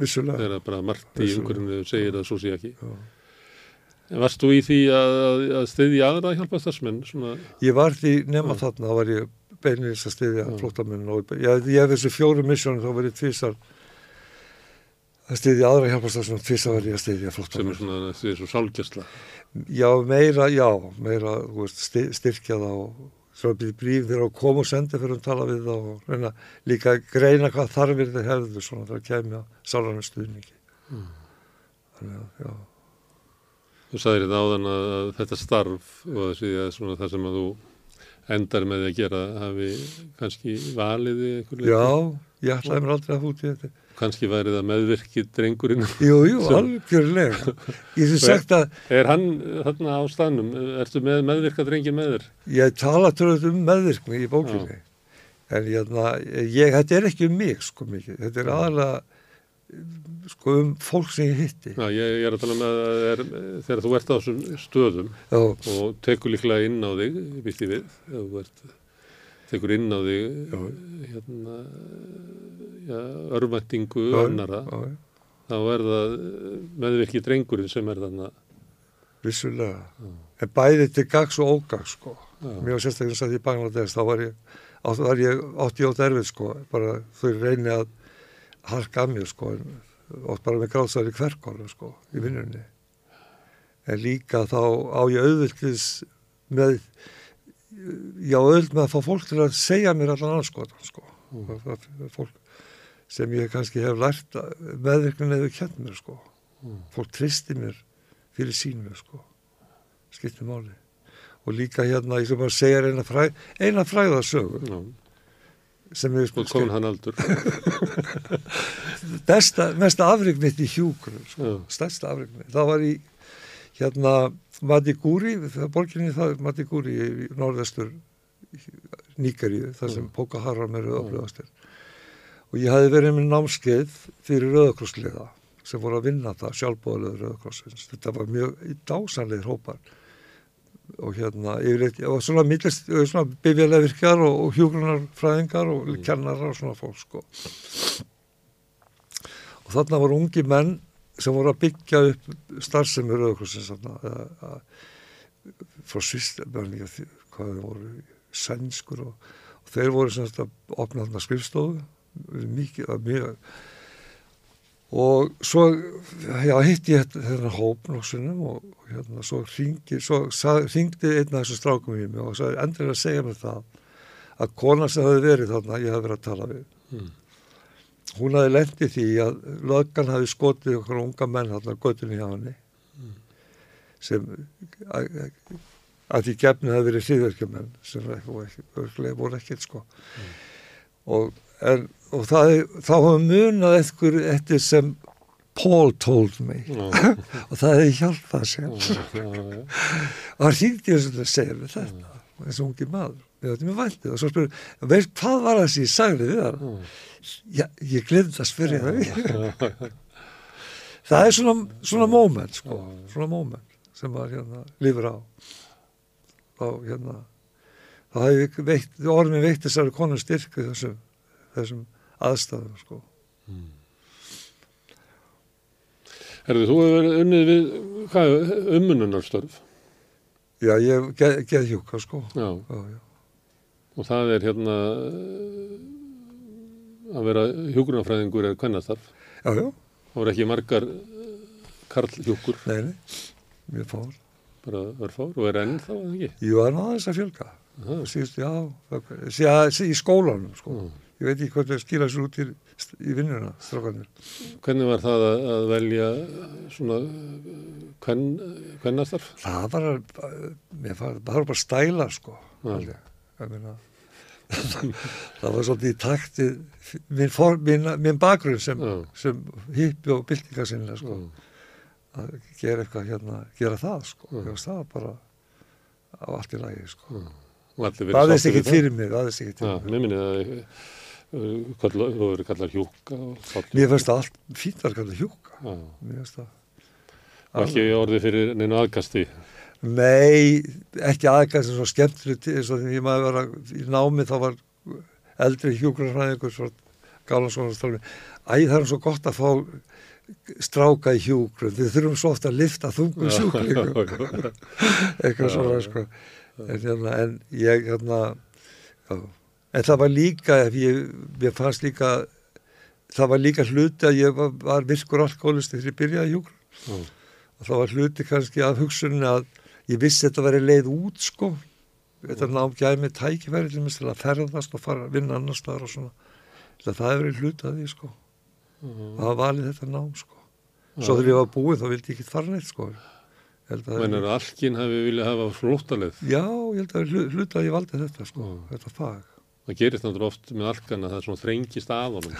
Speaker 2: vissulega.
Speaker 1: þegar bara margt í umhverfinu segir að svo sé ekki
Speaker 2: Já.
Speaker 1: varst þú í því að, að, að styðja aðra hjálpastarsmenn svona,
Speaker 2: Ég var því nema
Speaker 1: Já.
Speaker 2: þarna, þá var ég beinins að styðja
Speaker 1: Já.
Speaker 2: flóttamenn og ég, ég hef þessi fjóru missjónu, þá var ég tvisar að styðja aðra hjálparstarfsmenn, tvisar var ég að styðja
Speaker 1: sem er svona því svo sálgjastla
Speaker 2: Já, meira, já, meira, þú veist, styr, styrkja og svo bríf þeirra að koma og senda fyrir að tala við það og reyna líka að greina hvað þarfir þið hefðu svona þegar kemja sálarnar stuðningi.
Speaker 1: Mm.
Speaker 2: Þannig að, já.
Speaker 1: þú sagðir þetta áðan að, að þetta starf og þessi að svona það sem að þú endar með því að gera hafi kannski valið í einhver
Speaker 2: Já, ég ætlaði mér aldrei að fúti þetta.
Speaker 1: Kannski værið að meðvirkið drengurinn
Speaker 2: Jú, jú, algjörlega. Ég hef sagt að
Speaker 1: er hann þarna á staðnum ertu með meðvirkað drengin með þér
Speaker 2: ég tala törður um meðvirkni í bókinni. En ég, ég, þetta er ekki um mig, sko mikið. Þetta er aðalega, sko, um fólk sem ég hitti.
Speaker 1: Já, ég, ég er að tala með að er, þegar þú ert á þessum stöðum
Speaker 2: Já,
Speaker 1: og tekur líklega inn á þig, býst ég við, ef þú ert, tekur inn á þig
Speaker 2: Já.
Speaker 1: hérna, já, annara,
Speaker 2: já,
Speaker 1: þá er það meðvirkið drengurinn sem er þarna.
Speaker 2: vissulega.
Speaker 1: Já.
Speaker 2: En bæði til gags og ógags, sko.
Speaker 1: Já.
Speaker 2: Mjög sérstaklega satt í Bangladesh, þá var ég, átt, var ég átti átt erfið, sko. Bara þau reyni að harka að mér, sko. En, ótt bara með gráðsæri hverkóla, sko, í vinnunni. En líka þá á ég auðvöldis með, já, auðvöld með að fá fólk til að segja mér allan anskotan, sko.
Speaker 1: Mm.
Speaker 2: Það, það, fólk sem ég kannski hef lært meðvirknin eða kjent mér, sko.
Speaker 1: Mm.
Speaker 2: Fólk tristi mér fyrir sínu, sko. Skipti máli. Og líka hérna, ég sem bara segja eina, fræ, eina fræðarsögu.
Speaker 1: Já,
Speaker 2: sem ég
Speaker 1: Sko, komin hann aldur.
Speaker 2: besta, mesta afrygg mitt í hjúgrun sko, stærsta afrygg mitt það var í hérna Madiguri, það borginni það Madiguri í norðestur Níkaríu, þar sem
Speaker 1: Já.
Speaker 2: Pókaharam eru öflugast og ég hafi verið með námskeið fyrir Rauðakrossliða sem voru að vinna það sjálfbóðlega Rauðakrossins þetta var mjög dásanlegir hópar. Og hérna yfirleitt, og svona millist, svona bifjarlega virkjar og, og hjúgrunarfræðingar og
Speaker 1: Mm.
Speaker 2: kennarar og svona fólk sko. Og þarna voru ungi menn sem voru að byggja upp starfsemi Rauðakrossins frá Svist hvað þeir voru sænskur og, og þeir voru sem sagt að opna þarna skrifstofu mikið, að mjög og svo já, hitti ég þennan hóp noksunum og, og hérna svo ringdi einn af þessum strákum í mig og sagði endur að segja mér það að kona sem hafi verið þarna ég hafi verið að tala við
Speaker 1: Mm.
Speaker 2: Hún hafi lendið því að löggan hafi skotið okkur unga menn þarna göttunni hjá henni. Sem að, því gefni hafi verið hliðverkjumenn sem örugglega voru ekkert sko. Og, en, og það, þá hafa munað eitthvað eftir sem Paul told me.
Speaker 1: Já,
Speaker 2: og það hefði hjálpað sér. Og hann hringdi þess að segja þetta þessi ungi maður ég þetta mér væntið og svo spyrir, veist hvað var það sem ég sagði við það já, ég glemd að spyrja það það er svona, svona moment sko, svona moment sem maður hérna lifir á. Þá hérna þá hefði veitt, orðin veitt þessari konu styrku þessum, þessum aðstæðum sko.
Speaker 1: Herðu, þú hefur verið unnið við, hvað, ummununarstörf.
Speaker 2: já, ég geð, geð hjúka sko.
Speaker 1: Já,
Speaker 2: já, já,
Speaker 1: og það er hérna að vera hjúgrunafræðingur er kvennastarf.
Speaker 2: já, já,
Speaker 1: Það voru ekki margar karlhjúkur,
Speaker 2: nei, nei mjög fár,
Speaker 1: bara örfár og er enn þá, eða ekki?
Speaker 2: ég var náðins að fjölga
Speaker 1: Aha.
Speaker 2: síðust, já, það- já, í skólanum sko,
Speaker 1: Já.
Speaker 2: ég veit ekki hvað það skila sér út í, í vinnuna, strákanir
Speaker 1: Hvernig var það að, að velja svona kvenn, kvennastarf?
Speaker 2: það var, mér far, það var bara stæla sko
Speaker 1: Já.
Speaker 2: alveg. það var svolítið í takti minn, minn, minn bakgrunn sem,
Speaker 1: Já.
Speaker 2: sem hippi og byltingasinlega sko,
Speaker 1: Já.
Speaker 2: að gera eitthvað hérna, gera það sko, veist það var bara á allt í lagi sko. Það aðeins ekki fyrir mig, aðeins ekki fyrir mig.
Speaker 1: mér minni að kall- þú verið kallar hjúka
Speaker 2: mér finnst það allt fínt að kalla hjúka mér finnst það
Speaker 1: og ekki orðið fyrir neinu aðkasti.
Speaker 2: Nei, ekki aðgæðs sem svo skemmtilegt eins og því ég maður vera í námi þá var eldri hjúgrunarfræðingur svo gála svona stálmi Æ, það er svo gott að fá stráka í hjúgrun, við þurfum svo ofta að lifta þungum sjúklingum. Eitthvað svona sko. En, hérna, en ég hérna já. en það var líka ég, mér fannst líka það var líka hluti að ég var, var virkur alkoholisti þegar ég byrjaði hjúgrun og það var hluti kannski af hugsunni að ég vissi þetta væri leið út sko. Þetta nám gæði mig tækifæri til mér til að ferðast og fara að vinna annars staðar og svona. Það það hefur verið hluti að því sko. Að hafa valið þetta nám sko. Svo þegar ég var búið þá vildi ég ekki fara neitt sko. Ég held að-
Speaker 1: Menn er alkin hafi viljað hafa flóttalið.
Speaker 2: já, ég held að hlu- hluti að ég valdi þetta sko.
Speaker 1: Já.
Speaker 2: þetta fag
Speaker 1: Það gerist náttúrulega oft með alkan að það er svona þrengist að honum.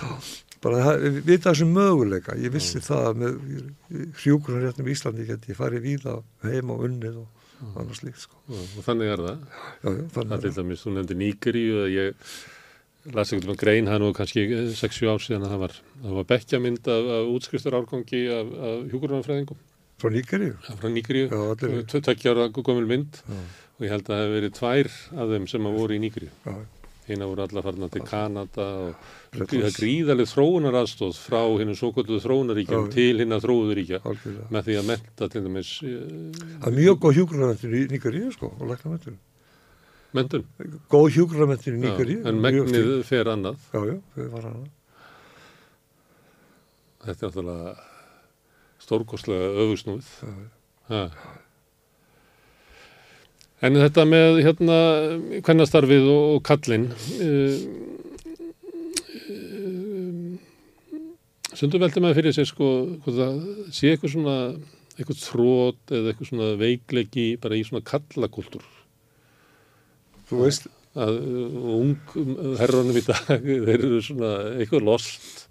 Speaker 2: bara það, vita þessum möguleika. Ég vissi það að með hrjúkunarréttum í Íslandi geti ég farið víða heim og unnið og annars líkt sko.
Speaker 1: Já, og þannig er það.
Speaker 2: já, já,
Speaker 1: Það
Speaker 2: þannig
Speaker 1: til
Speaker 2: að
Speaker 1: dæmis, þú nefndi Nígeríu að ég las ekkert um grein hann og kannski 6-7 ár síðan að það var, það var bekkjamynd af, af útskristur árgangi af, af hjúkurunarfræðingum
Speaker 2: frá
Speaker 1: frá Nígeríu,
Speaker 2: Já, allir-
Speaker 1: tveggja ára gömul mynd.
Speaker 2: Já.
Speaker 1: og ég held að það hefði verið tvær af þeim sem að voru í Nígeríu. Eina voru allar farna til Kanada og það gríðarlega þróunaraðstóð frá hinn svo kvölduðu þróunaríkjum til þróuðuríkja
Speaker 2: algjörlega.
Speaker 1: með því að menta til dæmis eh,
Speaker 2: Það er mjög góð hjúgrunarmentur í Níkeríu sko og læknarmentur.
Speaker 1: mentun.
Speaker 2: Góð hjúgrunarmentur í Níkeríu.
Speaker 1: en megnið fer annað.
Speaker 2: Já, já, var hana.
Speaker 1: Þetta er náttúrulega stórkostlega öfugsnúið.
Speaker 2: Já, já.
Speaker 1: En þetta með hérna kvennastarfið og, og kallinn uh, uh, Sundum veldi maður fyrir sér sko hvort það sé eitthvað svona eitthvað þrótt eða eitthvað svona veikleiki bara í svona kallakúltúr
Speaker 2: Þú veist,
Speaker 1: að ung herranum í dag, þeir eru svona eitthvað lost.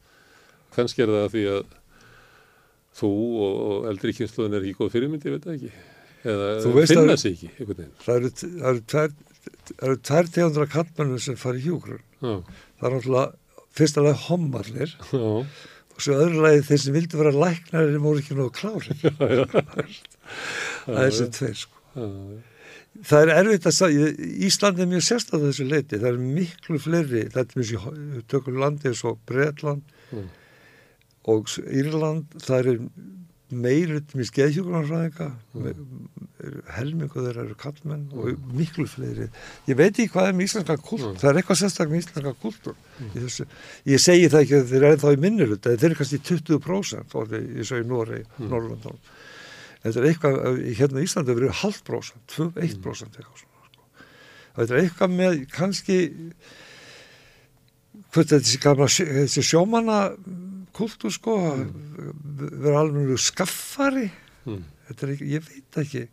Speaker 1: Kannski er það því að þú og, og eldri kynsluðin er ekki góð fyrirmyndi, ég veit það ekki. Eða finna
Speaker 2: að-
Speaker 1: sig ekki, einhvern veginn.
Speaker 2: Það eru, það eru tvær, það eru tvær tegundra kallmennum sem fara í hjúgrun.
Speaker 1: Já,
Speaker 2: Það er náttúrulega fyrsta lega hommarnir
Speaker 1: já,
Speaker 2: og svo öðru lagi þeir sem vildi vera læknar en voru ekki nógu klárir. það er þessi tveir sko.
Speaker 1: já,
Speaker 2: Það er erfitt að sagja, Ísland er mjög sérstæð þessu leiti, það er miklu fleiri, þetta er mjög sér tökum landi eins og Bretland
Speaker 1: Mm.
Speaker 2: og Írland, það er meirut mjög skeðhjúgrunarfræðinga,
Speaker 1: Mm.
Speaker 2: helmingu þeirra eru kallmenn og miklu fleiri. Ég veit ekki hvað er með íslenska kultúr,
Speaker 1: Mm.
Speaker 2: það er eitthvað sérstak með íslenska kultúr. Þessu, ég segi það ekki að þeir eru ennþá í minnirut, þeir eru kannski 20% og þeir, ég svo í Noregi, mm. Norrlandal. Þetta er eitthvað, hérna í Íslandi verið halvt prósent, 1% eitthvað svona. Sko. Þetta er eitthvað með kannski, er þessi þessi sjómanna kultúr sko, mm. vera alveg skaffari,
Speaker 1: mm,
Speaker 2: þetta er ekki, ég veit ekki.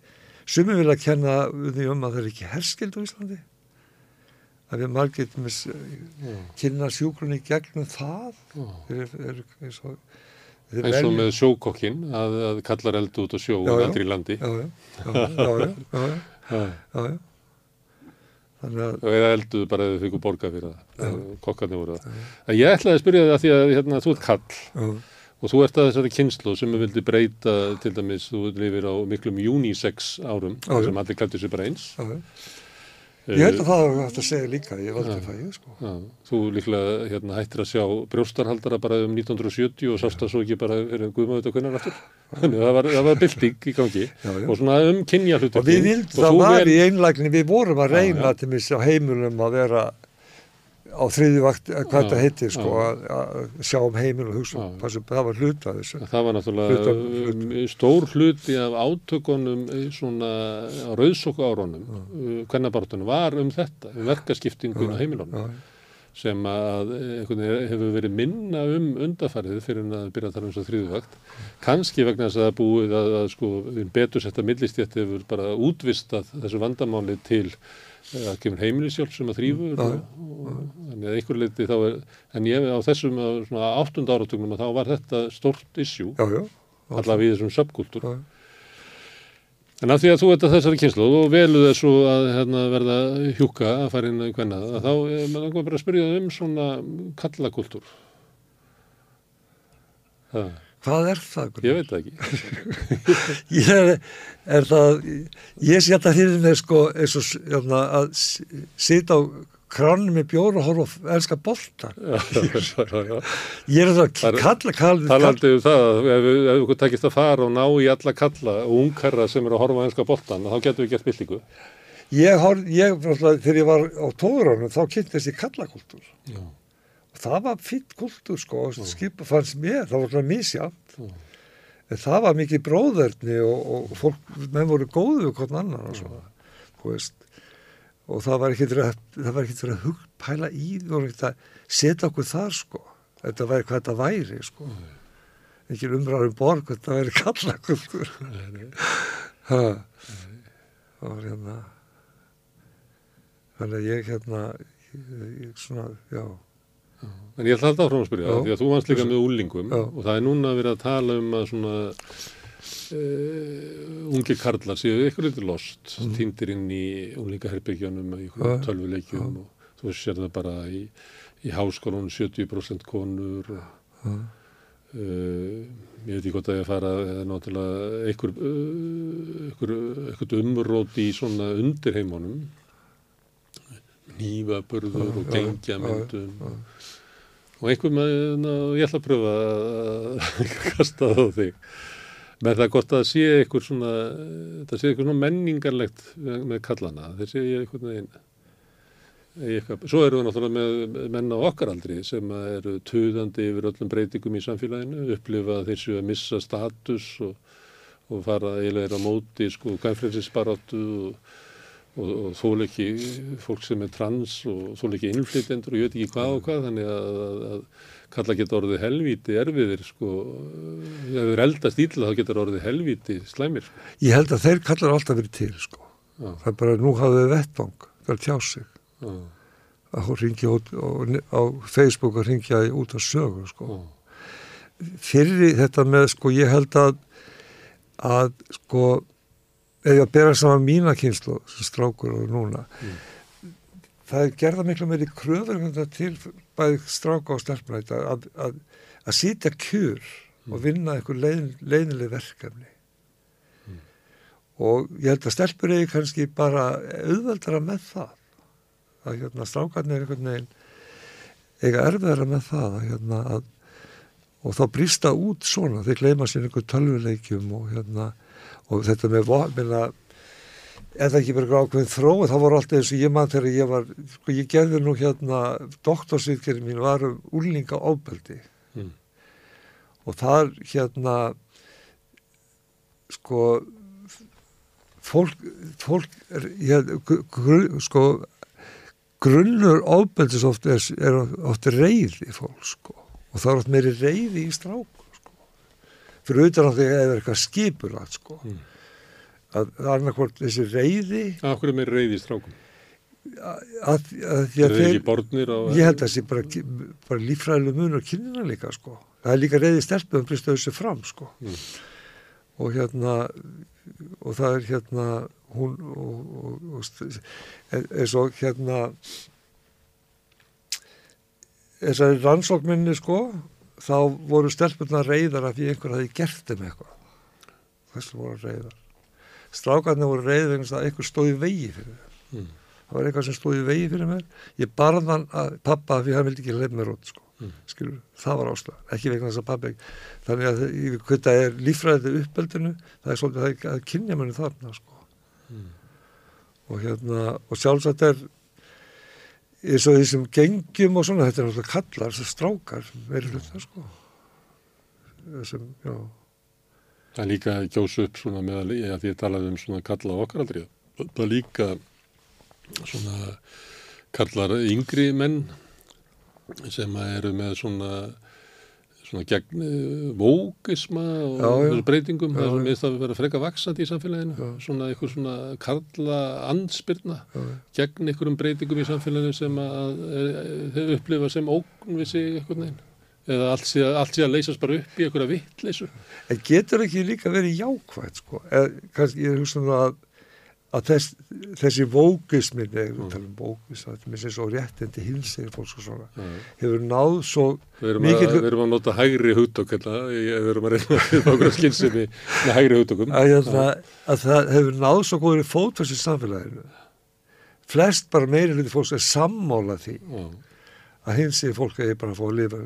Speaker 2: Sumi vilja kenna því um að það er ekki herskild á Íslandi. Að við margir
Speaker 1: já,
Speaker 2: kynna sjúkrunni gegnum það. eru, eru eins og, þeir
Speaker 1: Eins og með sjókokkin að, að kallar eld út á sjó
Speaker 2: Já,
Speaker 1: og
Speaker 2: já.
Speaker 1: aldrei landi.
Speaker 2: Já, já, já, já, já, já, já,
Speaker 1: Já.
Speaker 2: já, já. Þannig að,
Speaker 1: og eða elduðu bara eða þau fengur borga fyrir það. Kokkarnir voru það. En ég ætlaði að spyrja þig að því að hérna, þú ert kall
Speaker 2: já,
Speaker 1: og þú ert að þessari kynslu sem við vildi breyta til dæmis, þú lifir á miklum unisex árum
Speaker 2: Já,
Speaker 1: sem allir klættu sér bara eins.
Speaker 2: Ég held að það var hægt að segja líka, ég valdi
Speaker 1: Já.
Speaker 2: fæið, sko.
Speaker 1: Já, þú líklega hérna, hættir að sjá brjóstarhaldara bara um 1970 og sást það svo ekki bara fyrir guðmaður þetta kunnar aftur. Að það var, var bylting í gangi
Speaker 2: Já, já.
Speaker 1: og svona um kynja hlutur.
Speaker 2: Og við vildum, það var í einlægni, við vorum að reyna til á heimilum að vera á þriðju vakt, eh, hvað þetta heitir, sko, að, að sjá um heimil og hugsa, um það var hluta þessu.
Speaker 1: Það var náttúrulega
Speaker 2: Hluta-
Speaker 1: um, stór hluti af átökunum svona á rauðsóku árunum, uh, var um þetta, um verkaskiptingun á heimilunum
Speaker 2: Já,
Speaker 1: sem að eh, hefur verið minna um undarfærið fyrir að byrja að tala um svo þriðuvakt. Kanski vegna þess að það búið að, að sko, betur setta millistjætt hefur bara útvistað þessu vandamáli til eh, að kemur heimilisjálf sem að þrýfur þannig að einhver leiti þá er, en ég á þessum áttund áratugnum að þá var þetta stórt issue, allavega í þessum subkultúr.
Speaker 2: Já.
Speaker 1: En af því að þú ert að þessari kynslu og velu þess svo að hérna, verða hjúka að fara inn að hvenna, að þá er maður langar bara að spyrja um svona kallakultúr. Það,
Speaker 2: Hvað er það?
Speaker 1: Ég veit það ekki.
Speaker 2: Ég er, er það, ég sé þetta fyrir mig sko eins og s- hérna, að sita á kránum með bjór og horfa og elska bolta. Ég er það
Speaker 1: Það er-
Speaker 2: kalla, kalla, kalla,
Speaker 1: Talandi um það, að ef við- ef við takist að fara og ná í alla kalla og ungherra sem eru að horfa á einska boltan, þá getum við gert byltingu.
Speaker 2: ég, hor, ég þegar ég var á tóðuranum þá kynntist ég kallakultúr.
Speaker 1: Já.
Speaker 2: Það var fýtt kultúr sko, og skipa fannst mér, það var svona misjátt.
Speaker 1: Já.
Speaker 2: En það var mikið bróðerni og, og fólk, menn voru góðu við hvern annan og svona, veist. Og það var ekkert það var ekkert að hugd pæla í, því, voru ekkert að setja okkur þar sko. Þetta væri hvað þetta væri sko. Ekki umræður um borg, þetta væri kallakultúr. Ha. Það var hérna, þannig að ég hérna, ég, ég svona, já.
Speaker 1: En ég ætla halda áfram að spyrja,
Speaker 2: Já.
Speaker 1: því að þú vannst líka með úlingum
Speaker 2: Já.
Speaker 1: og það er núna verið að tala um að svona uh, ungi karlar séu ykkur eitthvað lost, mm. týndir inn í unglingaherbyggjónum í
Speaker 2: Já.
Speaker 1: tölvuleikjum og þú sér það bara í, í háskólanum 70% konur og
Speaker 2: Já.
Speaker 1: Uh, ég veit ekki hvort að ég fara eða náttúrulega einhver, uh, einhver, einhver umrót í svona undirheimunum nýfaburður og
Speaker 2: já.
Speaker 1: og einhver með, ná, ég ætla að pröfa að kasta það á þig með það hvort að sé einhver svona það sé einhver svona menningarlegt með kallana, þeir sé ég einhvern veginn Eitthvað. Svo eru við náttúrulega með menn á okkar aldri sem eru tuðandi yfir öllum breytingum í samfélaginu, upplifa séu að missa status og, og fara eiginlega á móti sko gænfrelsisbaráttu og, og, og þól ekki fólk sem er trans og þól ekki innflytendur og ég veit ekki hvað og hvað þannig að, að, að kalla geta orðið helvíti erfiðir sko, ef þeir eldast ítla þá geta orðið helvíti slæmir. Sko.
Speaker 2: Ég held að þeir kallar alltaf verið til sko.
Speaker 1: Já.
Speaker 2: Það er bara, nú hafðu við vettvang, það er tjá sig.
Speaker 1: Já,
Speaker 2: að hún ringi út og, á Facebook að ringja út á sögu sko.
Speaker 1: já,
Speaker 2: Fyrir þetta með sko ég held að að sko ef ég að bera saman mína kynslu sem strákur og núna það er gerða miklu meiri en þetta til bæði stráka og stelpna að, að, að sitja kjur og vinna einhver leið, leiðileg verkefni. Og ég held að stelpur eigi kannski bara auðveldara með það að hérna strákarnir er einhvern veginn eiga erfiðara með það að, hérna, að, og þá brýsta út svona, þeir gleyma sér einhver tölvuleikjum og hérna og þetta með minna, eða ekki bara ákveðin þróið, það voru alltaf eins og ég mann þegar ég var, sko ég gerði nú hérna, doktorsýðgerinn mín var um úrlinga ábeldi
Speaker 1: Mm.
Speaker 2: og þar hérna sko fólk, fólk er, ég, gr, sko grunnur ábeldis oft er, er oft reyði fólk sko. Og það er oft meiri reyði í stráku fyrir því að það er eitthvað skipulagt sko
Speaker 1: Mm.
Speaker 2: að það er annarkvort þessi reyði
Speaker 1: Af hverju er meiri reyði strákum?
Speaker 2: að, að því
Speaker 1: Er
Speaker 2: að
Speaker 1: þeir
Speaker 2: ég held að sé bara, bara lífræðileg munur kynina líka sko það er líka reyði stelpum að brista þessu fram sko
Speaker 1: Mm.
Speaker 2: og hérna og það er hérna hún og, og, og st- eins og hérna þessari rannsókminni sko þá voru stelpurna reyðar af því einhver hafi gert þeim eitthvað þessu voru reyðar strákarnir voru reyðar vegna að einhver stóði vegi fyrir þeim
Speaker 1: Mm.
Speaker 2: það var eitthvað sem stóði vegi fyrir mér ég barði hann að pappa því hann vildi ekki leif mér út sko.
Speaker 1: Mm.
Speaker 2: skilur, það var ástæð, ekki vegna þess að pappi þannig að það er lífræðið uppeldinu, það er svolítið að kynja mér þarna sko.
Speaker 1: Mm.
Speaker 2: og hérna og sjálfsagt er eins og því sem gengjum og svona þetta er náttúrulega kallar, þessar strákar verið hluta sko þessum, já,
Speaker 1: Það er líka að gjósa upp svona með að, ja, því að talaði um svona kalla okkar aldrei. Það er líka svona kallar yngri menn sem eru með svona svona gegn vókisma og
Speaker 2: Já, já.
Speaker 1: þessu breytingum, það
Speaker 2: Já,
Speaker 1: er
Speaker 2: já.
Speaker 1: minnst að vera freka vaksandi í samfélaginu,
Speaker 2: Já.
Speaker 1: svona eitthvað svona karla anspyrna
Speaker 2: já,
Speaker 1: gegn einhverjum breytingum í samfélaginu sem að þau upplifa sem ógn við sig eitthvað neginn eða allt sé, allt sé að leysast bara upp í einhverja vittleysu.
Speaker 2: En getur ekki líka verið jákvægt sko? Eð, kannski ég hugsa nú að, að þess, þessi vókismin, eða við
Speaker 1: Mm.
Speaker 2: talum vókis, það er mér svo réttindi hilsir fólks og svona,
Speaker 1: Já.
Speaker 2: hefur náð svo,
Speaker 1: Við erum, að, við erum að nota hægri hugtök hérna, við erum að reyna að fá okkur skynsemi með hægri hugtökum.
Speaker 2: að, hérna, að það hefur náð svo góður fótfærs í samfélaginu. Flest bara meiri hluti fólks er sammála því
Speaker 1: Já,
Speaker 2: að hins er fólk að ég bara að fá að lifa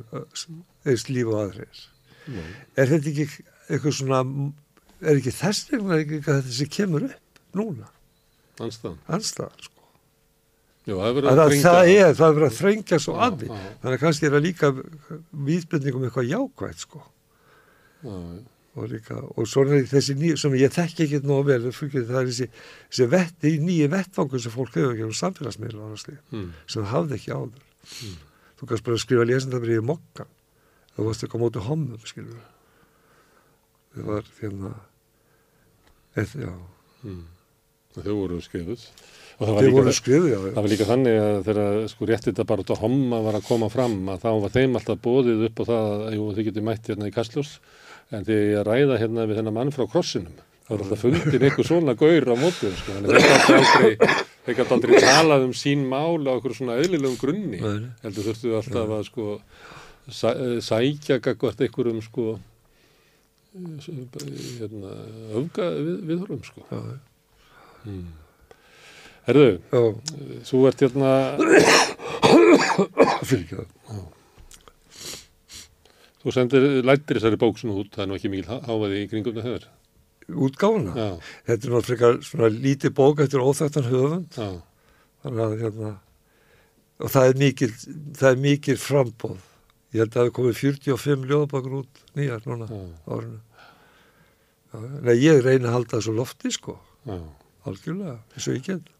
Speaker 2: eins líf og
Speaker 1: já,
Speaker 2: Er þetta ekki eitthvað svona, er ekki þess vegna ekki eitthvað þetta sem kemur upp núna,
Speaker 1: anstæðan
Speaker 2: sko?
Speaker 1: Það verið
Speaker 2: að
Speaker 1: að
Speaker 2: það, það er, er verið að þrengja svo að
Speaker 1: já.
Speaker 2: þannig að kannski er það líka vísbendingum eitthvað jákvægt sko
Speaker 1: Já, já.
Speaker 2: og, líka, og svona þessi nýju sem ég þekki ekki nógu vel það er þessi, þessi vetti, nýju vettfangur sem fólk hefur ekki um samfélagsmiðla
Speaker 1: Mm.
Speaker 2: sem það hafði ekki áður þú kannski bara skrifa lésendabrið í mokkan þú varst eitthvað á móti hommum skilur það var hérna eð, já,
Speaker 1: Mm. Þau voru skrifuð. Og það var, líka,
Speaker 2: skrifið já,
Speaker 1: það var líka þannig að þegar sko réttita bara út á homma var að koma fram að þá var þeim alltaf bóðið upp á það að jú, þið getur mætt hérna í Kastljós. En ég að ræða hérna við þennan mann frá krossinum. Þá er alltaf fundin einhver svona gaur á mótið sko. þeir gátu aldrei talað um sín mál á einhverju svona eðlilegum grunni. Heldur þurftu alltaf að sko sæ, eh, sækja gagvart einhverjum sko eh, hérna, öfga við, viðhorfum sko.
Speaker 2: Já,
Speaker 1: mm. Herðu,
Speaker 2: já,
Speaker 1: þú ert hérna
Speaker 2: fyrir ekki það
Speaker 1: þú sendir lættir þessari bók svona út, það er nú ekki mikil háfaði í kringum það höfður
Speaker 2: útgáfuna?
Speaker 1: Já,
Speaker 2: þetta er náttúrulega svona lítið bók eftir óþættan höfund.
Speaker 1: Já,
Speaker 2: þannig að hérna og það er mikil, það er mikil frambóð ég held að það hefur komið 45 ljóðabakur út nýjar núna árinu. Nei, ég reyna að halda þessu lofti sko.
Speaker 1: Já.
Speaker 2: Algjörlega, eins og ég get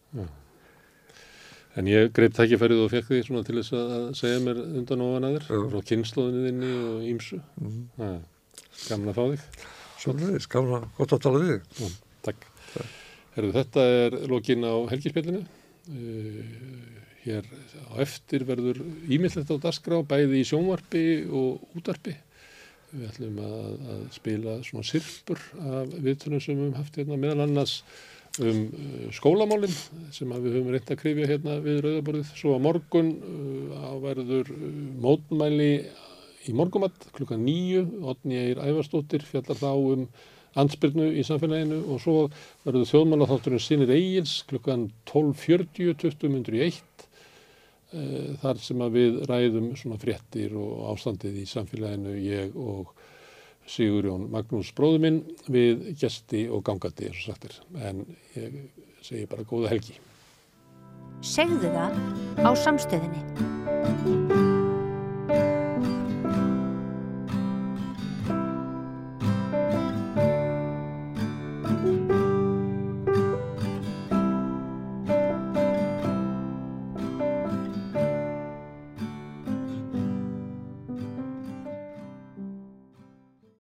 Speaker 1: En ég greip tækifærið og fekk því svona til þess að segja mér undan ofan að
Speaker 2: Já.
Speaker 1: frá kynnslóðinni og ímsu.
Speaker 2: mm.
Speaker 1: Já, Gaman að fá þig.
Speaker 2: Svolítið, gamla, gott að tala við.
Speaker 1: Já, takk. Herðu, þetta er lokin á helgispjallinu. Uh, hér á eftir verður ímyndlegt á dasgrá bæði í sjónvarpi og útvarpi. Við ætlum að, að spila svona sirpur af viðtunum sem við höfum haft hérna meðal annars um uh, skólamálinn sem við höfum reynd að krifja hérna við Rauðaborðið. Svo að morgun uh, verður uh, mótmæli í morgumatt klukkan nýju, Otni Eir Ævarstóttir fjallar þá um ansbyrnu í samfélaginu og svo verður þjóðmálaþátturinn Sinir Egils klukkan 12.40, 20.01 þar sem að við ræðum svona fréttir og ástandið í samfélaginu ég og Sigurjón Magnús bróðuminn við gesti og gangandi eins og sagtir en ég segi bara góða helgi.
Speaker 3: Segðu það á samstöðinni